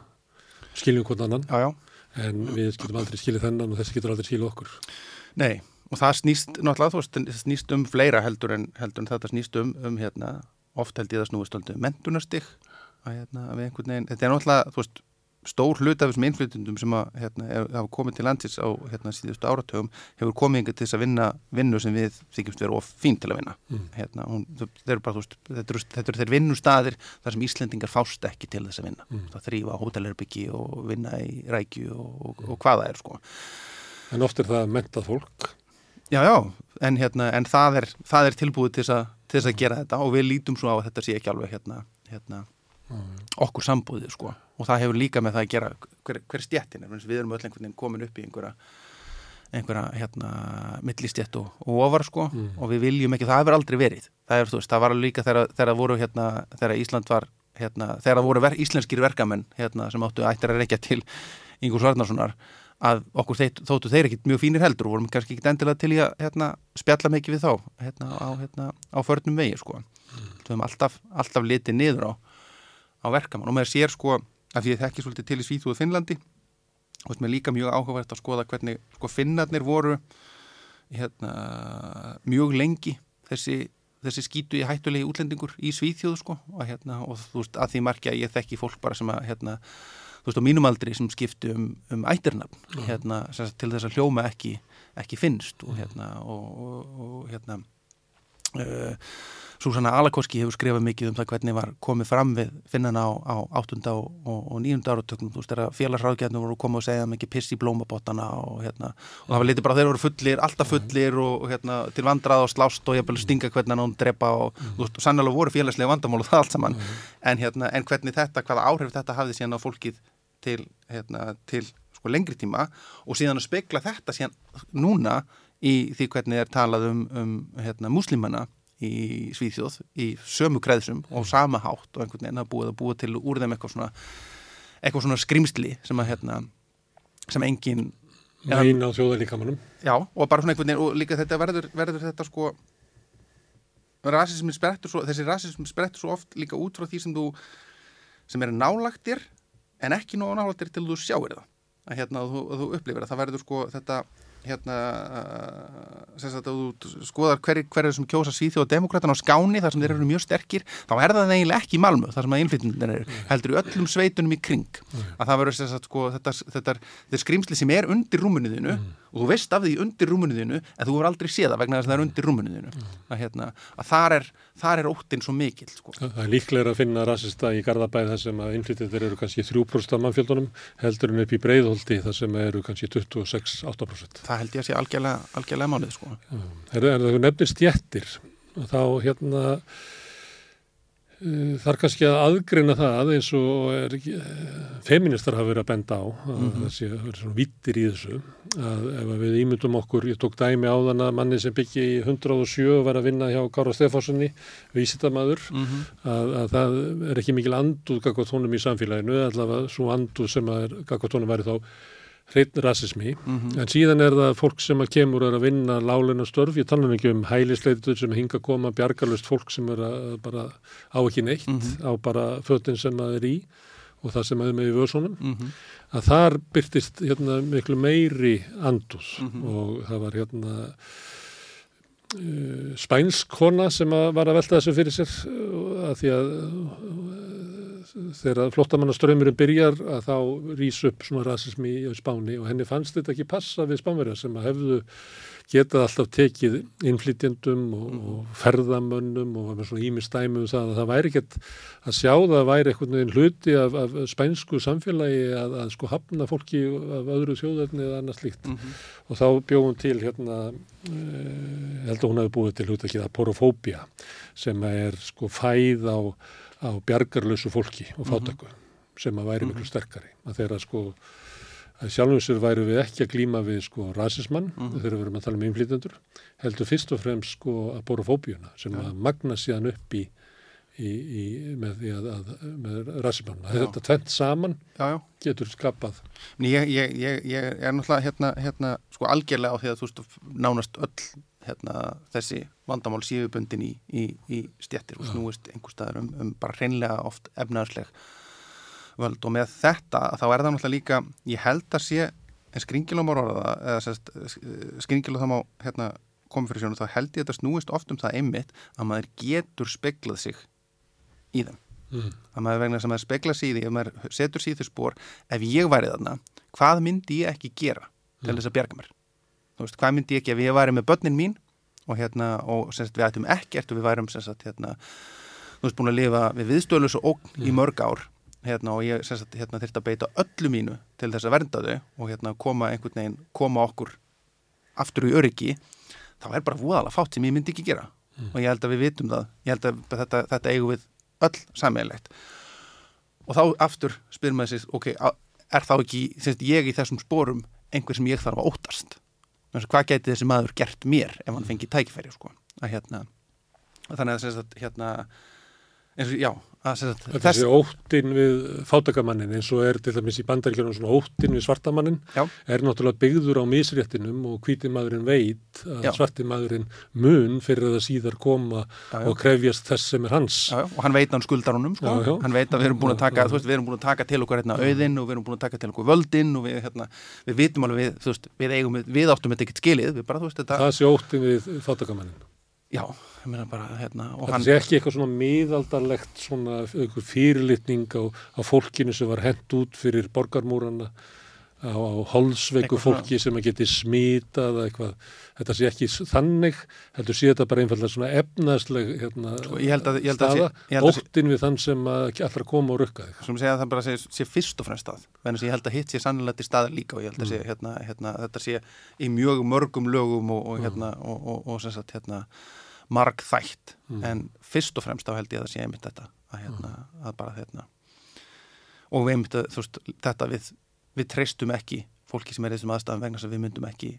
skiljum hvern annan, Já, já, en við getum aldrei skiljið þennan og þessi getur aldrei skiljið okkur. nei og það snýst, náttúrulega þú veist, snýst um fleira heldur en, heldur en þetta snýst um, um hérna, oft held ég það snúist um mentunarstig að hérna, við einhvern veginn, þetta er náttúrulega, þú veist stór hlut af þessum innflytjendum sem að hérna, hafa komið til landsins á hérna, síðustu áratögum hefur komið yngar til þess að vinna vinnu sem við þykjumst vera of fín til að vinna Mm. hérna, hún, eru bara, veist, þetta eru, þetta eru þeir vinnustaðir þar sem Íslendingar fást ekki til þess að vinna Mm. það þrýfa hótelherbyggi og vinna í rækju og, og, og hvað það er sko En oft er það mentað fólk. Já, já, en, hérna, en það, er, það er tilbúið til þess, að, gera þetta og við lítum svo á að þetta sé ekki alveg hérna, hérna, okkur sambúðið sko. Og það hefur líka með það að gera hver, hver stjettin er, við erum öll einhvern veginn komin upp í einhverja einhverja hérna, millistjett og, og ofar sko. Mm. og við viljum ekki, það hefur aldrei verið. Það, er, veist, það var líka þegar, þegar voru hérna, þegar Ísland var hérna, þegar voru ver, íslenskir verkamenn hérna, sem áttu ættir að reykja til Ingur Svarnarssonar að okkur þeit, þóttu þeir ekkit mjög fínir heldur og vorum kannski ekki endilega til í að hérna, spjalla mikið við þá hérna, á, hérna, á förnum vegi sko. við höfum alltaf, alltaf litið niður á, á verkamann og maður sér sko að því ég þekki svolítið til í Svíþúðu Finnlandi. Og það er líka mjög áhugavert að skoða hvernig sko finnarnir voru hérna, mjög lengi þessi, þessi skítu í hættulegi útlendingur í Svíþjóðu sko og, hérna, og þú veist að því margja ég þekki fólk bara sem að hérna, þú veist á mínum aldri sem skiptu um, um ættirnafn hérna, sem sagt, til þess að hljóma ekki, ekki finnst og hérna og, og, og hérna uh, Súsanna Alakoski hefur skrifað mikið um það hvernig var komið fram við finnana á, á 8. og, og, og 9. áratöknum þú veist þegar félagsráðgjarnir voru að koma og segja mikið piss í blómabottana og hérna og það var litið bara þeir voru fullir, alltaf fullir og, hérna til vandrað og slást og jafnvel stinga hvernig hann drepa og þú veist sannlega voru félagslega vandamál og það allt saman en hérna en hvernig þetta, hvaða áhrif þetta hafði síðan á fólkið til hérna til sko lengri tíma og síðan að spekla þetta síðan núna í því hvernig er talað um, um hérna, múslimana í Svíþjóð í sömu kreðsum og sama hátt og einhvern veginn að búið að búa til úr þeim eitthvað svona, eitthvað svona skrimsli sem að hérna sem engin Meina á þjóðalíkamanum. já og bara svona einhvern veginn og líka þetta verður, verður þetta sko rasismin sprettur svo, þessi rasismin sprettur svo oft líka út frá því sem þú sem eru nálagtir en ekki nógu nálagtir til þú sjáir það. Að hérna þú, þú upplifir það. Það verður sko þetta hérna uh, sem sagt að þú skoðar hverju hver sem kjósa síþjóð og demokratan á skáni þar sem þeir eru mjög sterkir þá er það eiginlega ekki í Malmö þar sem að innflytjandinn eru heldur í öllum sveitunum í kring. Að það verður sem sagt sko þetta, þetta, þetta er skrýmsli sem er undir rúmuniðinu og þú veist af því undir rúmuniðinu en þú voru aldrei séða vegna þess að það er undir rúmuniðinu að, hérna, að þar er, þar er óttinn svo mikil sko. Það er líklega að finna rasista í Garðabæð þar sem að innflytjandir eru kannski 3% af mannfjöldunum heldur en upp í Breiðholti þar sem eru kannski 26-8%. Það held ég að sé algjörlega, algjörlega málið sko. Er, er það nefnir stjettir og þá hérna uh, þarf kannski að aðgreina það eins og er, uh, feministar hafa verið að benda á að mm -hmm. þessi verið svona vittir í þessu að ef við ímyndum okkur, ég tók dæmi á þann að manni sem byggi í 107 og var að vinna hjá Kára Stefánssoni vísitamaður, mm -hmm. að, að það er ekki mikil anduð gagvatónum í samfélaginu, allavega svo anduð sem að gagvatónum væri þá hreitn rasismi, mm -hmm. en síðan er það fólk sem að kemur er að vinna láleina störf, ég tala ekki um hælisleitur sem hinga að koma, bjargarlust fólk sem er að bara á ekki neitt mm -hmm. á bara fötinn sem það er í og það sem er með í vöðsónum mm -hmm. að þar byrtist hérna, miklu meiri andús og það var hérna uh, spænskona sem að var að velta þessu fyrir sér að því að þegar flottamannaströymurinn byrjar að þá rýs upp svona rasismi í spáni og henni fannst þetta ekki passa við spánverja sem að hefðu getað alltaf tekið innflytjendum og, mm. og ferðamönnum og með svona ímistæmi um það að það væri ekkert að sjá það að væri einhvern veginn hluti af, af spænsku samfélagi að, að sko hafna fólki af öðru þjóðarni eða annað slíkt mm -hmm. og þá bjóðum til hérna eh, held að hún hefði búið til hlutakið að porofóbia sem er sko fæð á á bjargarlösu fólki og fátaku mm -hmm. sem að væri miklu sterkari að þeirra sko að sjálfum sér væri við ekki að glýma við sko rasismann mm -hmm. þegar við erum að tala um innflýtendur heldur fyrst og fremst sko að borofóbíuna sem ja. að magna síðan upp í, í, í með með rasismann að þetta tvent saman já, já. getur skapað ég, ég, ég, ég er náttúrulega hérna, hérna sko algjörlega á því að þú veist nánast öll hérna, þessi vandamál síðubundin í, í, í stjettir og snúist einhver staðar um, um bara hreinlega oft efnaðarsleg völd. Og með þetta þá er það náttúrulega líka, ég held að sé en skringilum á orða eða skringilum það má hérna, koma fyrir sjónu, þá held ég að þetta snúist oft um það einmitt að maður getur speglað sig í þeim. Mm. að maður vegna sem maður speglað sig í því ef maður setur síðu spór, ef ég væri þarna hvað myndi ég ekki gera til mm. þess að bjarga mér? Þú veist, hvað myndi ég ekki ef ég væri með börnin mín og hérna, og semst við ættum ekkert og við værum semst hérna, þú veist, búin að lifa við viðstöðlus og ógn mm. í mörg ár. Hérna og ég semst hérna þurft að beita öllu mínu til þess að vernda þau og hérna koma einhvern veginn, koma okkur aftur í öryggi, þá er bara voðalega fátt sem ég myndi ekki gera. Mm. og ég held að við vitum það, ég held að þetta, þetta eigum við öll sammeilegt og þá aftur spyr maður sér, ok, er þá ekki ég í þessum spórum einhver sem ég þarf að óttast hvað geti þessi maður gert mér ef hann fengi tækifæri sko. að hérna þannig að, hérna eins og já Þetta þess... óttin við fátakamannin eins og er til dæmis í bandaríkjörnum svona óttin við svartamannin Já. er náttúrulega byggður á misréttinum og hvítimadurinn veit að svartimadurinn mun fyrir að síðar koma Já, og krefjast þess sem er hans. og hann veit að hann skuldar honum sko. hann veit að við erum búin að taka veist, við erum búin að taka til okkur hérna auðinn og við erum búin að taka til okkur völdinn og við, hérna, við vitum alveg við, veist, við, eigum, við áttum þetta ekkert skilið bara, veist, þetta... Það sé óttin við fátakamannin Já, bara hérna Þetta hann... sé ekki eitthvað svona miðaldarlegt svona fyrirlitning á, á fólkinu sem var hent út fyrir borgarmúrana á, á holsveiku fólki sem að geti smítað eitthvað, þetta sé ekki þannig, þetta sé þetta bara einfallega svona efnaðsleg hérna, sko, að, staða, óttin við þann sem allra koma og rukka þig Sem segja að það bara sé, sé fyrst og fremst stað þannig að ég held að hitt sé sannlega til staðar líka og ég held að mm. sé, hérna, hérna, þetta sé í mjög mörgum lögum og, og, hérna, mm. og, og sem sagt hérna marg þætt mm. en fyrst og fremst þá held ég að það sé einmitt þetta að, hérna, mm. að bara hérna og við einmitt þú veist þetta við, við treystum ekki fólki sem er í þessum aðstæðum vegna sem við myndum ekki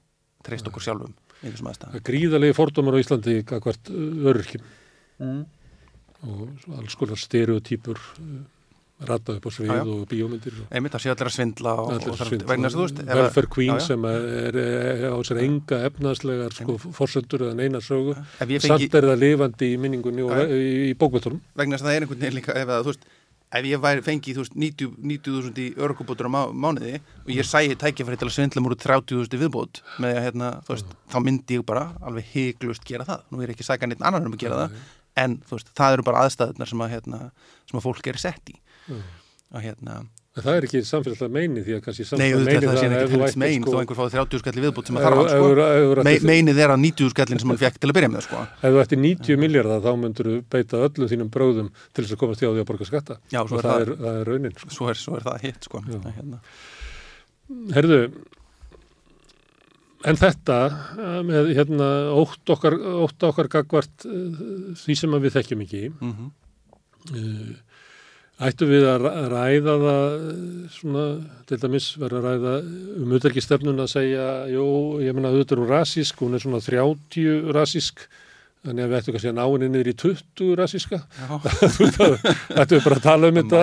treyst okkur sjálfum í þessum aðstæðum Gríðalegi fordómar á Íslandi hvert öryrkjum mm. og alls konar stereotýpur rata upp á svið já, já. og bíómyndir einmitt að sé allir að svindla og, og vegna þess að þú veist Welfare Queen já, sem er, á sér enga efnaðslegar sko fórsöndur eða neina sögu. Fengi... samt er það lifandi í minningunni og í, í bókvöldunum vegna þess að það er einhvern veginn líka ef þú veist ef ég væri fengið þú veist 90 90.000 í örkubótur á má, mánuði og ég sæi tækifæri til að svindla múr út 30.000 í viðbót með að hérna, þú veist, þá myndi ég bara alveg hyglust gera það, nú er ég ekki sækja neitt annar um að gera það, en þú veist, það eru bara aðstæðunar sem að, hérna, sem að fólk er sett í og hérna En það er ekki samfélagslega meini því að kannski samfélagslega auðvitað það sé að ef ekki þú helst ættir, mein sko- þó einhver fáið 30 skall í viðbót sem að þarf hann ef- sko. Me, Meinið er að 90 skallin sem hann fekk til að byrja með sko. Ef þú ættir 90 miljardar þá myndur þú beita öllum þínum bróðum til þess að komast hjá því að borga skatta. Já, og er það, það- er, það er raunin. Sko. svo, er, svo er það hitt sko. Það, hérna. Herðu, en þetta eh, með hérna ótt okkar, ótt okkar gagvart uh, því sem að við þekkjum ekki, mm uh, ættu við að ræ- ræða það svona, til dæmis vera að ræða um utarkistefnun að segja, jú, ég menna auðvitað er hún rasísk, hún er svona 30 rasísk, þannig að við ættum kannski að ná henni niður í 20 rasíska. Ættum við bara að tala um þetta.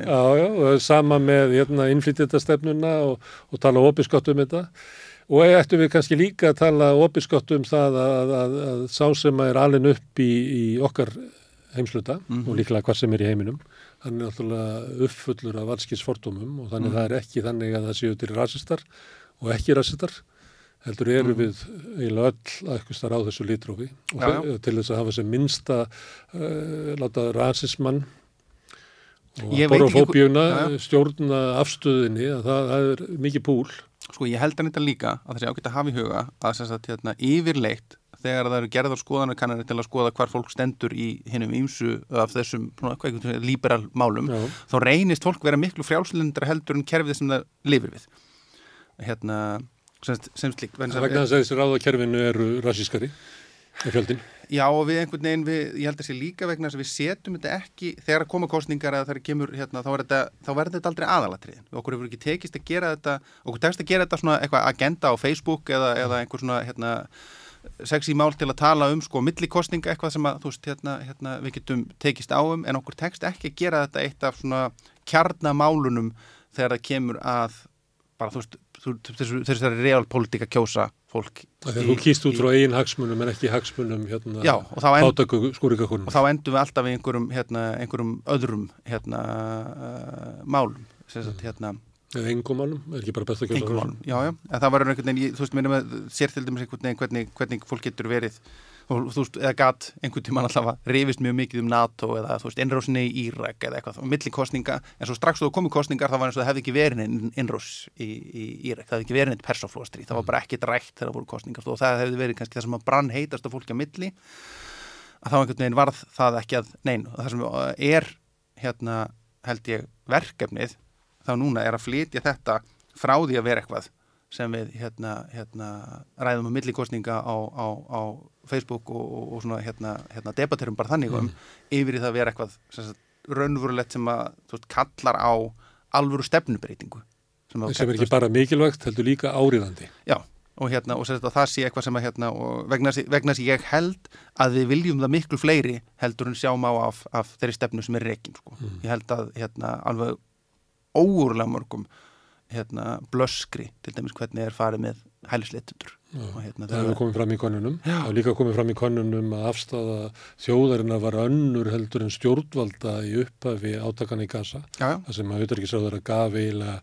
Já, já, það sama með hérna, innflytjendastefnuna og, og tala opiskott um þetta. Og ættum við kannski líka að tala opiskott um það að, að, að sá sem er alin upp í, í okkar heimsluta Mhm. og líklega hvað sem er í heiminum, hann er náttúrulega uppfullur af allskis fordómum og þannig Mhm. það er ekki þannig að það séu til rasistar og ekki rasistar heldur eru Mhm. við eiginlega öll eitthvað starf á þessu litrófi og Já, já. til þess að hafa sem minnsta uh, láta rasismann og borofóbíuna stjórna afstöðinni að það, það er mikið púl Sko ég held hann þetta líka að það sé ágætt að hafa í huga að sem sagt, hérna, yfirleitt þegar það eru gerðar skoðanar kannanir til að skoða hvar fólk stendur í hinnum ímsu af þessum liberal málum Já. þá reynist fólk vera miklu frjálslindra heldur en kerfið sem það lifir við hérna sem, sem slík vegna þess að- vegna þess að þessi ráðakerfinu eru rasískari í fjöldin Já og við einhvern veginn, við, ég held að sé líka vegna að við setjum þetta ekki, þegar að koma kostningar eða þegar kemur, hérna, þá, er verður þetta aldrei aðalatriðin. Okkur hefur ekki tekist að gera þetta, okkur tekst að gera þetta svona eitthvað agenda á Facebook eða, eða einhver svona, hérna, sexy mál til að tala um sko millikostninga eitthvað sem að, þú veist, hérna, hérna við getum tekist á um, en okkur tekst ekki að gera þetta eitt af svona kjarnamálunum þegar það kemur að bara, þú veist, þessu, þessari realpolitika kjósa fólk. Þegar þú kýst út frá eigin hagsmunum en ekki hagsmunum hérna, Já, og þá end- og þá endum við alltaf í einhverjum, hérna, einhverjum öðrum hérna, uh, málum sem sagt, hérna, Eða engum málum, er ekki bara best að kjósa einhverjum málum já, já, en það var einhvern veginn, þú veist, minnum að sér til dæmis einhvern veginn hvernig, hvernig fólk getur verið. Og þú veist, eða gat einhvern tímann alltaf að rifist mjög mikið um NATO eða, þú veist, innrásinni í Írak eða eitthvað, og milli kostninga, en svo strax þú komið kostningar, það var eins og það hefði ekki verið neinn innrás í, í Írak, það hefði ekki verið neitt persóflóstri, það var bara ekkit rætt þegar voru kostningar, og það hefði verið kannski það sem að brann heitast á fólki á milli að þá einhvern veginn varð það ekki að nein, það sem er hérna held ég verkefnið þá núna er að flytja þetta frá því að vera eitthvað sem við hérna, hérna ræðum um millikostninga á, á, á Facebook og, og, og svona hérna, hérna debatterum bara þannig um yfir í það að vera eitthvað raunverulegt sem að veist, kallar á alvöru stefnubreitingu sem, sem er ekki bara mikilvægt, heldur líka áriðandi. Já, og, hérna, og sagt, það sé eitthvað sem að hérna, og vegna þess að ég held að við viljum það miklu fleiri heldur en sjáum á af, af þeirri stefnu sem er rekin sko. ég held að hérna, alveg óurlega mörgum hérna, blöskri til dæmis hvernig er farið með hælisleitundur og hérna, Það hefur komið fram í konunum. Það hefur líka komið fram í konunum að afstafa þjóðarinnar var önnur heldur en stjórnvalda í upphafi átakana í já, Það sem að auðvitaðriksráður að gaf eiginlega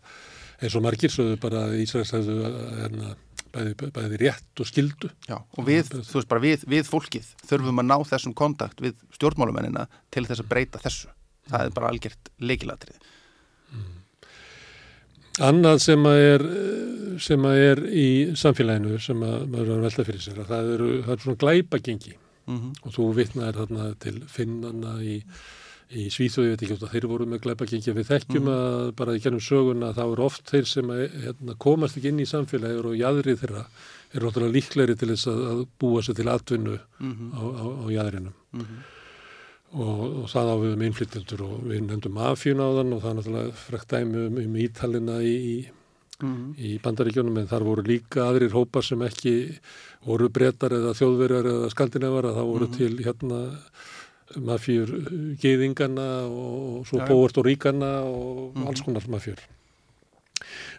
eins og margir sögðu bara að Ísraels hefðu hérna, bæði, bæði rétt og skildu. já, og við, þú veist bara við, við fólkið þurfum að ná þessum kontakt við stjórnmálumennina til þess að breyta þessu. Það er bara algjört leikilatrið Annað sem að er, sem að er í samfélaginu sem að maður er að velta fyrir sér að það eru, það eru svona glæpagengi. Mm og þú vitnaðir þarna til finnana í, í Svíþjóði, ég veit ekki hvort að þeir voru með glæpagengi við þekkjum að bara í gennum söguna þá eru oft þeir sem að, hérna, komast ekki inn í samfélagir og jæðrið þeirra eru náttúrulega líklegri til þess að, að búa sér til atvinnu Mhm. á, á, á jæðrinum og, og það á við um innflytjendur og við nefndum mafíun á þann og það er náttúrulega frekt dæmi um, um ítalina í, í Mhm. í bandaríkjónum en þar voru líka aðrir hópar sem ekki voru brettar eða þjóðverjar eða skandinavar að það voru til hérna mafjur geiðingana og svo Já, já. Póertoríkana og alls konar mafjur.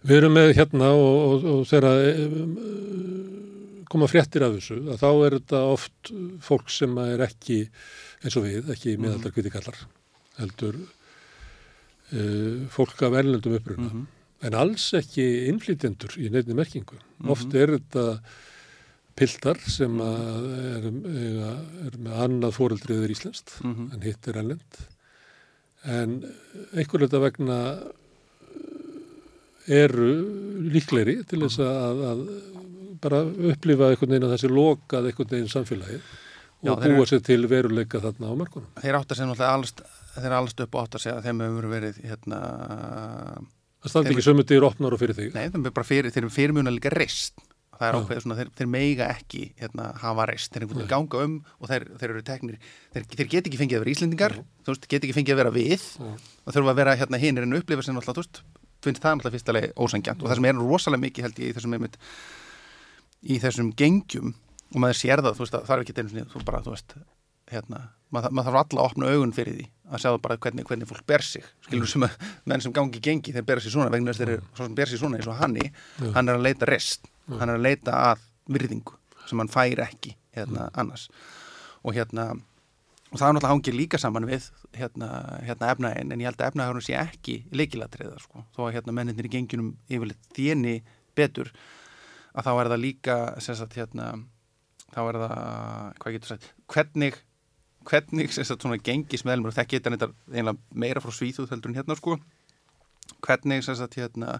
Við erum með hérna og, og, og þegar um, koma fréttir af þessu að þá er þetta oft fólk sem er ekki eins og við, ekki meðaldar kviti kallar heldur uh, fólk af erlendum uppruna Mhm. en alls ekki innflytjendur í nefni merkingu. Mhm. Oft er þetta piltar sem að er, er, er með annað fóreldriður íslenskt Mhm. en hitt er erlend en einhver þetta vegna eru líklegri til þess að, að bara upplifa einhvern veginn að þessi lokað einhvern veginn samfélagið Já, og búa sér til veruleika þarna á markunum. þeir átt að segja náttúrulega allast upp og átt að segja að þeim hefur verið hérna, Það standi ekki sömu dyr opnar og fyrir þig. nei, þeim er bara fyrir, þeir eru fyrirmuna líka reist það er Já. ákveðið svona, þeir, þeir meiga ekki hérna, hafa reist, þeir eru ganga um og þeir, þeir eru teknir, þeir, þeir get ekki fengið að vera Íslendingar, þú veist, get ekki fengið að vera við Já. og þurfa að vera hérna hinir en upplifa sem náttúrulega, þú veist, finnst það fyrsta leið ósangjant og það sem er rosalega mikið held ég í þessum einmitt, í þessum gengjum og maður sér það, þú veist, að það er ekki einu sinni, þú bara, þú veist, hérna maður, maður þarf alla að opna augun fyrir því að sjá bara hvernig, hvernig fólk ber sig. Skilur sem að menn sem gangi gengi þeir bera sig svona vegna þess þeir eru svo sem ber sig svona eins og hanni Já. hann er að leita rest. Hann er að leita að virðingu sem hann fær ekki hérna annars. Og hérna og það er náttúrulega hangir líka saman við hérna, hérna efnaðin en ég held að efnaðurinn sé ekki leikilatriða sko. Þó að hérna menninir í gengjunum yfirleitt þéni betur að þá er það líka sem sagt hérna þá er það, hvað getur sagt hvernig, hvernig sem sagt svona gengismeðlumur, það geta þetta einlega meira frá svíþúð heldur en hérna sko. Hvernig sem sagt hérna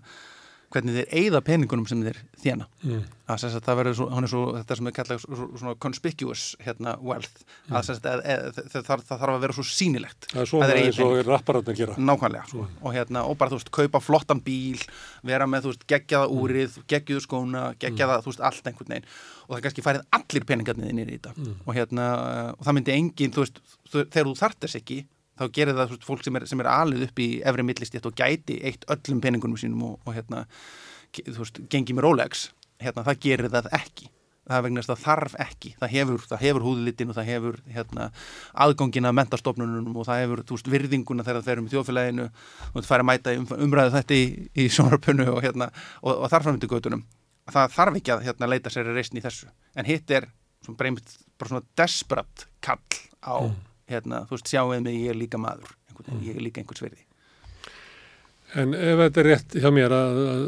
hvernig þeir eigða peningunum sem þeir þjána Mm. að sem sagt það verður svo, hann er svo þetta sem er kallað svo, svona conspicuous hérna wealth, að sem sagt að, að, það, það, það þarf að vera svo sínilegt Það er er eins og rappararnir gera. nákvæmlega. Og hérna, og bara þú veist, kaupa flottan bíl vera með, þú veist, geggjaða úrið geggjuðu skóna, geggjaða, þú veist, allt einhvern veginn. Og það kannski færið allir peningarnir inn í þetta. Og hérna, og það myndi engin, þú veist, þegar þú þart þess ekki þá gerir það, veist, fólk sem er, sem er alið upp í efri millistétt og gæti eitt öllum peningunum sínum og, og hérna þú veist, gengi með Rolex hérna, það gerir það ekki. Það vegna þess að það þarf ekki. Það hefur, hefur húðlitin og það hefur hérna, aðgangina að mentastofnunum og það hefur veist, virðinguna þegar það ferum í þjóðfélaginu og það fær að mæta um, umræðu þetta í, í sjónarpunnu og, hérna, og, og þar framöndu göttunum það þarf ekki að hérna, leita sér reysn í þessu. En hitt er svona, bara, svona desperat kall á hérna, þú veist, sjáuð mig, ég er líka maður einhvern ég er líka einhvers verði En ef þetta er rétt hjá mér að, að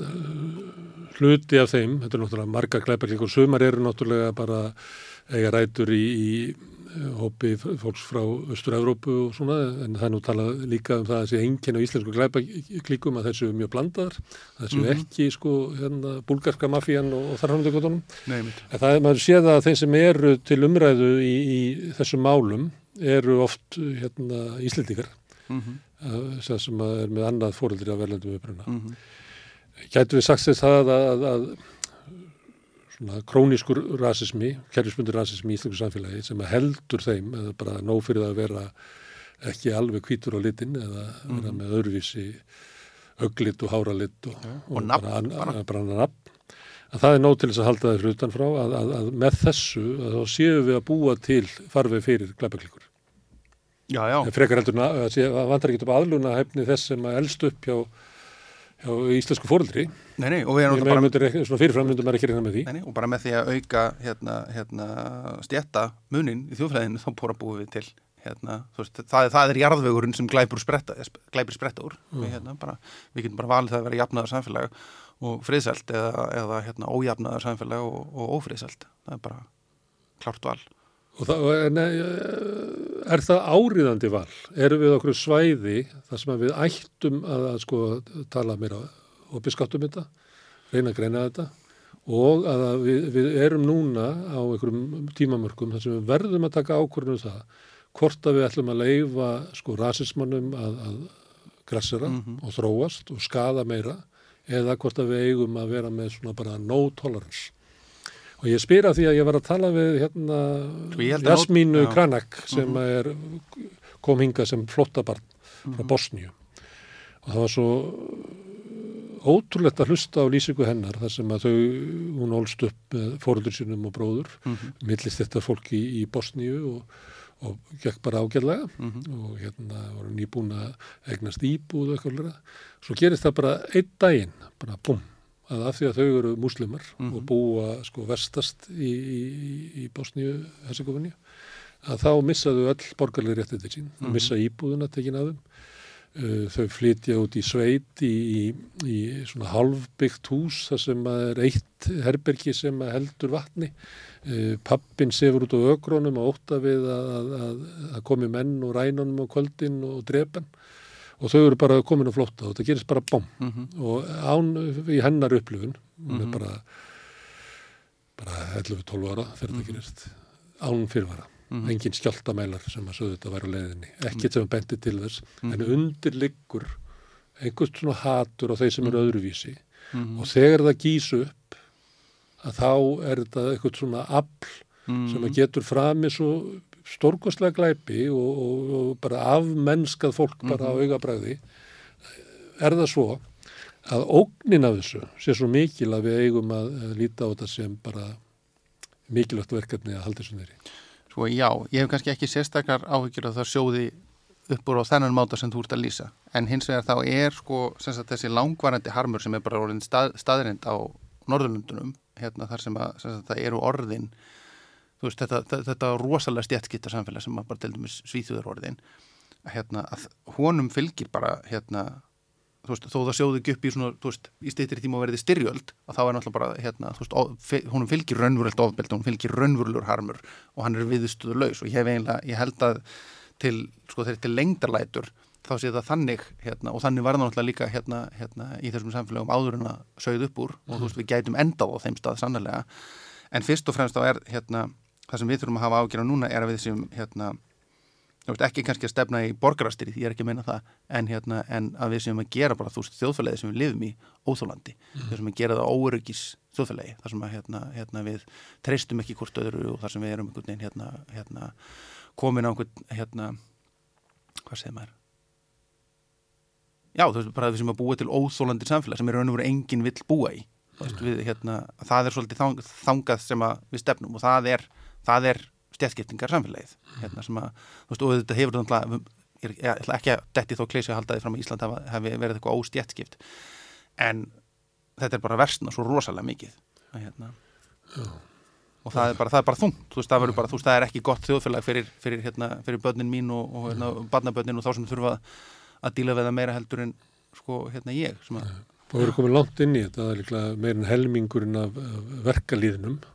hluti af þeim, þetta er náttúrulega marga glæparklíkur, sumar eru náttúrulega bara eiga rætur í, í hópi fólks frá Östur-Európu og svona, en það er nú talað líka um það að þessi enginn á íslensku glæparklíkum að þessu mjög blandaðar, að þessu Mhm. ekki sko hérna búlgarska mafían og, og þar hann gotunum. Nei, mitt. En það er, maður sé það að þeim sem eru til umræðu í, í þessum málum eru oft hérna Íslendingar, Mm -hmm. sem sem er með annað fóreldri af verðlendum uppruna. Mm -hmm. Gætu við sagt þess það að, að, að svona krónískur rasismi, kerfismundur rasismi í íslensku samfélagi sem heldur þeim eða bara nóg fyrir það að vera ekki alveg hvítur á litin eða vera með öðruvísi öglit og háralit og, Og nafn bara, bara. bara nafn að það er nóg til þess að halda þeir hlutan frá að, að, að með þessu að þá séum við að búa til farfið fyrir glæpaklíkur. Já, já, En frekar heldur að sé- að vantar ekki upp aðluna hefni þess sem að elst upp hjá, hjá íslensku fóreldri. nei, nei, og við erum meina bara myndir svona fyrirfram myndum maður ekki reyna með því. Nei, nei, og bara með því að auka hérna, hérna, stjætta munin í þjóðflæðinu þá búið búið við til hérna, veist, það, það er jarðvegurinn sem glæpur spretta, glæpur spretta úr við, hérna, bara, við getum bara valið það að vera jafnaðar samfélag og friðsælt eða, eða hérna, ójafnaðar samfélag og, og ófriðsælt það er bara klárt val. Og það, en, eh, er það áriðandi val? Erum við okkur svæði þar sem við ættum að, að sko tala meira og beskattum þetta, reyna að greina þetta og að við, við erum núna á einhverjum tímamörkum þar sem við verðum að taka ákvörðunum það hvort að við ætlum að leifa sko rasismannum að, að grassera og þróast og skada meira eða hvort að við eigum að vera með svona bara no tolerance. Og ég spyr af því að ég var að tala við hérna að Jasmínu já. Kranak sem er, kom hinga sem flottabarn frá Bosníu og það var svo ótrúlegt að hlusta á lýsingu hennar þar sem að þau, hún ólst upp fóröldur sínum og bróður millist þetta fólk í, í Bosníu og, og gekk bara ágæðlega og hérna voru nýbúin að eignast íbúð og eitthvað. Svo gerist það bara einn daginn, bara búm, að af því að þau eru múslimar og búa sko vestast í, í, í Bosníu, Herzegovini, að þá missaðu öll borgarlega réttið til sín, mm missa íbúðuna tekin að þeim, uh, þau flytja út í sveit í, í, í svona halvbyggt hús þar sem að er eitt herbergi sem að heldur vatni. Uh, pappin sefur út á ögrónum og ótta við að, að, að, að komi menn og rænunum á kvöldin og drepan og þau eru bara komin á flótta og það gerist bara bom. Mhm. og án í hennar upplifun hún Mhm. er bara bara 11-12 ára þegar þetta gerist án fyrirvara Mhm. engin skjáltamælar sem að sögðu þetta væri á leiðinni ekkert sem bendi til þess Mhm. en undir liggur einhvern svona hatur á þeir sem eru öðruvísi Mhm. og þegar það gís upp að þá er þetta eitthvað svona afl Mhm. sem að getur frami svo stórkostlega glæpi og, og, og bara afmennskað fólk bara á augabræði er það svo að ógnin af þessu sé svo mikil að við eigum að, að líta á þetta sem bara mikilvægt verkefni að halda þessu nýri. Svo já, ég hef kannski ekki sérstakar áhyggjur að það sjóði upp úr á þennan máta sem þú ert að lýsa. En hins vegar þá er sko sagt, þessi langvarandi harmur sem er bara orðin stað, staðrind á Norðurlundunum, hérna þar sem að sagt, það eru orðin, þú veist, þetta, þetta, þetta rosalega stjættskipta samfélag sem að bara til dæmis svíþjóður orðin, hérna, að honum fylgir bara, hérna, þú veist, þó það sjóði ekki upp í svona, þú veist, í stýttir tíma að verði styrjöld, að þá er náttúrulega bara, hérna, þú veist, honum fylgir raunverulegt ofbeldi, honum fylgir raunverulur harmur og hann er viðstuður laus og ég hef eiginlega, ég held að til, sko, þegar til lengdarlætur þá sé það þannig, hérna, og þannig var það náttúrulega líka, hérna, hérna, í þessum samfélagum áður en að sögð upp úr og þú veist, við gætum endað á þeim stað sannlega, en fyrst og fremst þá er, hérna, það sem við þurfum að hafa ágjörða núna er að við sem, hérna, ekki kannski að stefna í borgarastyrið, ég er ekki að meina það, en, hérna, en að við séum að gera bara þú veist þjóðfélagi sem við lifum í óþólandi, mm. við sem að gera það óöryggis þjóðfélagi, þar sem að hérna, hérna, við treystum ekki hvort öðru og þar sem við erum hérna, hérna, komin á einhvern, hérna, hvað segir maður? Já, þú veist, bara við sem að búa til óþólandi samfélag sem er raun og veru enginn vill búa í. Veist, við, hérna, það er svolítið þang, þangað sem við stefnum og það er, það er stjættskiptingar samfélagið. Hérna, sem að, þú veist, og þetta hefur náttúrulega, ég, ég ætla ekki að detti þó kleysi að halda því fram að Ísland hafa, hafi verið eitthvað óstjættskipt en þetta er bara versna svo rosalega mikið hérna, og það er bara, það er bara þungt þú veist, það bara, þú veist, það er ekki gott þjóðfélag fyrir, fyrir, hérna, fyrir börnin mín og, og hérna, barnabörnin og þá sem þurfa að díla við það meira heldur en sko, hérna ég Og við erum komin langt inn í þetta, það er líklega meirinn helmingurinn af, af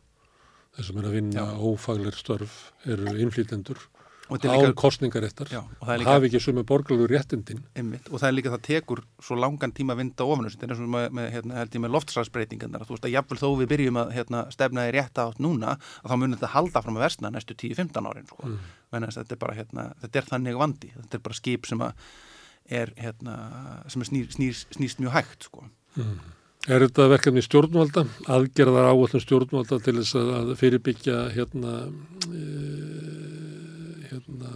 verkalýðnum, þessum er að vinna ófaglir störf, eru innflýtendur, án kostningaréttar, já, og það er líka hafi ekki sumu borgarlegu réttindin. Einmitt, og það er líka það tekur svo langan tíma að vinda þessu, þetta er eins og með, með, hérna, með loftslagsbreytingarnar, þú veist að jafnvel þó við byrjum að hérna, stefna í rétta átt núna að þá munir þetta halda fram að versna næstu 10-15 árin sko. Mm. þetta er bara hérna, þetta er þannig vandi, þetta er bara skip sem að er hérna, sem snýr, snýr, snýst mjög hægt sko. Mm. Er þetta verkefni stjórnvalda, aðgerðar áallum stjórnvalda til þess að, fyrirbyggja hérna, e, hérna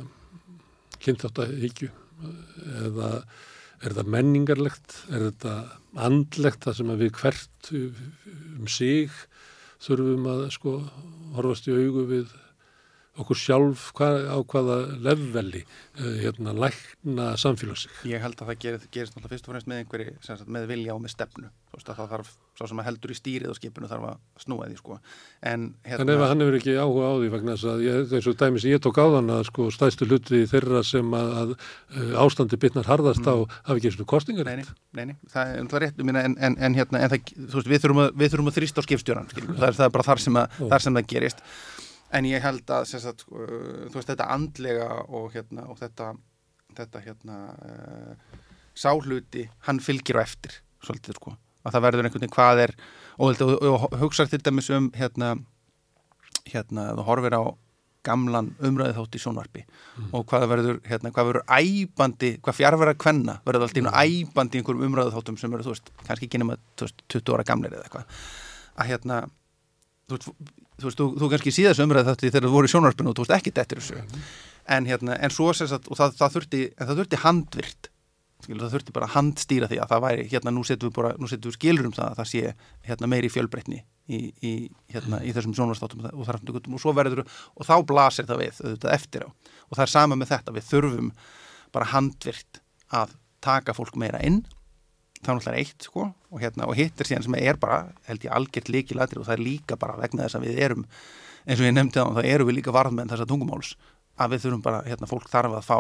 kynþáttahyggju? Eða er þetta menningarlegt, er þetta andlegt það sem við hvert um sig þurfum að sko horfast í augu við okkur sjálf hvað, á hvaða leveli uh, hérna lækna samfélagsig. Ég held að það gerist, gerist náttúrulega fyrst og fremst með einhverju sagt, með vilja og með stefnu. Það þarf, sá sem að heldur í stýrið á skipinu þarf að snúa því sko. En hérna, En ef hann hefur ekki áhuga á því vegna þess að ég, eins og dæmi sem ég tók áðan að sko stæðstu hluti þeirra sem að, að uh, ástandi bitnar harðast á hafi ekki svona kostingar Nei, nei, nei, nei, það er náttúrulega rétt. Minna, en, en, en, hérna, en það, þú veist, við þurfum að, við þurfum að þrýsta á skipstjóran það, er- það er bara þar sem, að, þar sem það gerist en ég held að sagt, uh, þú veist, þetta andlega og, hérna, og þetta, þetta hérna, uh, sáhluti hann fylgir á eftir svolítið, sko, að það verður einhvern veginn hvað er og, og, og hugsa til dæmis um hérna, hérna, þú horfir á gamlan umræði þátt í sjónvarpi og hvað verður, hérna, hvað verður æbandi, hvað fjárverða kvenna verður alltaf mm. æbandi í einhverjum umræðu þáttum sem eru, þú veist, kannski þú veist, 20 ára gamlir eða eitthvað. Að hérna, þú veist, þú, veist, þú, þú kannski síðast umræðu þátti þegar þú voru í sjónvarpinu og þú veist ekki dettur þessu en hérna, en svo sem sagt, og það, það þurfti en það þurfti handvirt skilur, það þurfti bara að handstýra því að það væri, hérna nú setjum við bara, nú setjum við skilur um það að það sé hérna meiri fjölbreytni í, í, hérna, í þessum sjónvarstátum og, þar, og svo verður, og þá blasir það við auðvitað eftir á, og það er sama með þetta við þurfum bara handvirt að taka fólk meira inn það er náttúrulega eitt sko og, hérna, og hitt er síðan sem er bara held ég algjört líkilættir og það er líka bara vegna þess að við erum eins og ég nefndi það, það eru við líka varðmenn þessa tungumáls að við þurfum bara, hérna, fólk þarf að fá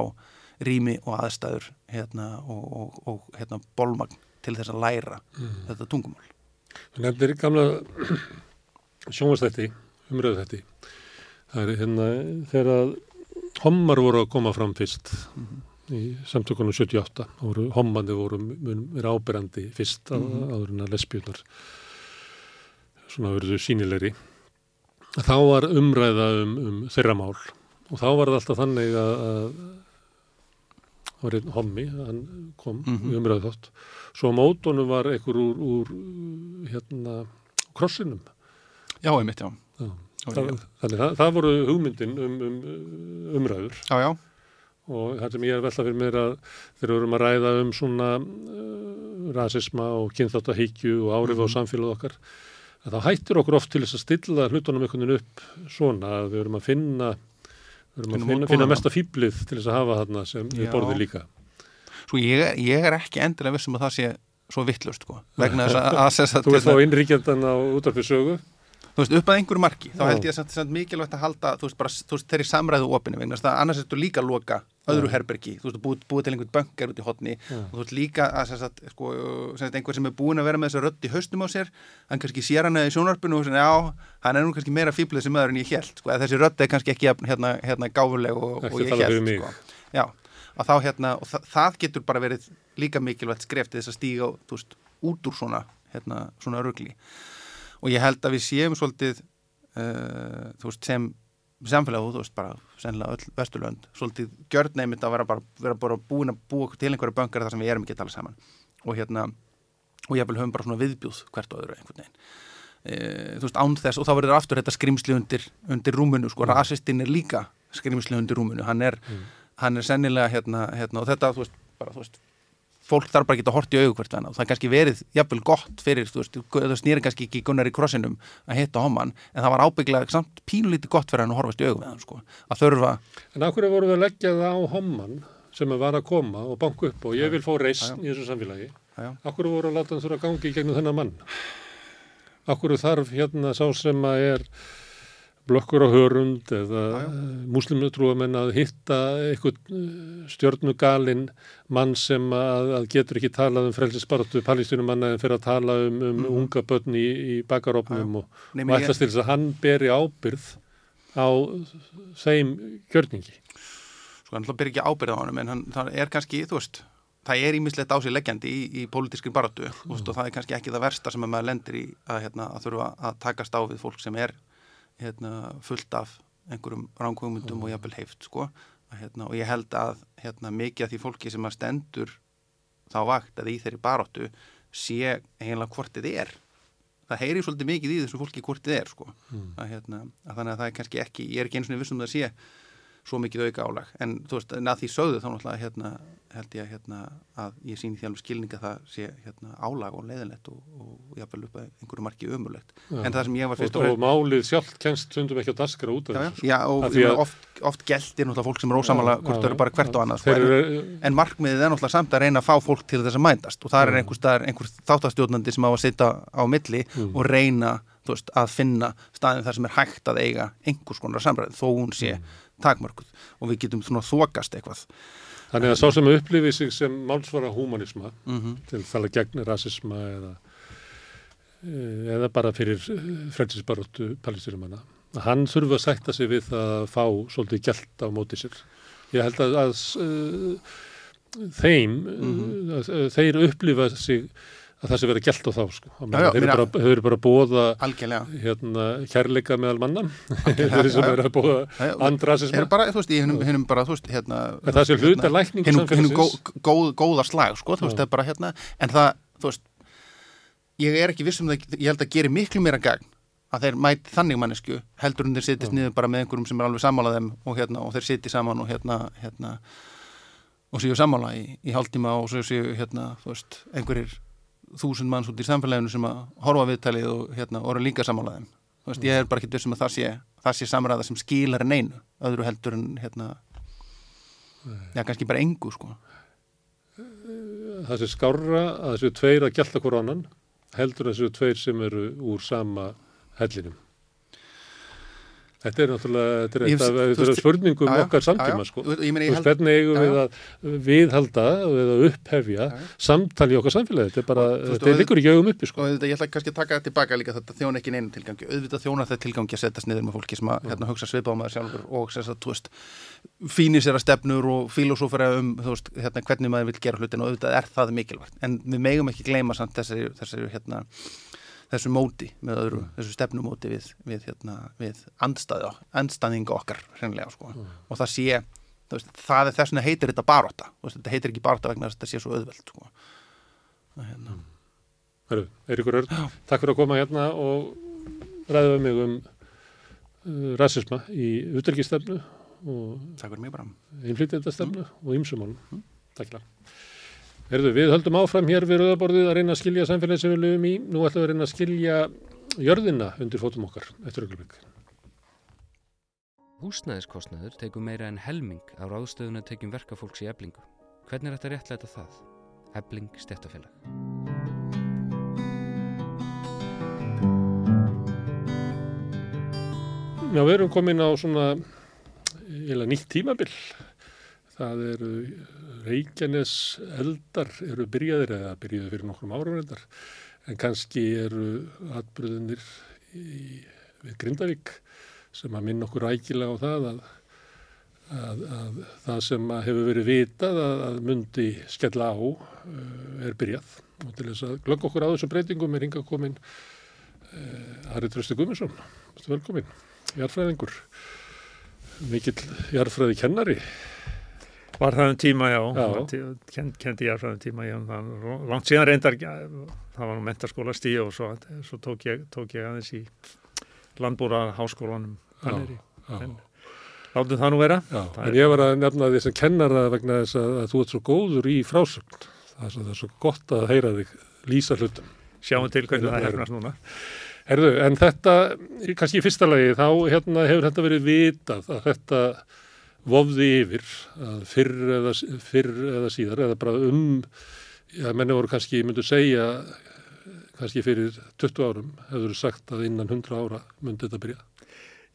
rými og aðstæður hérna, og, og, og hérna, bolmagn til þess að læra þetta tungumál. Þú nefnir gamla sjónvastætti, umröðu þetta. Það er hérna þegar að hommar voru að koma fram fyrst í samtökunum 78. Voru, hommandi voru mun vera áberandi fyrst að, áður en að lesbjörnar svona verður sínilegri. Þá var umræða um, um þeirra mál og þá var það alltaf þannig að, að það var einn hommi, hann kom Mhm. í umræðu þátt. Svo á mótunum var einhver úr, úr hérna, krossinum. Já, einmitt, já. Já. Já, Það, já. þannig það, það voru hugmyndin um, um umræður Já, já. Og það sem ég er velta fyrir mér að þegar við erum að ræða um svona uh, rasisma og kynþáttahyggju og áhrif á Mhm. samfélag okkar að þá hættir okkur oft til þess að stilla hlutunum einhvern veginn upp svona að við erum að finna við erum að finna, finna mesta fýblið til þess að hafa þarna sem við Já. borðum líka. Svo ég, ég er ekki endilega vissum að það sé svo vittlust, sko. Vegna þess að, að, að, Þú veist þá innríkjandan á útarfið sögu þú veist, upp að einhverju marki, þá held ég að samt, samt mikilvægt að halda, þú veist, bara, þú veist, þeirri samræðu opinu vegna. Þess að annars ertu líka að loka öðru herbergi, þú veist, búið, búið til einhvern böngar út í hotni og þú veist líka að sagt, sko, sagt, einhver sem er búin að vera með þessa rödd í haustum á sér, hann kannski sér hana í sjónvarpinu og svona, já, hann er nú kannski meira fíblið sem öður en ég held, sko, eða þessi rödd er kannski ekki hérna, hérna gáfuleg og, og ég held, sko. Já, að þá hérna, og það, það getur bara verið líka mikilvægt skref til þess að stíga, þú veist, út úr svona, hérna, svona rugli og ég held að við séum svolítið uh, þú veist, sem samfélag og þú veist bara, sennilega öll vesturlönd svolítið gjörnæmið að vera bara, vera bara búin að búa til einhverja böngar þar sem við erum ekki að tala saman. Og hérna, og ég vil höfum bara svona viðbjúð hvert og öðru einhvern veginn. Uh, þú veist, án þess, og þá verður aftur þetta skrimsli undir, undir rúmunu, sko, rasistinn er líka skrimsli undir rúmunu, hann er hann er sennilega hérna, hérna og þetta, þú veist, bara, þú veist fólk þarf bara að horta í augu hvert venna og það er kannski verið jafnvel gott fyrir, þú veist, það snýri kannski ekki Gunnar í krossinum að hitta homman en það var ábygglega samt pínlítið gott fyrir hann að horfast í augu við hann, sko, að þurfa En af hverju voru við að leggja það á homman sem var að koma og banka upp og ég vil fá reysn í þessu samfélagi. Af hverju voru að láta hann þurfa að gangi í gegnum þennan mann? Af hverju þarf hérna sá sem að er blokkur á hörund eða múslimutrúamenn að hitta einhvern stjörnugalinn mann sem að, að getur ekki talað um frelsisbaratu palestínumanna en fyrir að tala um, um unga börn í, í bakarópnum og, og ætlast til þess að hann beri ábyrð á þeim gjörningi. sko hann ber ekki ábyrða á honum en hann, það er kannski, þú veist það er ímislegt á sig leggjandi í, í pólitískri baratu mm. og það er kannski ekki það versta sem að maður lendir í að, hérna, að þurfa að takast á við fólk sem er hérna, fullt af einhverjum ránkvöngmyndum og jafnvel heift sko. að, hérna, og ég held að hérna, mikið af því fólki sem að stendur þá vakt að í þeirri baratu sé eiginlega hvort þið er það heyri svolítið mikið í þessu fólki hvort þið er sko. að, hérna, að þannig að það er kannski ekki ég er ekki eins og vissum það sé svo mikið auka álag en þú veist, en að því sögðu þá náttúrulega hérna, held ég hérna, að ég síni alveg skilninga það sé hérna, álag og leiðinlegt og, og jáfnvel upp að einhverju marki ömulegt Já. en það sem ég var Og, fyrst og og málið sjálft kennst stundum ekki að daskra út af þessu. já, já, og að- meina, oft, oft geltir náttúrulega fólk sem er ósamála Já, hvort þau eru bara hvert og annað sko, Þeir en, eru, en markmiðið er náttúrulega samt að reyna að fá fólk til þess að mætast og það er einhver, staðar, einhver þáttastjórnandi sem á að sitja á milli Mm. og reyna veist, að finna staðin þar sem er hægt að eiga einhvers konar samræð þó hún sé Mm. Takmörkuð og við getum svona þokast eitthvað þannig að sá sem upplifi sig sem málsvara humanisma mm til að tala gegn rasisma eða, eh, eða bara fyrir frelsisbaróttu palestinumanna. að Hann þurfa að sætta sig við að fá svolítið gælt á móti sér. Ég held að, að uh, þeim, Mhm. uh, þeir upplifa sig að það sé vera gælt á þá. Sko. Þeir, eru bara, eru að bóða hérna, kærleika meðal manna. þeir sem já, já. eru að bóða Já, og- andrasisma. bara, þú veist, hinnum, bara, þú veist, hérna En það sé hluti af lækningu hinnum, góða slag, sko, þú veist, það er bara hérna en það, þú veist ég er ekki viss um það, ég held að geri miklu meira gagn að þeir mæti þannig mannesku heldur en þeir sittist niður bara með einhverjum sem er alveg sammála þeim og hérna, og þeir sitti saman og hérna, hérna og séu sammála í, í hálftíma og svo séu, hérna, þú veist, einhverjir þúsund manns út í samfélaginu sem að horfa viðtalið og hérna, eru líka þú veist, ég er bara ekki viss um að það sé það sé samræða sem skilar en einu öðru heldur en, hérna já, kannski bara engu, sko það sé skárra að þessu tveir að gælta hvort annan heldur þessu tveir sem eru úr sama hellinum. Þetta er náttúrulega, þetta er þetta spurningum okkar samtíma, sko. Hvernig eigum við að viðhalda eða upphefja samtali í okkar samfélagi. Þetta er bara, þetta liggur ekki augum uppi, sko. ég ætla kannski að taka þetta tilbaka líka þetta þjóna ekki neinu tilgangi, auðvitað þjóna þetta tilgangi að setjast niður með fólki sem að hérna, hugsa svipað á maður sjálfur og sem sagt, þú veist, fínir sér að stefnur og filosófara um þú veist, hérna, hvernig maður vil gera hlutin og auðvitað er það mikilvægt. En við megum ekki gleyma samt þessari, þessari hérna, þessu móti með öðru, þessu stefnumóti við, við, hérna, við andstæðinga okkar hreinlega sko. og það sé það er þess vegna heitir þetta baróta þetta heitir ekki baróta vegna þess að þetta sé svo auðveld sko. Hérna. Herru, Eiríkur Örn, takk fyrir að koma hérna og ræða um mig um uh, rasisma í utelgistefnu og bara innflytjandastefnu og ymsumálum. Takk fyrir. Herðu, við höldum áfram hér við rauðaborðið að reyna að skilja samfélagi sem við lögum í. Nú ætlum við að reyna að skilja jörðina undir fótum okkar eftir augnablik. Húsnæðiskostnaður tekur meira en helming á ráðstöðuna tekjum verkafólks í eblingu. Hvernig er þetta réttlæta það? Ebling stjættafélag. Já, við erum komin á svona eða nýtt tímabil. Það eru Reykjanes eldar eru byrjaðir eða byrjaði fyrir nokkrum árum eldar en kannski eru atbyrðunir í, við Grindavík sem að minna okkur rækilega á það að, að, að það sem hefur verið vitað að, að mundi skella á uh, er byrjað. Og til þess að glögg okkur á þessu breytingum er hinga komin uh, Ari Trösti Guðmundsson, velkomin jarfræðingur mikill jarfræði kennari Var það um tíma, já, Já. Kend, kendi ég að um tíma, já, það langt síðan reyndar, það var nú mentaskóla stíð og svo, svo tók, ég, tók ég aðeins í landbúra háskólanum já, En látum það nú vera. já. Það en er- ég var að nefna því sem kennara vegna þess að, að þú ert svo góður í frásögn það er, svo, það er svo gott að heyra þig lýsa hlutum Sjáum til hvernig Já, það já. hefnast núna. Herðu, en þetta, kannski í fyrsta lagi, þá hérna, hefur þetta verið vitað að þetta vofði yfir að fyrr eða, fyrr eða síðar eða bara um, já, menni voru kannski, ég myndu segja, kannski fyrir 20 árum, hefur sagt að innan 100 ára myndi þetta byrja.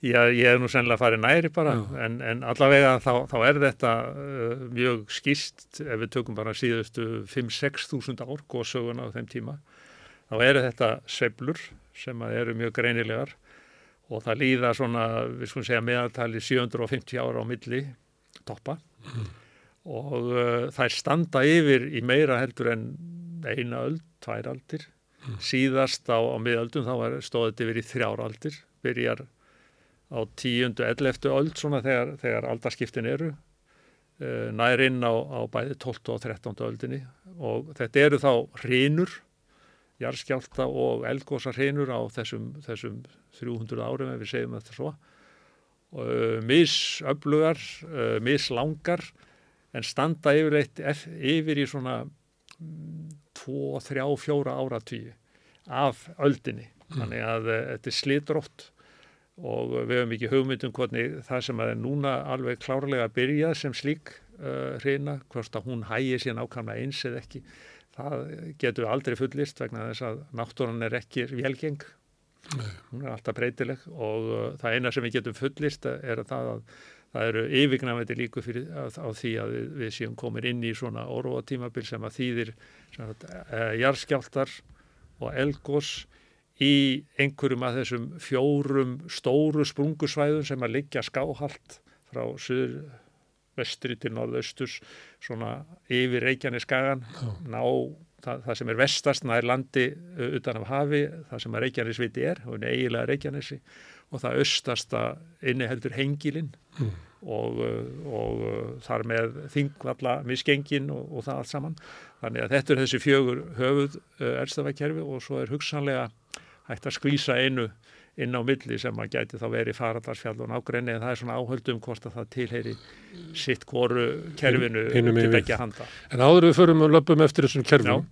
Já, ég hef nú sennilega farið næri bara, en, en allavega þá, þá er þetta uh, mjög skýst ef við tökum bara síðustu 5-6 þúsund ár góðsöguna á þeim tíma. Þá eru þetta sveiflur sem eru mjög greinilegar og það líða svona, við skulum segja meðaltali 750 ára á milli toppa og uh, þær standa yfir í meira heldur en eina öld, tvær aldir. Síðast á, á miðöldum þá var stóðið yfir í þrjár aldir, byrjar á tíundu, elleftu öld svona þegar, þegar aldarskiptin eru uh, nær inn á, á bæði 12. og 13. öldinni og þetta eru þá hrinur jarðskjálta og eldgósa hrinur á þessum, þessum 300 árum ef við segjum þetta svo. Uh, misöflugar uh, mislangar en standa yfirleitt yfir í svona 2, 3, 4 áratvíu af öldinni. Þannig að uh, þetta er slitrótt og við höfum ekki hugmyndum hvernig það sem er núna alveg klárlega að byrja sem slík uh, hreina, hvort að hún hægi sér nákvæmlega eins eða ekki það getur aldrei fullist vegna þess að náttúran er ekki velgeng hún er alltaf breytileg og uh, það eina sem við getum fullist er að það að það eru yfirgnafandi líku fyrir á, á því að við, við séum komin inn í svona orða tímabil sem að þýðir sem að, uh, jarðskjáltar og elgós í einhverjum af þessum fjórum stóru sprungusvæðum sem að liggja skáhalt frá söður vestri til norðausturs svona yfir Reykjanes skagan ná það, það sem er vestast nær landi uh, utan af hafi það sem að Reykjanes viti er og eiginlega Reykjanesi og það austasta inni heldur hengilinn og, uh, og uh, þar með þingvalla miskengin og, og það allt saman. Þannig að þetta er þessi fjögur höfuð elstavækkerfi og svo er hugsanlega hægt að skvísa einu inn á milli sem að gæti þá verið faradarsfjall og nágrenni en það er svona áhöldum hvort að það tilheyri sitt hvoru kerfinu til begja handa. En áður við förum og löpum eftir þessum kerfum,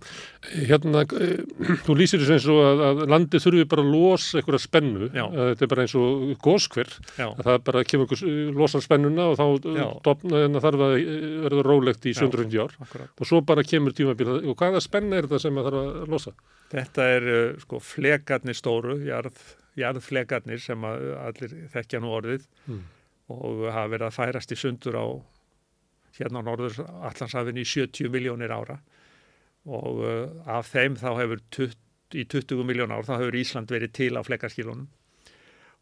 hérna, eh, þú lýsir þessu eins og að, að landi þurfi bara að losa einhverja spennu, Já. þetta er bara eins og góskver, Já, að það bara kemur einhver losar spennuna og þá Já. dopna, en það þarf að eh, verða rólegt í Já. 750 ár akkurat. og svo bara kemur tímabil og hvaða spenna er þetta sem að þarf að losa? Þetta er sko flekarnir stóru, jarð, jarðflegarnir sem allir þekkja nú orðið Mm. og hafa verið að færast í sundur á hérna á norður Allandshafinu í 70 miljónir ára. Og uh, af þeim þá hefur tutt, í 20 miljón ár þá hefur Ísland verið til á flekkarskílunum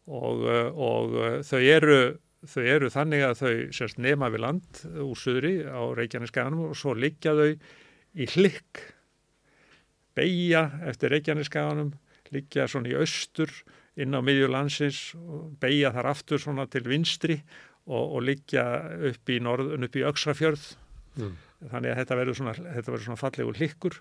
og, uh, og uh, þau eru þau eru þannig að þau sérst nema við land úr suðri á Reykjaneskaganum og svo liggja þau í hlikk. Beigja eftir Reykjaneskaganum liggja svona í austur inn á miðju landsins og beigja þar aftur svona til vinstri og, og liggja upp í í Öksrafjörð Mm. þannig að þetta verður svona, svona fallegur hlikkur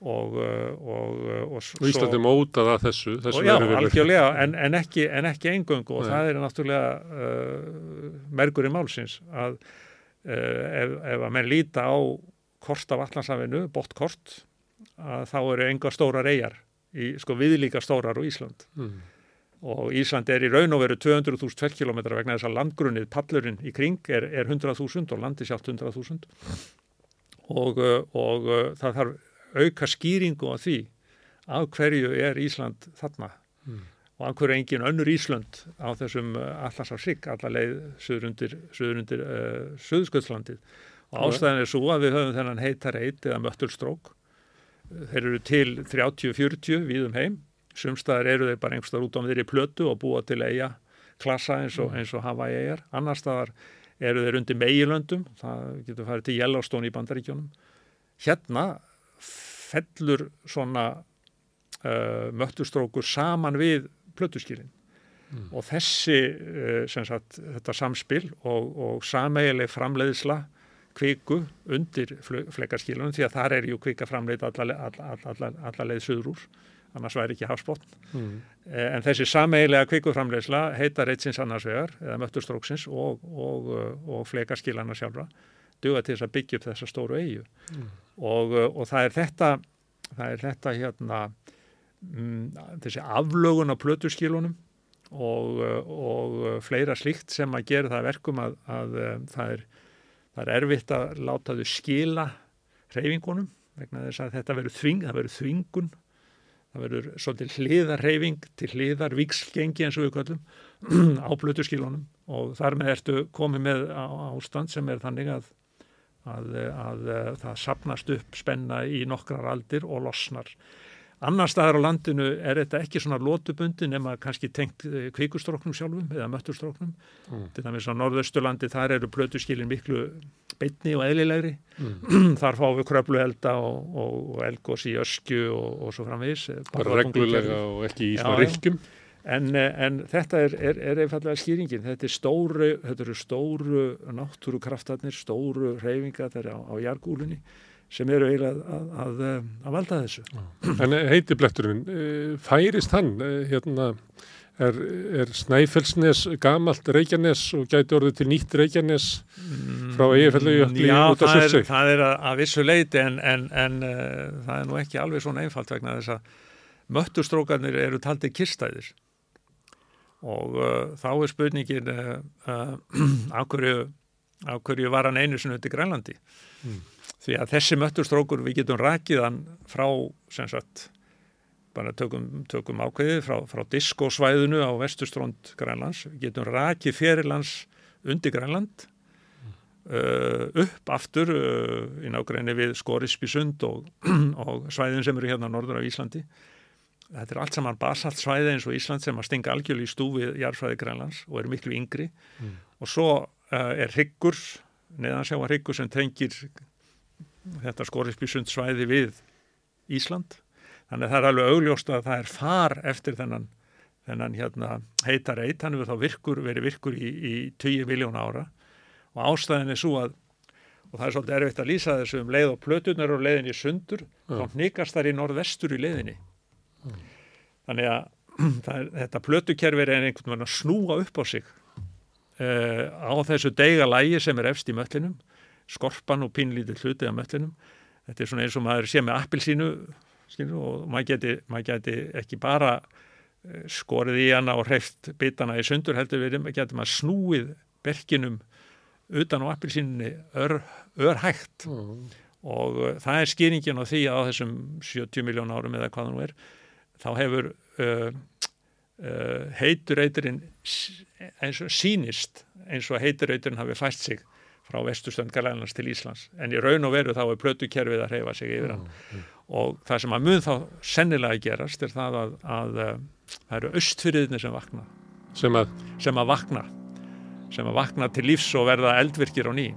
og, uh, og, uh, og, Íslandi mótað að þessu, þessu já, algjörlega, en, en ekki, ekki engungu og Nei. það er náttúrulega uh, mergurinn málsins að uh, ef, ef að menn líta á kort af allansafinu, bottkort að þá eru enga stórar eigjar í, sko viðlíka stórar á Ísland Mm. Og Ísland er í raun og veru 200.000 km vegna þess að landgrunnið, pallurinn í kring er, er 100.000 og landi sjálft 100.000 og, og það þarf auka skýringu á því af hverju er Ísland þarna. Mm. og af hverju er engin önnur Ísland á þessum allarsafsík, alla leið suður undir, suður undir uh, Suðsköldslandið og ástæðan er svo að við höfum þennan heitar eit eða möttulstrók. Þeir eru til 30-40 við um heim sumstaðar eru þeir bara einhverstaðar út á þeirri plötu og búa til eiga klassa eins og, eins og Hawaii eigar annar staðar eru þeir undir meginlöndum það getur farið til Yellowstone í bandaríkjónum hérna fellur svona uh, möttustrókur saman við plötuskýrin og þessi uh, sagt, þetta samspil og, og sameigileg framleiðsla kviku undir flekarskílunum því að þar er ju kvika framleið alla, alla, alla, alla leið suður úr annars væri ekki hafsbótt Mm. Eh, en þessi sameigilega kvikuframleysla heitar eitt annars vegar eða möttustróksins og, og, uh, og flekarskilana sjálfra duga til þess að byggja upp þessa stóru eigu og, uh, og það er þetta það er þetta hérna mm, þessi aflögun á plötuskilunum og, og fleira slíkt sem að gera það að verkum að, að um, það, er, það er erfitt að láta þau skila reyfingunum vegna þess að þetta verður þving, þvingun það verður svolítið hliðar reyfing til hliðar vikslgengi eins og við kallum á plötuskilunum og þar með ertu komið með ástand sem er þannig að, að, að, að það sapnast upp spenna í nokkrar aldir og losnar. Annar staðar á landinu er þetta ekki svona lótubundi nema kannski tengt eh, kvikustróknum sjálfum eða möttustróknum. Mm. Til dæmis á norðausturlandi þar eru plötuskilin miklu beinni og eðlilegri. Mm. þar fáum við kröfluelda og, og, og elgos í öskju og, og svo framvegis. eh, Bara reglulega og ekki í svona já. rykkjum. En, eh, en þetta er, er, er einfallega skýringin. Þetta, er stóru, þetta eru stóru náttúrukraftarnir, stóru reyfingar á, á jargúlunni sem eru eiginlega að, að, að, að valda þessu. En heiti bletturinn, eh, færist hann, eh, hérna, er, er Snæfellsnes gamalt Reykjanes og gæti orðið til nýtt Reykjanes frá Eyjafjalli jökli Já, út á það er, Surtsey? það er að, að vissu leiti en, en, en uh, það er nú ekki alveg svona einfalt vegna þess að möttustrókarnir eru taldið kyrstæðir og uh, þá er spurningin uh, af, hverju, af hverju var hann einu út í Grænlandi því að þessi möttustrókur við getum rakið hann frá sem sagt bara tökum, tökum ákveðið frá, frá diskosvæðinu á vestustrónd Grænlands, við getum rakið fyrirlands undir Grænland uh, upp aftur uh, í nágræni við Skorisbysund og, og svæðin sem eru hérna norður af Íslandi. Þetta er allt saman basalt svæði eins og Ísland sem að stinga algjörlega í stúfið jarðsvæði Grænlands og eru miklu yngri. Og svo uh, er hryggur, neðansjáa hryggur sem tengir þetta Skorisbysund svæði við Ísland. Þannig að það er alveg augljóst að það er far eftir þennan, þennan hérna, heitar eit, hann hefur þá virkur, verið virkur í, í 20 miljóna ára. Og ástæðin er svo að og það er svolítið erfitt að lýsa þessu um leið og plötunar og leiðin í sundur þá hnikast þær í norðvestur í leiðinni. Þannig að er, þetta plötukerfi er einhvern veginn að snúa upp á sig uh, á þessu deiga lægi sem er efst í möllinum skorpan og pínlítið hluti af möllinum þetta er svona eins og maður sé með appilsínu og maður geti, maður geti ekki bara eh, skorið í hana og hreift bitana í sundur heldur við getum að snúið berkinum utan á appilsínunni ör, örhægt. Og uh, það er skýringin á því að á þessum 70 miljón árum eða hvað það nú er þá hefur uh, uh, heiturreiturinn eins og sýnist eins og heiturreiturinn hafi fæst sig frá vestustönd Galænlands til Íslands. En í raun og veru þá er plötukerfið að hreyfa sig yfir hann. Og það sem að mun þá sennilega gerast er það að, að uh, það eru austfyrirðinni sem vakna. Sem að, sem að vakna. Sem að vakna til lífs og verða eldvirkir á ný.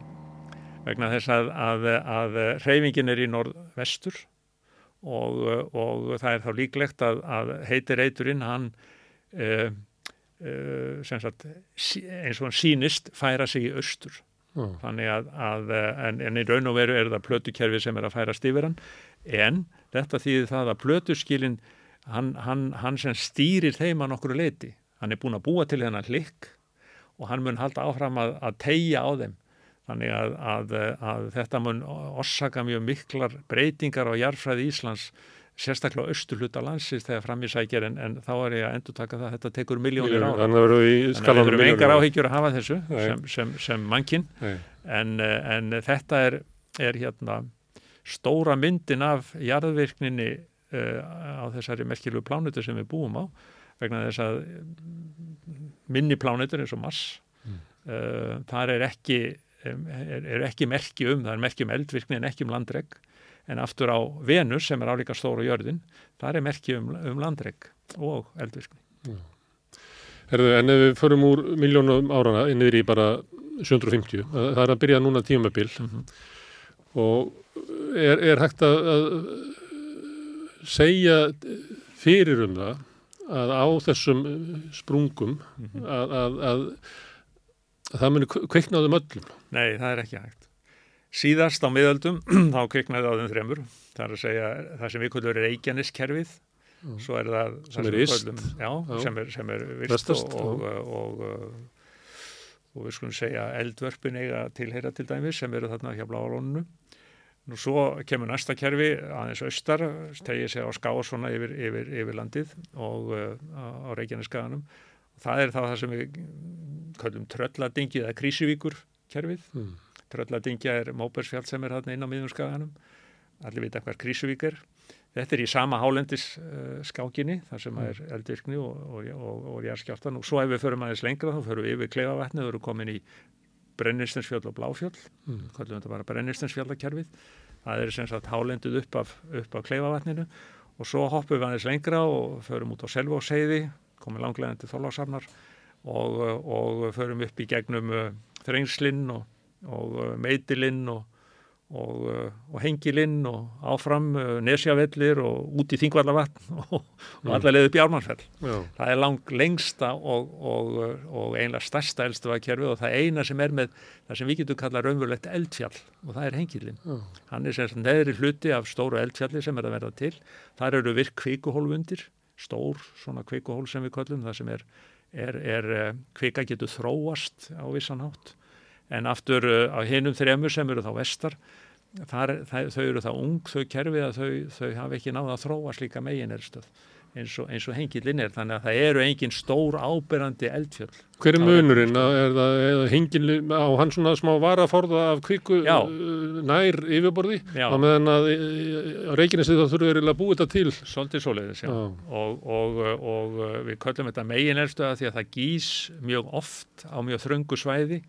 Vegna þess að, að, að reyfingin er í norðvestur og, og það er þá líklegt að, að heitir eiturinn hann uh, sem sagt eins og hann sýnist færa sig í austur já, þannig að, að en, en í raun og veru er það plötukerfi sem er að færast yfir hann. En þetta þýðir það að plötuskilin hann, hann, hann sem stýrir þeim að nokkru leiti hann er búin að búa til þennan hlikk og hann mun halda áfram að, að tegja á þeim. Þannig að, að þetta mun orsaka mjög miklar breytingar á jarfræði Íslands sérstaklega austur hluta landsins þegar fram í sækir en, en þá er ég að endur taka það að þetta tekur miljónir ára þannig að við þurfum engar áhyggjur að hafa þessu sem, sem, sem mannkinn Nei. en, en þetta er, er hérna stóra myndin af jarðvirkninni uh, á þessari merkilegu plánutu sem við búum á vegna þess að mm, minni plánutur eins og Mars Mm. uh, þar er ekki er, er ekki merki um, það er merki um eldvirkni en ekki um landreg en aftur á Venus sem er álíka stóra jörðin þar er merki um, um landreg og eldvirkni Herðu, en ef við förum úr miljónum árana inn yfir í bara 750, það það er að byrja núna tímabil Mhm. og er, er hægt að, að segja fyrir um það að á þessum sprungum Mhm. að, að, að, að það muni kveikna á þeim öllum. Nei, það er ekki hægt. Síðast á miðöldum þá kviknaði á þeim þremur. Það er að segja það sem við kvöldum er Reykjaneskerfið. Svo er það, Sem það er yst. köllum- Já, Já. sem er, sem er vist og, og, og, og, við skulum segja eldvörpin eiga tilheyra til dæmis sem eru þarna hjá bláalónunu. Nú svo kemur næsta kerfi aðeins austar, tegið sig á ská svona yfir, yfir, yfir landið og uh, á Reykjaneskaganum. Það er þá það sem við köllum trölladingið eða krísuvíkur kerfið. Mm. Trölladingja er Móbersfjall sem er þarna inn á miðjum skaganum. Allir vita hvað Krísuvík er. Þetta er í sama hálendis uh, skákinni, þar sem er eldvirkni og, og, og, og jarðskjálftan. Og svo ef við förum aðeins lengra, þá förum við yfir Kleifavatni, þau eru komin í Brennistensfjall og Bláfjall, Mm. kallum þetta bara Brennistensfjallakerfið. Það er sem sagt hálendið upp af, upp af Kleifavatninu og svo hoppum við aðeins lengra og förum út á Selvóseiði, komum langlega til Þorláksarnar og, uh, og förum upp í gegnum uh, Þrengslinn og, og uh, Meitilinn og, og, uh, og Hengilinn og áfram uh, Nesjavellir og út í Þingvallavatn og, og allar leiði upp í Ármannsfell. Já, Það er lang lengsta og, og, og einlega stærsta eldstöðakerfi og það eina sem er með það sem við getum kallað raunverulegt eldfjall og það er Hengilinn. já, Hann er sem neðri hluti af stóru eldfjalli sem er að verða til. Þar eru virk kvikuhólfundir, stór svona kvikuhól sem við kallum, það sem er, er, er kvika getur þróast á vissan hátt. En aftur uh, á hinum þremur sem eru þá vestar, þar, þau eru þá ung, þau kerfi að þau, þau hafa ekki náða að þróa slíka megin erstöð eins og, og hengilinn er. Þannig að það eru engin stór áberandi eldfjöll. Hver er munurinn? Er það eða hengil á hann svona smá varaforða af kviku Já. uh, nær yfirborði? Já. Á meðan að uh, á Reykjanesi þá þurfum við að búið þetta til. Svolítið svoleiðis, já. Já. Og, og, og við köllum þetta meginelstöða því að það gís mjög oft á mjög þröngu svæði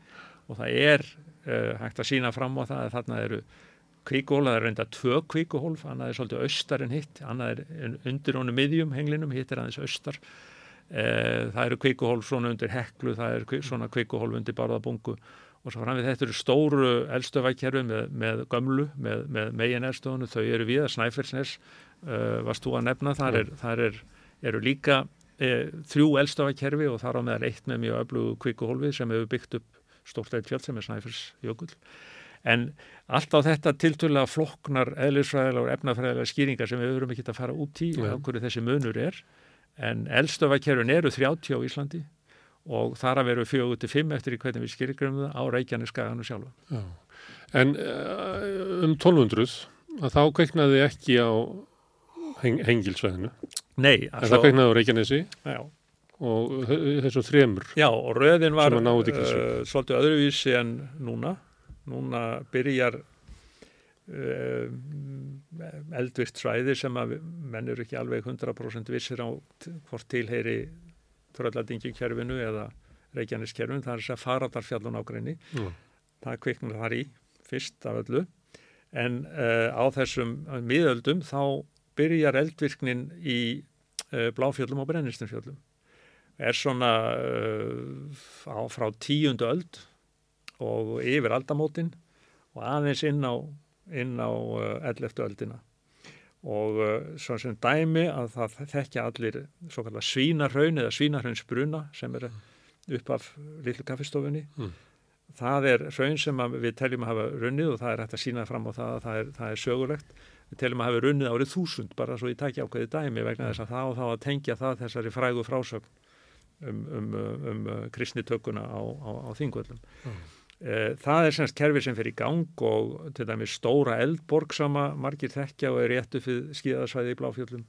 og það er uh, hægt að sína fram á það að þarna eru kvíkuhól, það er reynda tvö kvíkuhólf, annað er svolítið austar en hitt, annað er undir honum miðjum henglinum, hitt er aðeins austar. Uh, það eru kvíkuhólf svona undir heklu, það er kvi- svona kvíkuhólf undir barðabungu. Og svo fram við þetta eru stóru eldstöðvækkerfi með, með gömlu, með, með megin eldstöðunu, þau eru við að Snæfellsnes uh, varst þú að nefna, þar, er, þar er, eru líka uh, þrjú eldstöðvækkerfi og þar á meðal eitt með mjög öflugu kvikuhólfi sem hefur byggt upp stórt eitt fjall sem er Snæfellsjökull. En allt á þetta tiltölulega flokknar eðlisfræðilega og efnafræðilega skýringar sem við verum ekki að fara út í Nei. á hverju þessi munur er. En eldstöðvækkerfin eru 30 á Íslandi og þar að veru 4-5 eftir í hvernig við skýringum það á Reykjaneskaganum sjálfa. Já. En uh, um 1200 að þá kveiknaði ekki á heng, hengilsvæðinu. Nei, En það kveiknaði á Reykjanesi já, og þe- þessu þremur. já, og röðin var uh, svolítið öðruvísi en núna. Núna byrjar uh, eldvirt svæði sem að menn eru ekki alveg 100% vissir á hvort tilheyri trölladingikjörfinu eða reykjaniskerfinu, það er þess að faradarfjallun ágreini, Já. það kviknar þar í fyrst af öllu en uh, á þessum miðöldum þá byrjar eldvirknin í bláfjöllum og brennistumfjöllum er svona uh, á, frá tíundu öld og yfir aldamótin og aðeins inn á, inn á uh, 11. öldina og uh, svona sem dæmi að það þekkja allir svo kallar svínarhaun eða svínarhaunsbruna sem er upp af lillu kaffistofunni Mm. það er raun sem við teljum að hafa runnið og það er hægt að sína fram á það að það er, það er sögulegt við teljum að hafa runnið árið þúsund bara svo ég taki ákveði dæmi vegna þess að það og þá að tengja það þessari frægu frásögn um, um, um, um kristnitökuna á, á, á þingvöldum Mm. Eh, það er semst kerfi sem fer í gang og til dæmis stóra eldborg sama margir þekkja og er réttu fyrir skíðasvæði í Bláfjöllum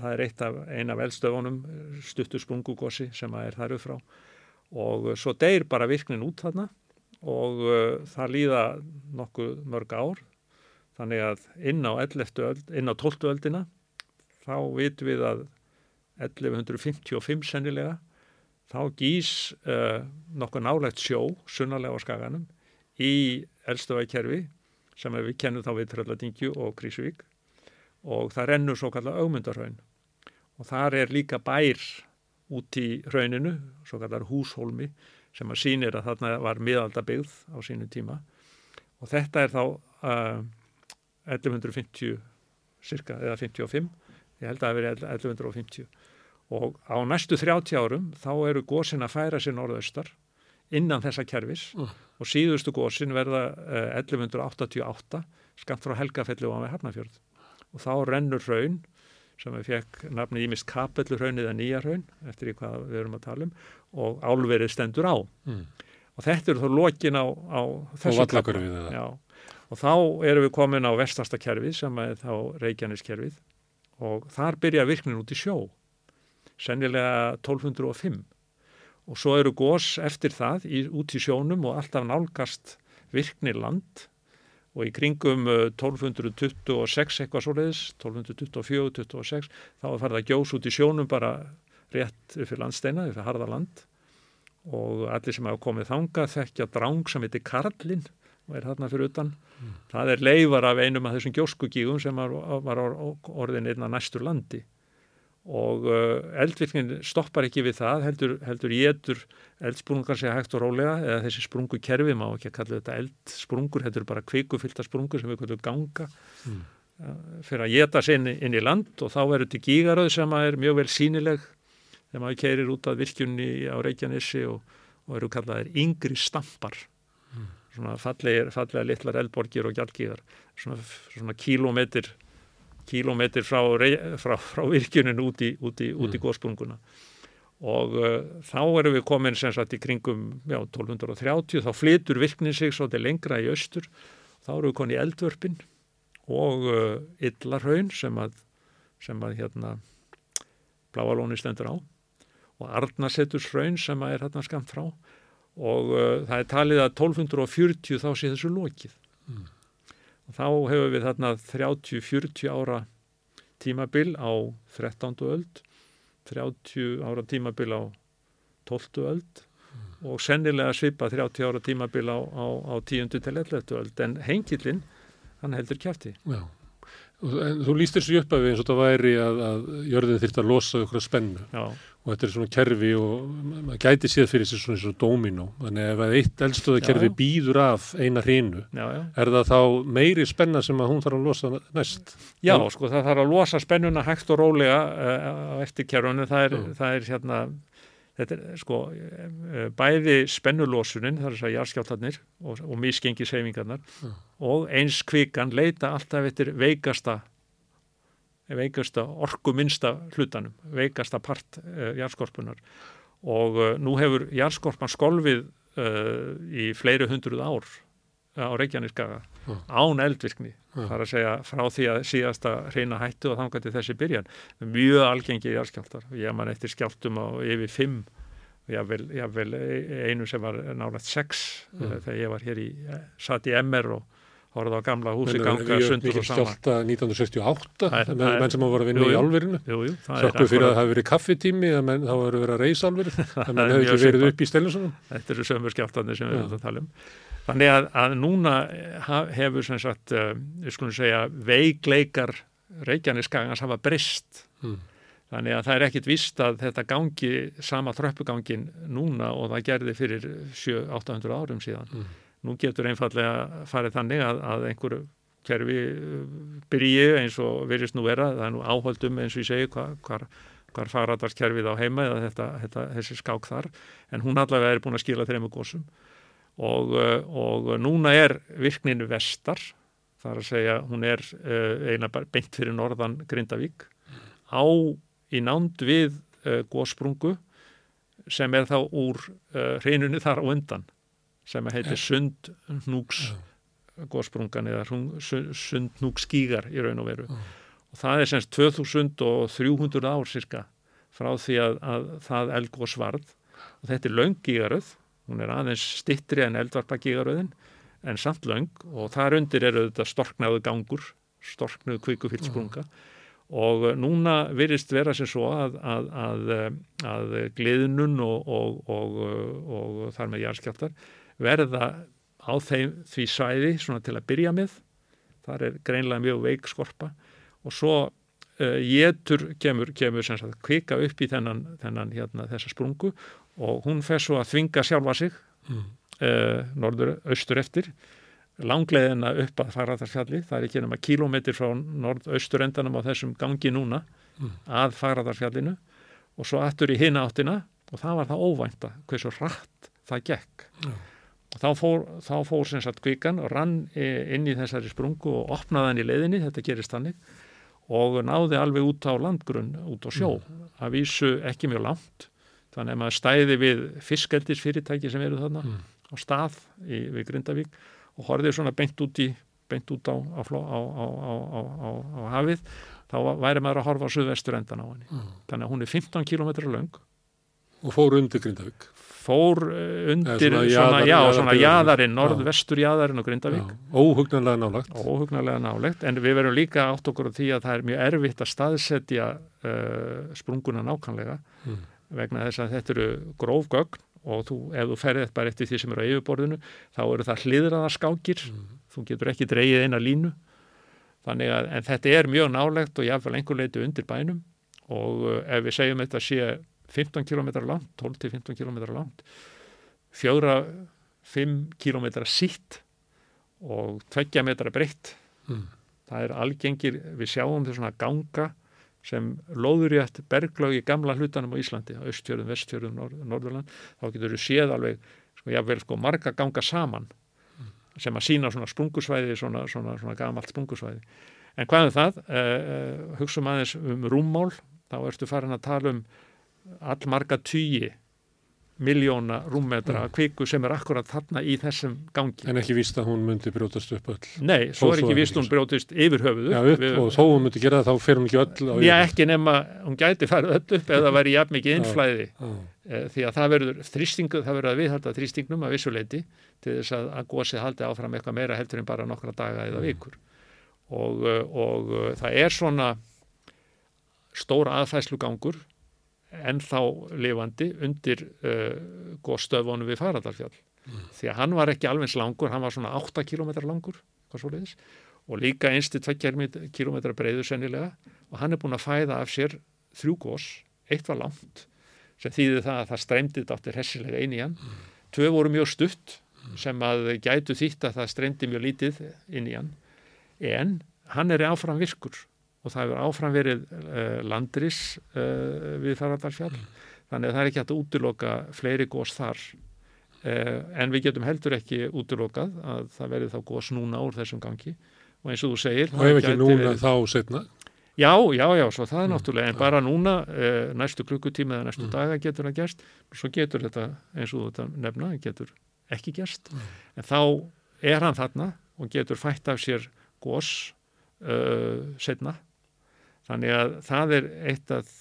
það er eitt af, ein af eldstöfunum stuttur sprungugossi sem er þar upp frá og svo deyr bara virknin út þarna og uh, það líða nokkuð mörg ár þannig að inn á 11. öld, inn á 12. öldina þá vitum við að 1155 sennilega þá gís uh, nokkuð nálægt sjó sunnalega á skaganum í eldstöðakerfi sem við kennum þá við Trölladingju og Krísuvík og það rennur svo kallar augmundarhaun og þar er líka bær út í rauninu, svo kallar húshólmi sem að sýnir að þarna var miðaldabyggð á sínu tíma. Og þetta er þá uh, 1150 cirka eða 55, ég held að það veri 1150 og á næstu 30 árum þá eru gósin að færa sér norðaustar innan þessa kerfis. Mm. og síðustu gósin verða uh, 1188 skamt frá Helgafelli og á með Hafnafjörð og þá rennur raun sem við fekk nafnið ímist kapellurhaun eða nýjarhaun eftir í hvað við erum að tala um og álverið stendur á. Mm. og þetta eru þá lokin á, á þessu? Já, og þá erum við komin á vestasta kerfið sem er þá Reykjaneskerfið. Og þar byrja virknin út í sjó sennilega 1205 og svo eru gós eftir það í, út í sjónum og alltaf nálgast virkni land. Og í kringum uh, 1226 eitthvað svoleiðis, 1224, 26 þá er farið að gjós út í sjónum bara rétt upp fyrir landsteina, upp fyrir harða land. Og allir sem hafa komið þangað þekkja dráng sem heitir Karlinn og er þarna fyrir utan. Það er leifar af einum af þessum gjóskugígum sem var, var orðin einna næstur landi og uh, eldvirknin stoppar ekki við það, heldur, heldur getur eldsprungar sé hægt og rólega eða þessi sprungu kerfi má ekki að kalla þetta eldsprungur, eru bara kvikufylta sprungur sem við kallum ganga Mm. uh, fyrir að geta sér inn, inn í land og þá verður til gígaröð sem er mjög vel sínileg þegar maður keirir út af virkjunni á Reykjanessi og, og eru kallaðir yngri stampar svona fallegir, fallega litlar eldborgir og gjaldgíðar svona, svona kílómetr kílómetr frá, frá, frá virkjunin út í, í, í góðsprunguna og uh, þá erum við komin sem sagt í kringum já, 1230, þá flytur virknin sig svolítið lengra í austur. Þá erum við komin í eldvörpin og uh, illarhaun sem að, sem að hérna bláalóni stendur á. Og Arnasetursraun sem að er hérna skamt frá. Og uh, það er talið að 1240 þá sé þessu lokið. Og þá hefur við þarna 30-40 ára tímabil á 13. öld 30 ára tímabil á 12. öld og sennilega svipa 30 ára tímabil á, á, á 10. til 11. öld en hengilinn hann heldur kjæfti Já. En þú lístir sér upp af því eins og það væri að, að jörðin þyrfti að losa ykkur spennu já, og þetta er svona kerfi og maður gæti séð fyrir sér svona eins og dóminó þannig ef eitt eldstöða kerfi Já, já. býður af eina hrínu er það þá meiri spenna sem að hún þarf að losa næst? Já, sko, það þarf að losa spennuna hægt og rólega uh, á eftir kerfunum. Það er, það er hérna, þetta er, sko, uh, bæði spennulosunin, það er þess að jarðskjáltarnir og, og misgengi seifingarnar og eins kvikan leita alltaf eftir veikasta veikasta orkuminsta hlutanum, veikasta part uh, jarðskorpunar og uh, nú hefur jarðskorpan skolfið uh, í fleiri hundruð ár á Reykjaneskaga Mm. án eldvirkni Mm. það er að segja frá því að síðasta reyna hættu og þangað til þessi byrjan mjög algengi jarðskjáltar og ég man eftir skjáltum á yfir fimm og jável, jável einu sem var nálægt sex mm. þegar ég var hér í, satt í MR og horfðu á gamla húsi ganga sundur og saman. 1968, Það er- það það er- menn sem hafa voru að vinna Jú, í álverinu. Það er Þakku fyrir að það hafi verið kaffitími, að menn, þá voru verið að reysa álverið, að menn mjög ekki verið upp í Stellinsunum. Þetta eru sömur skjáltarnir sem við Já. erum að tala um. Þannig að, að núna eh, hefur sem sagt, uh, við skulum segja, veikleikar Reykjaneskagans hafa brist. Mm. Þannig að það er ekkit vist að þetta gangi sama tröppugangin núna og það gerði fyrir 700-800 árum síðan. Mm. Nú getur einfallega farið þannig að, að einhver kerfi uh, byrji eins og virðist nú vera, það er nú áhaldum eins og ég segi hvar, hvar, hvar faraðarskerfið á heima eða þetta, þetta, þessi skák þar, en hún allavega er búin að skila þrejum gósum og, uh, og núna er virkninu vestar, það er að segja hún er uh, eina beint fyrir norðan Grindavík á í nánd við gósprungu sem er þá úr hreinunni þar á undan sem heitir Sundnúks gósprungan eða Sundnúksskígar í raun og veru. Og það er semst 2300 ár cirka frá því að, að það eldgós varð. Og þetta er launggígaröð hún er aðeins stittri en eldvarpagígaröðin en samt laung og þar undir eru þetta storknaðu gangur storknuðu kvikufyldsprunga og núna virðist vera sem svo að, að, að, að gliðnun og, og, og, og þar með jarðskjáltar verða á þeim, því svæði svona til að byrja með þar er greinlega mjög veik skorpa og svo uh, jétur kemur, kemur sem sagt kvika upp í þennan, þennan hérna þessa sprungu og hún fer svo að þvinga sjálfa sig Mm. uh, norður, austur eftir langleiðina upp að Fagradalsfjalli það er ekki nema kílómetri frá norð-austurendanum á þessum gangi núna Mm. að Fagradalsfjallinu og svo aftur í hina áttina og það var það óvænta hversu rætt það gekk Já. Þá fór, þá fór sem sagt kvikan og rann eh, inn í þessari sprungu og opnaði hann í leiðinni, þetta gerist þannig og náði alveg út á landgrunn út á sjó, að vísu ekki mjög langt þannig að maður stæði við fiskeldisfyrirtæki sem eru þarna Mm. á stað í, við Grindavík og horfið svona beint út í beint út á, á, á, á, hafið þá væri maður að horfa á suðvestur endan á henni Mm. þannig að hún er 15 km löng Og fór undir Grindavík. Fór uh, undir svona svona, jaðar- já, jaðarbyggðin. svona jaðarinn, norðvestur jaðarinn á Grindavík Já, Óhugnanlega nálagt. óhugnarlega nálegt, en við verum líka átt okkur á því að það er mjög erfitt að staðsetja uh, sprunguna nákvæmlega Mm. vegna þess að þetta eru grófgögn og þú, ef þú ferðið bara eftir því sem eru á yfirborðinu, þá eru það hliðraða skákir, þú getur ekki dreigið eina línu, þannig að en þetta er mjög nálegt og jáfnvel einhver leiti undir bænum og uh, ef við segjum þetta sé 15 km langt, 12-15 km langt, fjóra 5 km sítt og 2 metra breytt Mm. það er algengir, við sjáum þau svona ganga sem lóður í eftir berglög í gamla hlutanum á Íslandi, á Östfjörðum, Vestfjörðum, Norð, Norðurland, þá getur þú séð alveg, sko, jáfnvel sko marga ganga saman sem að sína svona sprungusvæði, svona, svona, svona gamalt sprungusvæði. En hvað er það? Uh, hugsaum aðeins um rúmmál, þá ertu farin að tala um allmarga tugi miljóna rúmmetra mm. kviku sem er akkurat þarna í þessum gangi. En ekki víst að hún myndi brjótast upp öll. Nei, svo er ekki ekki hún svo. brjótist yfir höfuðu. Já, upp, og þó hún myndi gera það, þá fer hún ekki öll á Já, ekki nema, hún gæti farið öll upp eða væri jafn mikið innflæði Já. Eh, því að það verður þrýstingu, það verður að viðhalda þrýstingnum að vissuleiti til þess að, að gósið haldi áfram eitthvað meira heldur en bara nokkra daga eða vikur og, eh, og eh, það er svona stór aðfæslugangur en þá lifandi undir uh, góðstöfunum við Faradalfjall því að hann var ekki alveg eins langur, hann var svona 8 km langur og líka einstu 2 km breiður sennilega og hann er búin að fæða af sér þrjú gós, eitt var langt sem þýði það að það streymdi dáttir hessilega inn í hann. Tvö voru mjög stutt sem að gætu þýtt að það streymdi mjög lítið inn í hann. En hann er áfram virkur og það hefur áfram verið uh, landris uh, við Faradalsfjall. Þannig að það er ekki hægt að útiloka fleiri gós þar. Uh, en við getum heldur ekki útilokað að það verið þá gós núna úr þessum gangi. Og eins og þú segir... Og ef ekki núna, verið- þá setna. Já, já, já, svo það er náttúrulega, en bara núna, næstu klukkutíma eða næstu daga getur það gerst, svo getur þetta, eins og þú þetta nefna, getur ekki gerst, en þá er hann þarna og getur fætt af sér gós setna, þannig að það er eitt af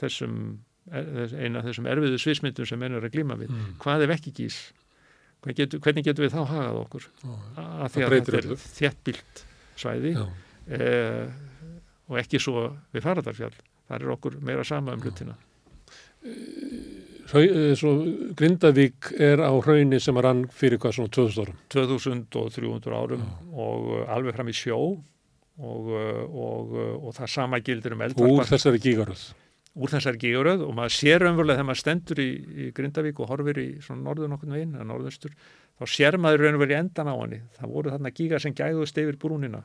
þessum, er- eina af þessum erfiðu svismyndum sem menn er að glíma við. Mm. Hvað ef ekki gís? hvernig getum, hvernig getum við þá hagað okkur að því að þetta er öllu. þéttbílt svæði Já. eh, og ekki svo við faradarfjall þar er okkur meira sama um hlutina eh, svo Grindavík er á hraunni sem rann fyrir hvað svona 2000 árum 2300 árum og uh, alveg fram í sjó og, uh, og, uh, og það sama gildir um úr eldvarpa þessari gígaröð úr þessari gíguröð og maður sér umverulega þegar maður stendur í, í Grindavík og horfir í svona norður nokkurn veginn, eða norðustur, þá sér maður raunverulega endan á henni. Það voru þarna gígar sem gæðust yfir brúnina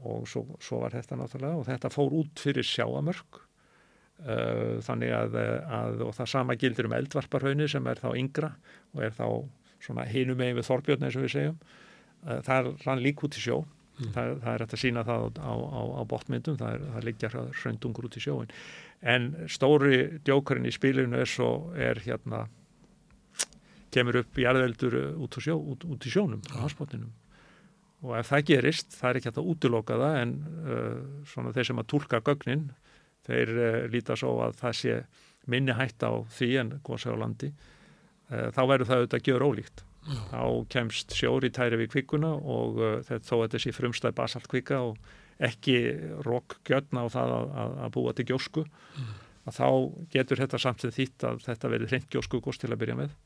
og svo, svo var þetta náttúrulega og þetta fór út fyrir sjáamörk uh, þannig að, að og það sama gildir um eldvarparhaunni sem er þá yngra og er þá svona hinum megin við Þorbjörn eins og við segjum. Uh, það rann lík út í sjó. Það, það er hægt að sína það á, á, á botmyndum, það, er, það liggja hraundungur út í sjóin en stóri djókarinn í spilinu er svo, er hérna kemur upp jarðeldur út, á sjó, út, út í sjónum á hansbótninum og ef það gerist, það er ekki hægt að útiloka það en uh, svona þeir sem að tólka gögnin, þeir uh, líta svo að það sé minni hætt á því en gósa á landi uh, þá verður það auðvitað að gera ólíkt þá kemst sjór í tæri við kvikuna og uh, þetta, þó að þessi frumstæð basalt kvika og ekki rokkgjörna á það að, að, að búa til gjósku að þá getur þetta samt sem þýtt að þetta verður hreint gjóskugos til að byrja með.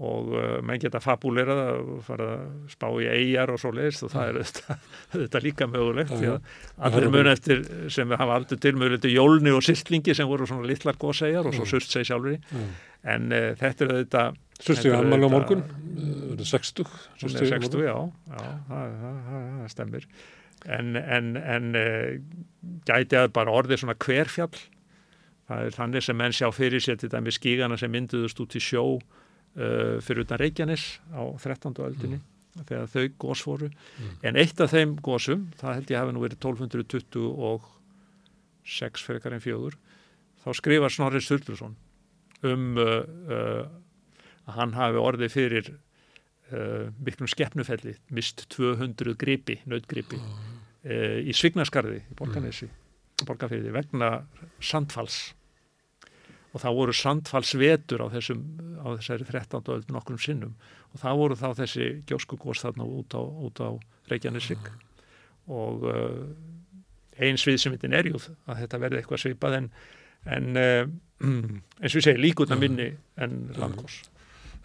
Og uh, menn geta fabúlerað að fara að spá í eigjar og svo leiðist og það er auðvitað líka mögulegt því að allir mun eftir sem við hafa aldrei til mögulegt jólni og sýrtlingi sem voru svona litlar gósegjar og svo surst seg sjálfur í en uh, þetta er þetta er ammali á morgun verður 60 Hún er Surtstíg á 60, morgun. já, já það, það, það, stemmir. En, en, en uh, gæti að bara orðið svona hverfjall. Það er þannig sem menn sjá fyrir sér til dæmi skígana sem mynduðust út í sjó uh, fyrir utan Reykjanes á 13. öldinni þegar þau gós voru. En eitt af þeim gósum, það held ég hafi nú verið 1226 frekar en fjögur, þá skrifar Snorri Sturluson um uh, uh, að hann hafi orðið fyrir uh, miklum skeppnufelli, mist 200 gripi, nautgripi uh, í Svignaskarði í Borganesi, Borgarfyrði vegna sandfalls. Og það voru sandfallsvetur á, þessum, á þessari 13. öld nokkrum sinnum. Og það voru þá þessi gjóskugós þarna út á, út á Reykjanesik og uh, eins við sem þetta er jú að þetta verði eitthvað svipað en, en uh, eins og ég segi líkutna minni en landgós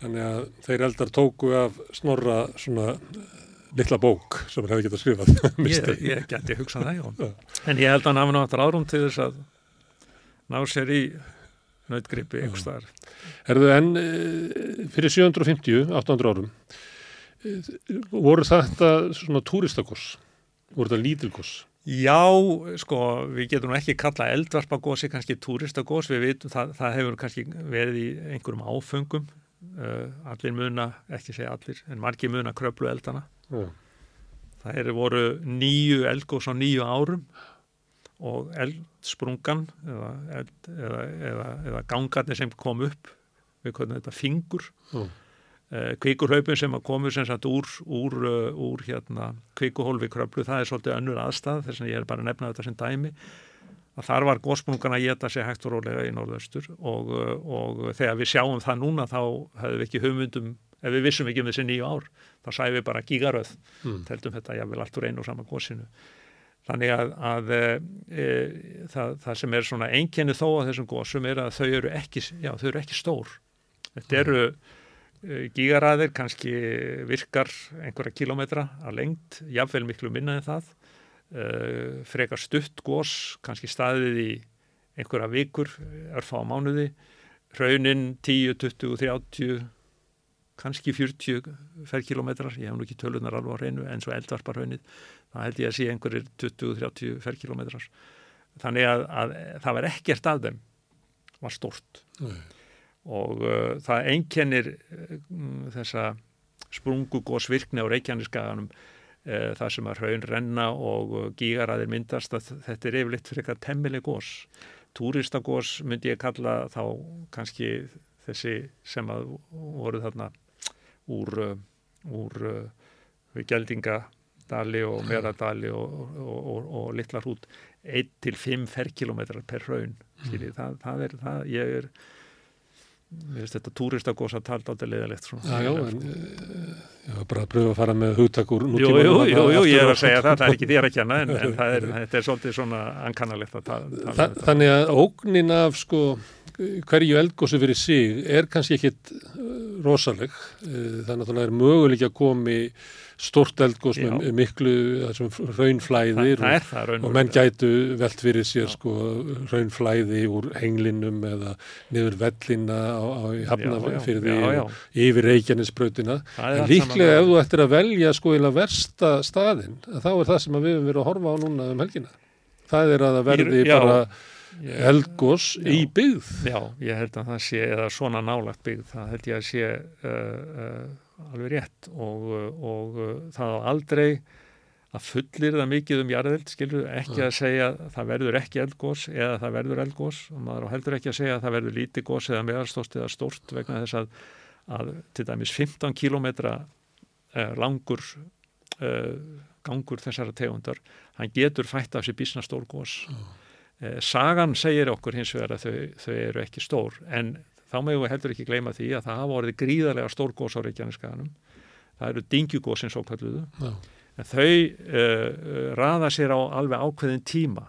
Þannig að þeir eldar tóku af snorra svona eh, litla bók sem hann hefði getað skrifað ég, misti. ég geti hugsað það, já. En ég held að hann hafi náttúrulega árum til þess að ná sér í nautgripi einhvers staðar. Herðu en eh, fyrir 750, 800 árum eh, voru þetta svona túristakos voru þetta lítilgos Já, sko, við getum ekki kalla eldvarpagósi kannski túristagós, við vitum það, það hefur kannski verið í einhverjum áföngum, uh, allir muna, ekki segja allir, en margir muna kröplu eldana. Já. Það eru voru nýju eldgós á nýju árum og eldsprungan eða, eld, eða, eða, eða gangarnir sem kom upp við hvernig þetta fingur Já. Uh, kvikurhaupin sem að komu sem sagt úr, úr, uh, úr hérna kvikuhólfi kröplu, það er svolítið önnur aðstæð þess að ég er bara að nefna þetta sem dæmi. Að þar var gósprungan að geta sig hægt og rólega í norðaustur og, uh, og þegar við sjáum það núna þá hefðum við ekki hugmyndum ef við vissum ekki um þessi nýju ár þá sæðum við bara gígaröð Mm. teldum þetta jáfnvel allt úr einu og sama gósinu þannig að, að e, e, það, það sem er svona einkenni þó að þessum gósum er að þau eru ekki, já, þau eru ekki stór. Þetta eru e, gígaræðir kannski virkar einhverja kilometra að lengt jáfnvel miklu minna en það. E, frekar stutt gós kannski staðið í einhverja vikur örfá á mánuði. Raunin 10, 20, 30 kannski 40 ferkilometrar, ég hef nú ekki tölunar alveg á reynu en svo eldvarparhaunnið, það held ég að sé einhverjir 20-30 ferkilometrar þannig að, að það var ekkert af þeim var stort Nei. Og uh, það einkennir uh, þessa sprungugósvirkni á Reykjaneskaganum uh, það sem að hraun renna og uh, gígaraðir myndast. Að þetta er yfirleitt fyrir eitthvað temmileg gós túristagós myndi ég kalla þá kannski þessi sem að voru þarna úr, uh, úr við Geldingadali og Meradali og, og, og, og litlar hút 1 til 5 ferkilometrar per raun mm. það, það er, það, ég er mér finnst þetta túristagósa talt átti leðilegt Já, já, en ég var bara að pröfa að fara með hugtak úr Jú, jú, jú, ég er að segja það, það er ekki þér að kenna en, en það er, þetta er svolítið svona ankannalegt að tala, tala Þa, um þetta. þannig að ógnin af sko hverju eldgósi fyrir sig er kannski ekkit uh, rosaleg Uh, það náttúrulega er möguleik að komi stort eldgós með miklu raunflæðir það og, það og menn gætu velt fyrir sér sko raunflæði úr henglinum eða niður vellina á, á í hafnafyrði yfir er en líklega ef þú ættir að velja sko eða versta staðin þá er það sem við höfum verið að horfa á núna um helgina. Það er að það verði já, bara Já. í byggð. Já, ég held að það sé, eða svona nálagt byggð, það held ég að sé uh, uh, alveg rétt. Og, og uh, það á aldrei að fullir það mikið um jarðeld, skilur, ekki að segja að það verður ekki eldgós eða það verður eldgós og maður á heldur ekki að segja að það verður lítið gós eða meðalstórt eða stórt vegna þess að, að til dæmis 15 kilometra uh, langur uh, gangur þessara tegundar, hann getur fætt af sér bísna stór gós. Eh, Sagan segir okkur hins vegar að þau, þau eru ekki stór en þá megum við heldur ekki gleyma því að það hafa orðið gríðarlega stór gós á Reykjaneskaganum. Það eru dingjugósin svo kalluðu. Já. En þau uh, raða sér á alveg ákveðin tíma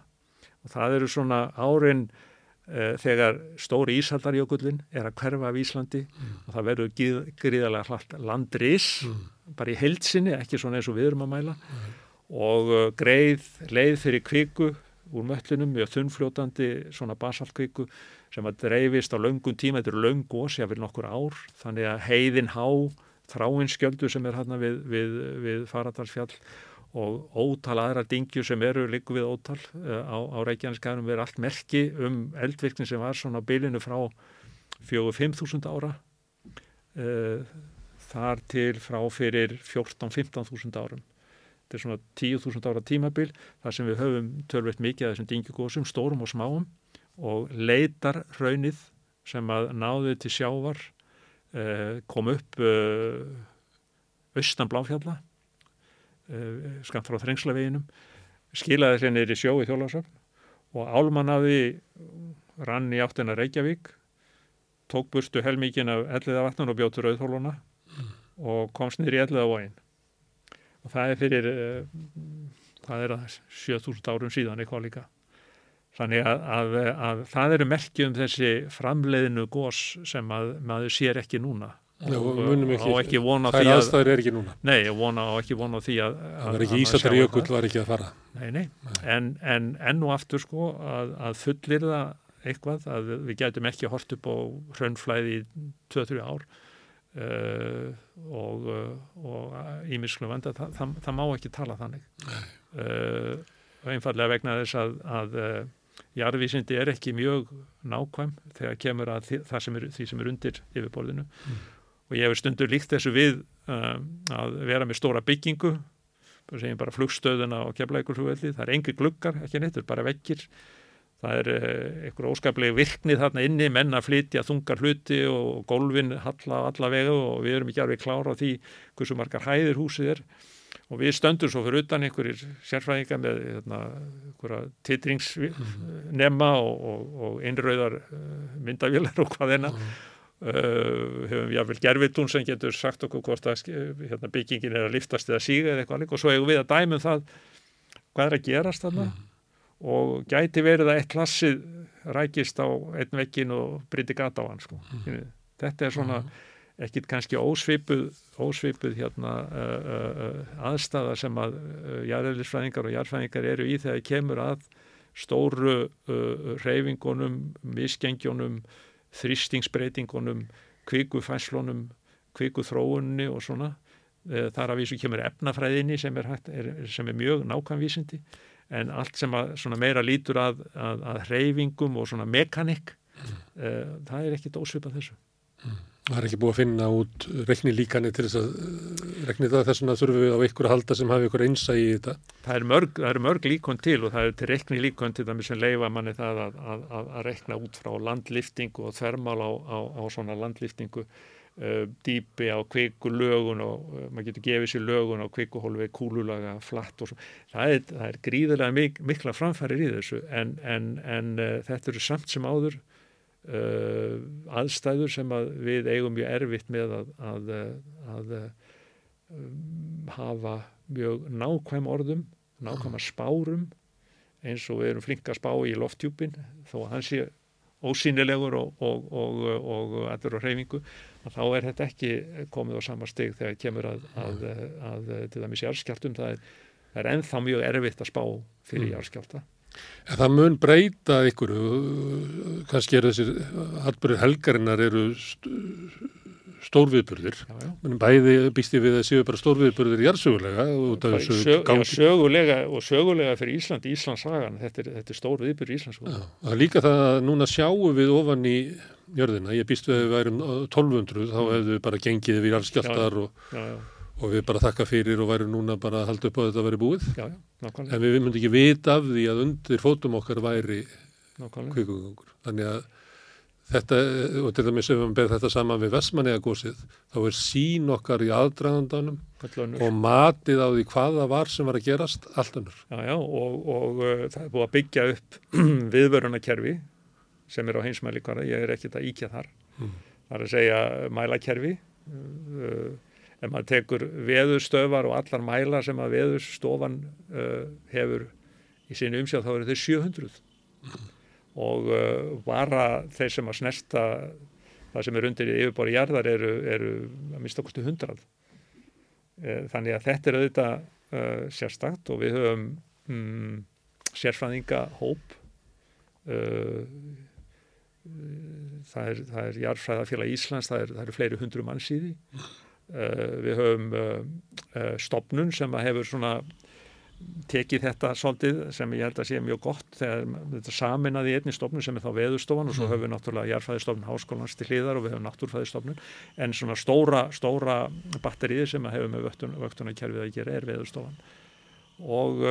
og það eru svona árin uh, þegar stóri Ísaldarjökullin er að hverfa af Íslandi og það verður gríð- gríðarlega hlætt landris bara í heilsinni, ekki svona eins og við erum að mæla og uh, greið leið fyrir kviku úr möllunum mjög þunnfljótandi svona basaltkviku sem að dreifist á löngum tíma, þetta eru gos, ég vil nokkur ár, þannig að heiðin há, þráinskjöldu sem er hérna við, við, við Faradalsfjall og ótal aðra dingju sem eru líku við ótal uh, á, á Reykjaneskaðum er allt merki um eldvirkni sem var svona á bylinu frá 4-5 þúsund ára uh, þar til frá fyrir 14-15 þúsund árum. Þetta er svona 10.000 ára tímabil þar sem við höfum tölveitt mikið af þessum dingjugósum, stórum og smáum og leitar raunnið sem að náðu til sjávar uh, kom upp uh, austan bláfjalla uh, skamt frá þrengslaveginum skilaði sér í sjó í þjólasöfn og álmannaði rann í áttina Reykjavík tók burstu helmíkin af elliða vatnun og bjóttur auðhóluna og komst í elliða vógin og það er fyrir hvað er það, 7000 árum síðan eitthvað líka þannig að, að, að það eru merki um þessi framleiðinu gós sem að maður sér ekki núna. Já, og, munum og ekki vona því að aðstæður er ekki núna. Nei, vona á ekki vona því að það var ekki sjá jökull það. var ekki að fara. Nei, nei, en, en enn og aftur sko að, að fullir það eitthvað að við gætum ekki hort upp á hraunflæði í 2-3 ár uh, og, uh, og ímislu vanda, það, það, það má ekki tala þannig. Uh, einfallega vegna þess að, að jarðvísindi er ekki mjög nákvæm þegar kemur að því, það sem er, því sem er undir yfirborðinu. Og ég hefur stundur líkt þessu við um, að vera með stóra byggingu segjum bara flugstöðuna og keflækurflugvelli, það er engi gluggar, ekki neitt, það er bara vekkir það er uh, einhver óskaplega virkni þarna inni, menn að flytja þungar hluti og gólfin halla á alla vegu og við erum ekki alveg klára á því hversu margar hæðir húsið er og við stöndum svo fyrir utan einhverjir sérfræðingar með hérna, titringsnema og, og, og innrauðar uh, myndavélar og hvað enna Uh, höfum við jáfnvel gerfitún sem getur sagt okkur hvort að hérna, byggingin er að liftast eða síga eða eitthvað líka og svo eigum við að dæmum það hvað er að gerast þarna. Og gæti verið að eitt klassið rækist á einn vekkin og bryti gata á hann sko. þetta er svona ekkit kannski ósvipuð, ósvipuð hérna, uh, uh, aðstæða sem að jarðeðlisfræðingar og jarðfræðingar eru í þegar kemur að stóru reyfingunum, misgengjónum þrýstingsbreytingunum, kvikufæslunum, kvikúþróunni og svona. Þar af vísu kemur efnafræðinni sem er, hægt, er, sem er mjög nákvæmvísindi en allt sem að, meira lítur að, að, að hreyfingum og mekanik, uh, það er ekkit ósvipað þessu. Það er ekki búið að finna út rekni líkani til þess að uh, rekni það. Þess að þurfum við á ykkur að halda sem hafi ykkur einsæ í þetta. Það er mörg, það eru mörg líkon til og það er til reikni líkon til dæmis sem leifa manni það að, að, að, reikna út frá landliftingu og þvermál á, á, á svona landliftingu uh, dýpi á kviku lögun og uh, maður getur gefið sér lögun á kvikuhólfi kúlulaga, flatt og svo. Það er, það er gríðilega mik mikla framfærir í þessu en, en, en uh, þetta eru samt sem áður uh, aðstæður sem að við eigum mjög erfitt með að, að, að, að um, hafa mjög nákvæm orðum, nákvæma spárum eins og við erum flinka að spá í loftjúpin þó að hann sé ósýnilegur og, og, og, og allur á hreyfingu þá er þetta ekki komið á sama steg þegar kemur að, að, að til dæmis jarðskjáltum það er, það er ennþá mjög erfitt að spá fyrir jarðskjálta En það mun breyta ykkur, kannski er þessir atbyrðir helgarinnar eru st stórviðburðir. já, já. Menum bæði býst ég við að séu bara stórviðburðir jarðsögulega út af þessu Sög, já, sögulega og sögulega fyrir Ísland, Íslands sagan þetta er, er stór viðbyrð í Íslands Já, það er líka það að núna sjáum við ofan í jörðina, ég býst við að við værum á 1200 þá hefðu við bara gengið við jarðskjáltar og, já, já, og við bara þakka fyrir og værum núna bara að halda upp á að þetta væri búið. já, já, En við myndum ekki vita af því að undir fótum okkar væri kvikugangur. Þannig að þetta, og til dæmis ef við ber þetta saman við Vestmanega gósið, þá er sín okkar í aðdragandanum og matið á því hvað það var sem var að gerast allt önnur. Já, já, og, og uh, það er búið að byggja upp viðvörunarkerfi sem er á heimsmælikvara, ég er ekkert að íkja þar. Mm. Það er að segja mælakerfi, uh, ef maður tekur veðurstöfar og allar mælar sem að veðurstofan uh, hefur í sinni umsjáð, þá eru þeir 700. Og uh, vara þeir sem að snerta það sem er undir í yfirbóri jarðar eru, eru að mista okkustu 100. Eh, Þannig að þetta er auðvitað uh, sérstakt og við höfum mm, sérfræðinga hóp uh, það er, er Jarðfræðafélag Íslands, það, er, eru fleiri hundru manns í því uh, við höfum uh, uh, stopnun sem að hefur svona tekið þetta svolítið sem ég held að sé mjög gott þegar þetta saminaði í einni stofnun sem er þá veðurstofan og svo höfum við náttúrulega jarðfræðistofnun háskólans til hliðar og við höfum náttúrfræðistofnun en svona stóra, stóra batterið sem að hefur með vöktun, vöktunarkerfið að gera er veðurstofan. Og,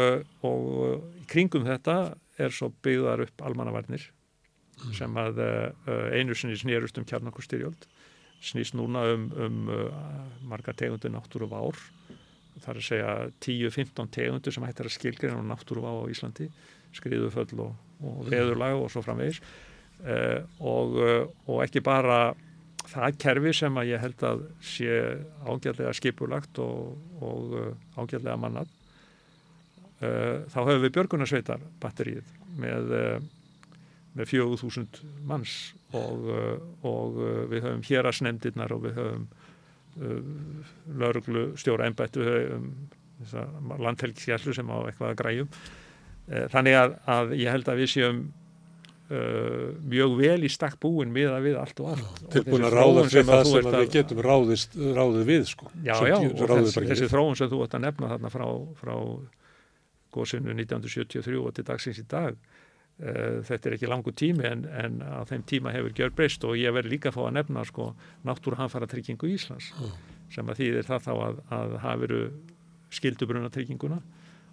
og í kringum þetta er svo byggðar upp almannavarnir sem að einu sinni snýrust um kjarnakustyrjöld snýst núna um, um uh, margar tegundir náttúru vár það er að segja 10-15 tegundir sem hættir að skilgreina á náttúruvá á Íslandi skriðuföll og, og veðurlag og svo framvegis. Uh, og, uh, og ekki bara það kerfi sem að ég held að sé ágjörlega skipulagt og, og uh, ágjörlega mannað. Uh, þá höfum við björgunarsveitar batterið með, uh, með 4000 manns og, uh, og uh, við höfum hérasnemdirnar og við höfum uh, lauruglu stjóra embættu um, landhelgiskjæslu sem á eitthvað að græjum þannig að, að ég held að við séum uh, mjög vel í stakk búin miða við allt og allt Og Tilbúin þessi að ráða þróun fyrir það að sem að við getum ráðist, ráðið við sko. Já, já, og þessi við. þróun sem þú ætti að nefna þarna frá, frá góðsynu 1973 og til dagsins í dag þetta er ekki langu tími en, en á þeim tíma hefur gjör breyst og ég verði líka að fá að nefna sko, náttúruhanfara tryggingu Íslands sem að þýðir það þá að, að hafiru skildu brunatrygginguna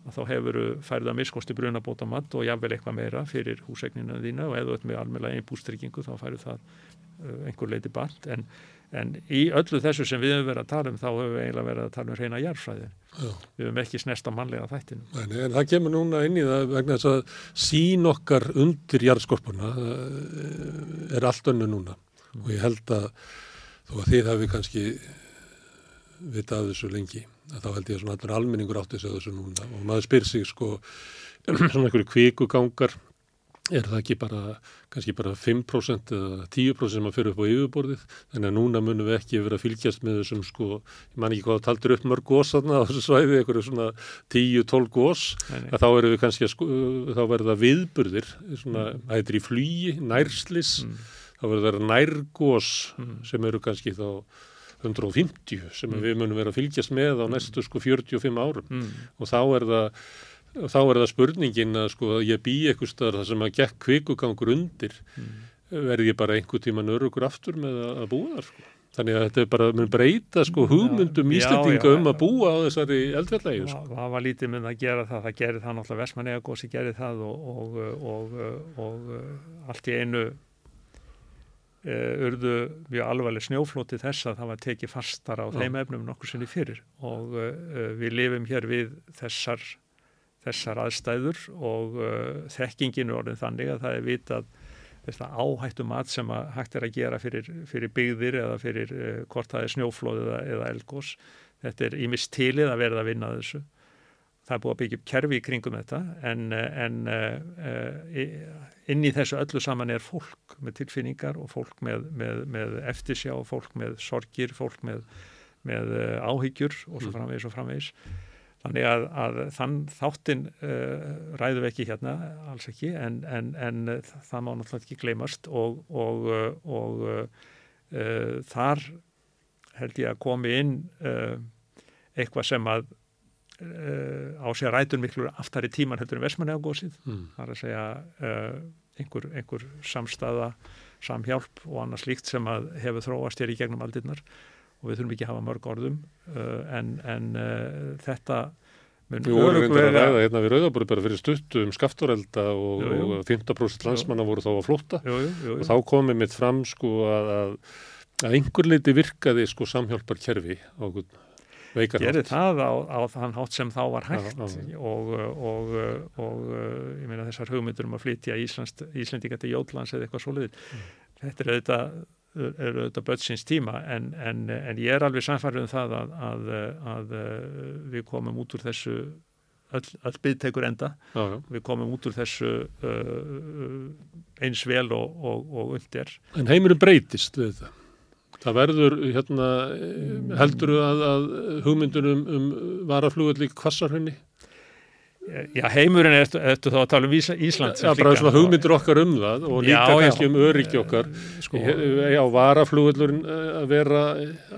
að þá hefur færið að miskosti brunabóta matt og jafnvel eitthvað meira fyrir húsegnina þína og ert með almennlega einbústryggingu þá færið það uh, einhver leiti bant en, en í öllu þessu sem við höfum verið að tala um þá höfum við eiginlega verið að tala um reyna jarðfræði. Já. við höfum ekki snest á mannlega þættinu En, en það kemur núna inn í það vegna þess að sín okkar undir jarðskorpuna uh, er allt önnu núna. Og ég held að þó að þið hafi kannski vita af þessu lengi að þá held ég að svona almenningur átti þessu núna. Og maður spyr sig sko svona einhverju kvikugangar er það ekki bara kannski bara 5% eða 10% sem að fyrir upp á yfirborðið? Þannig að núna munum við ekki vera að fylgjast með þessum sko, ég man ekki hvað það taldur upp mörg gós þarna á þessu svæði, einhverju svona 10-12 gós, að þá erum við kannski að sko, þá verða viðburðir svona, það heitir í flugi, nærslis. Mm. þá verður það nærgós Mm. sem eru kannski þá 150 sem við munum vera að fylgjast með á næstu sko 45 árum. Mm. og þá er það þá er það spurningin að sko að ég bý eitthvað staðar þar sem að gekk kvikugangur undir verði ég bara einhver tíma nörugur aftur með að, að búa þar sko. Þannig að þetta er bara mun breyta sko hugmyndum Já, Íslendinga já, um að já. búa á þessari eldfjallægi sko. það, var lítið mynd að gera það það gerði það náttúrulega Vestmanega gósi gerði það og, og, og, og, og allt í einu e, urðu mjög alvarleg snjóflóti þess að það var tekið fastar á þeim efnum nokkur sinni fyrir og e, við lifum hér við þessar þessar aðstæður og uh, þekkingin er orðin þannig að það er vitað þetta áhættu mat sem að hægt er að gera fyrir, fyrir byggðir eða fyrir uh, hvort það er snjóflóð eða, eða elgós. Þetta er ímist tilið að verða að vinna þessu. Það er búið að byggja upp kerfi í kringum þetta en, en uh, inn í þessu öllu saman er fólk með tilfinningar og fólk með, með, með eftirsjá, fólk með sorgir, fólk með, með áhyggjur og svo framvegis og framvegis. Þannig að, að þann þáttinn uh, ræðum við ekki hérna, alls ekki, en, en, en það má náttúrulega ekki gleymast og, og, og uh, þar held ég að komi inn uh, eitthvað sem að á sig að rætur miklu aftar í tíman heldur en Vesmanega gósið. Mm. Það er að segja einhver, einhver samstaða, samhjálp og annað slíkt sem að hefur þróast hér í gegnum aldirnar og við þurfum ekki að hafa mörg orðum uh, en, en uh, þetta mun öruglega hérna við Rauðabúri bara fyrir stuttu um skafturelda og, jú, jú. og 15% landsmanna voru þá að flótta jú, og þá komið mitt fram sko að, að, að einhver leiti virkaði sko samhjálpar kerfi á veikar Gerði það á, á þann hátt sem þá var hægt já, já. Og, og, og ég meina þessar hugmyndur um að flytja Íslandika til Jótlands eða eitthvað soliðið mm. þetta er auðvitað eru auðvitað börnsins tíma en, en, en ég er alveg samfærið um það að, að, að við komum út úr þessu öll, öll byggtekur enda já, já. við komum út úr þessu uh, eins vel og, og, og undir. En heimurum breytist við þetta? Það verður, hérna, heldur að, að hugmyndunum um varaflugulli kvassarhunni? Já, heimurinn er eftir þá að tala um Ísland Já, bara svona hugmyndir okkar um það og líka já, kannski já. um öryggi okkar. sko, Já, varaflugurinn eh, að vera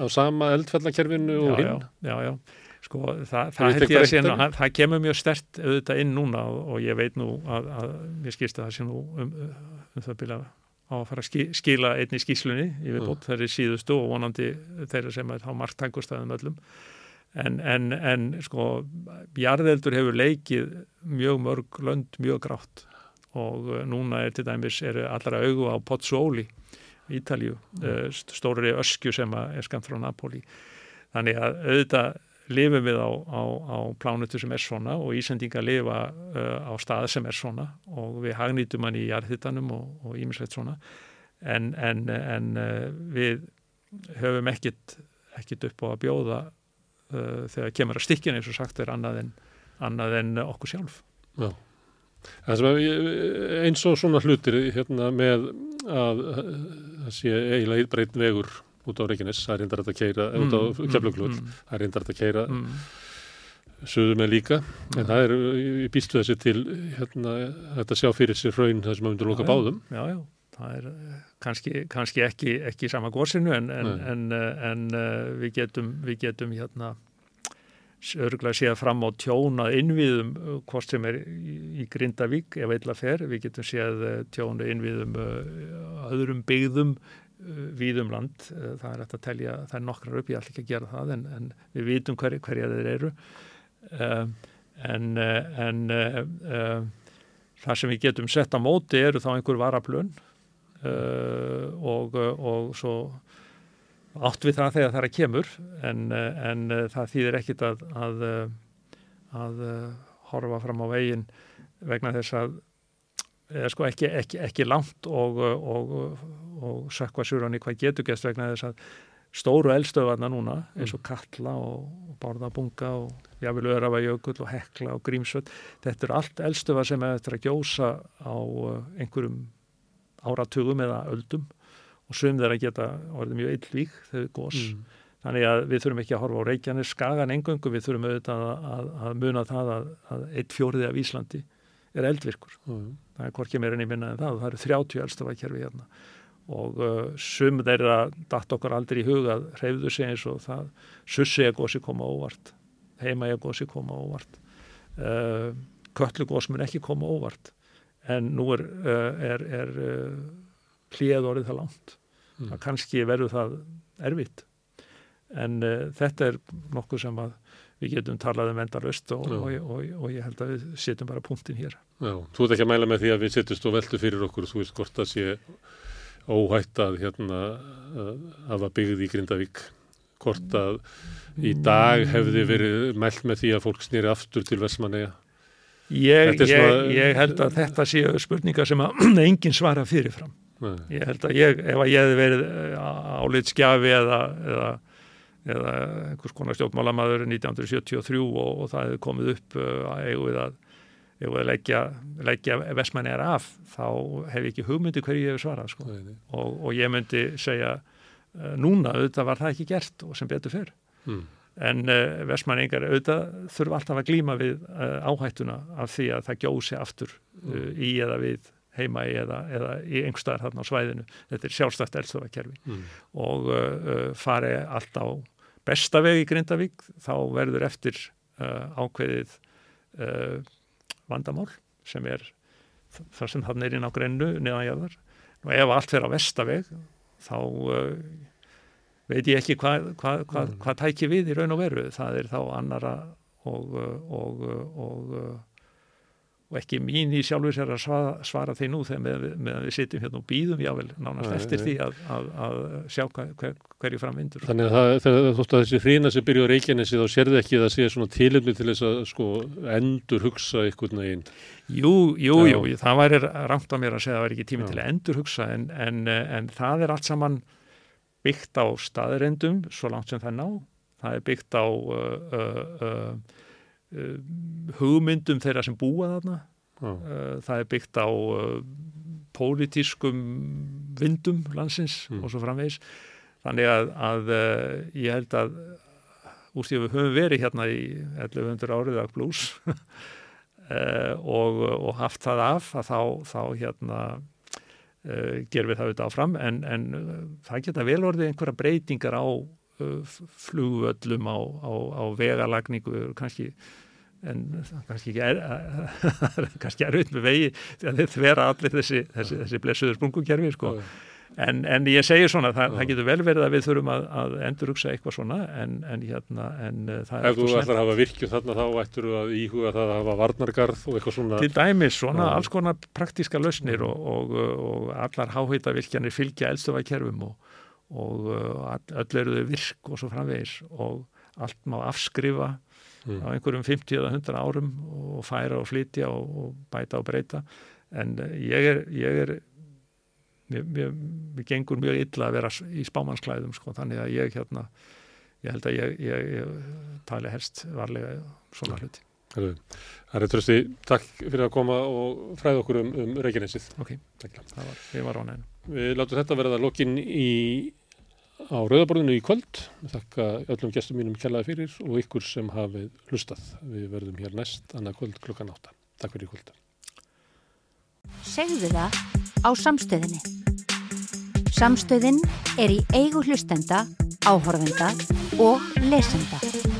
á sama eldfallakerfinu og hinn. Já, já, sko það, það held ég að sé nú, það kemur mjög stert auðvitað inn núna og, og ég veit nú að, að mér skýrst að það sé nú um, um það byrja á að fara að skila einni skíslunni, ég veit bótt þeirri síðustu og vonandi þeirra sem er á marktængustæðum öllum En, en, en sko, jarðeldur hefur leikið mjög mörg lönd mjög grátt og uh, núna er til dæmis er allra augu á Pozzuoli í Ítalju, mm. Uh, stóri öskju sem er skamt frá Napoli. Þannig að auðvitað lifum við á, á, á plánutu sem er svona og Ísendinga lifa uh, á stað sem er svona og við hagnýtum hann í jarðhittanum og ímislegt svona en, en, en uh, við höfum ekkit, ekkit upp á að bjóða uh, þegar kemur að stikkinu eins og sagt er annað en, annað en okkur sjálf. Já. Eins og svona hlutir hérna, með að það sé eiginlega breytin vegur út á Reykjanes, það er reyndar að keira mm, út á mm, kefluglull, mm, það er reyndar að keira mm. söður með líka en mm. það er í býstu þessi til hérna, þetta sjá fyrir sér raun það sem við myndum loka báðum Já, já, það er eh, kannski, kannski ekki, ekki sama górsinu en, en, en, eh, en eh, við getum, við getum hérna örgulega séð fram á tjónað innviðum uh, hvort sem er í Grindavík ef eitthvað fer, við getum séð uh, tjónað innviðum uh, öðrum byggðum víðum land. Það er eftir að telja, það er nokkrar upp. Ég ætla ekki að gera það en, en við vitum hver, hverja þeir eru. En, en það sem við getum sett á móti eru þá einhver varaplun og, og svo átt við það þegar það er að kemur en, en það þýðir ekkit að, að, að horfa fram á veginn vegna þess að eða sko ekki, ekki, ekki langt og, og, og sökva surðan í hvað getur gæst vegna þess að stóru eldstöðvarna núna eins og mm. Kalla og Bárðabunga og Jafnvel Örafajökull og Hekla og Grímsvöld þetta er allt eldstöðvar sem er eftir að gjósa á einhverjum áratugum eða öldum og sum þeirra geta orðið mjög illvík þegar gós. Mm. Þannig að við þurfum ekki að horfa á Reykjanes skagan engöngu, við þurfum auðvitað að, að, að muna það að, að eitt fjóriði af Íslandi er eldvirkur. Mm. Það er hvorki meira enn í minna en það það eru 30 eldstafakerfi hérna og uh, sum þeirra datt okkar aldrei í huga að hreyfðu sig eins og það sussi að gósi koma óvart, heima að gósi koma óvart, uh, köllugós mun ekki koma óvart en nú er, uh, er, er hlið orðið það langt. Mm. Það kannski verður það erfitt. En uh, þetta er nokkuð sem við getum talað um endalust og, og, og, og ég held að við setjum bara punktin hér. Já, þú ert ekki að mæla með því að við setjumst og veldu fyrir okkur, þú veist hvort það sé óhætt að hérna að það byggði í Grindavík hvort að í dag hefði verið mælt með því að fólk snýri aftur til Vesmanega Ég, ég, ég held að þetta séu spurningar sem að enginn svara fyrirfram. Nei. Ég held að ég, ef að ég hefði verið álitskjafi eða, eða, eða einhvers konar stjórnmálamaður 1973 og, og það hefði komið upp uh, að eigum við að, eigum við að leggja, leggja vestmannir af, þá hef ég ekki hugmyndi hverju ég hefur svarað. Sko. Og, og ég myndi segja uh, núna auðvitað var það ekki gert og sem betur fyrr. Mm. En uh, vestmanningar auðvitað þurfa alltaf að glíma við uh, áhættuna af því að það gjósi aftur uh, í eða við heima í eða, eða í einhverstaðar þarna á svæðinu. Þetta er sjálfstætt eldstöðakerfi Mm. og uh, uh, fari allt á besta veg í Grindavík þá verður eftir uh, ákveðið uh, vandamál sem er þ- það sem þannig er inn á grennu neðanjæðar. Og ef allt fer á vestaveg þá uh, veit ég ekki hvað hva, hva, Mm. hva tæki við í raun og veru. Það er þá annara og, uh, og, og, og ekki mín í sjálfur sér að svara, svara því nú þegar með, með við sitjum hérna og býðum jável nánast Nei, eftir því að, að, að sjá hver, hver, hverju fram vindur. Þannig að það, þótt að þessi hrína sem byrja á Reykjanesi þá sérði ekki að það sé svona tilumni til þess að sko endur hugsa einhvern veginn. Jú, jú, Já. jú, það væri rangt á mér að segja að það væri ekki tími Já. til að endur hugsa en, en, en það er allt saman byggt á staðrendum svo langt sem það ná. Það er byggt á uh, uh, uh, hugmyndum þeirra sem búa þarna. Uh, það er byggt á uh, pólitískum vindum landsins Mm. og svo framvegis. Þannig að, að ég held að úr því að við höfum verið hérna í 1100 árið að blús og, og haft það af að þá, þá hérna uh, gerum við það auðvitað áfram en, en það geta vel orðið einhverja breytingar á uh, flugvöllum á, á, á vegalagningu kannski en kannski ekki er, kannski er með vegi þegar þeir þvera allir þessi, þessi, þessi blessuður sprungukerfi sko. en, en ég segir svona, það, það getur vel verið að við þurfum að, að endurugsa eitthvað svona en, en hérna en, það er Ef þú ætlar að hafa virkjun þarna þá ættur þú að íhuga það að hafa varnargarð og eitthvað svona. til dæmis svona alls konar praktíska lausnir og, og, og allar háheitavirkjanir fylgja eldstöfakerfum og, og all- öll eru þau virk og svo framvegis og allt má afskrifa Mm. á einhverjum 50 eða 100 árum og færa og flytja og, og bæta og breyta en uh, ég er, ég er mér, mér, mér gengur mjög illa að vera í spámannsklæðum sko, þannig að ég hérna ég held að ég, ég, ég tali helst varlega svona hluti Það er trösti, takk fyrir að koma og fræða okkur um, um Reykjanesið. ok, Takk. það var, ég var ánægin Við látum þetta verða lokin í, á Rauðaborðinu í kvöld. Þakka öllum gestum mínum kjallaði fyrir og ykkur sem hafið hlustað. Við verðum hér næst annað kvöld klukkan átta. Takk fyrir í kvöld. Segðu það á samstöðinni. Samstöðin er í eigu hlustenda, áhorfenda og lesenda.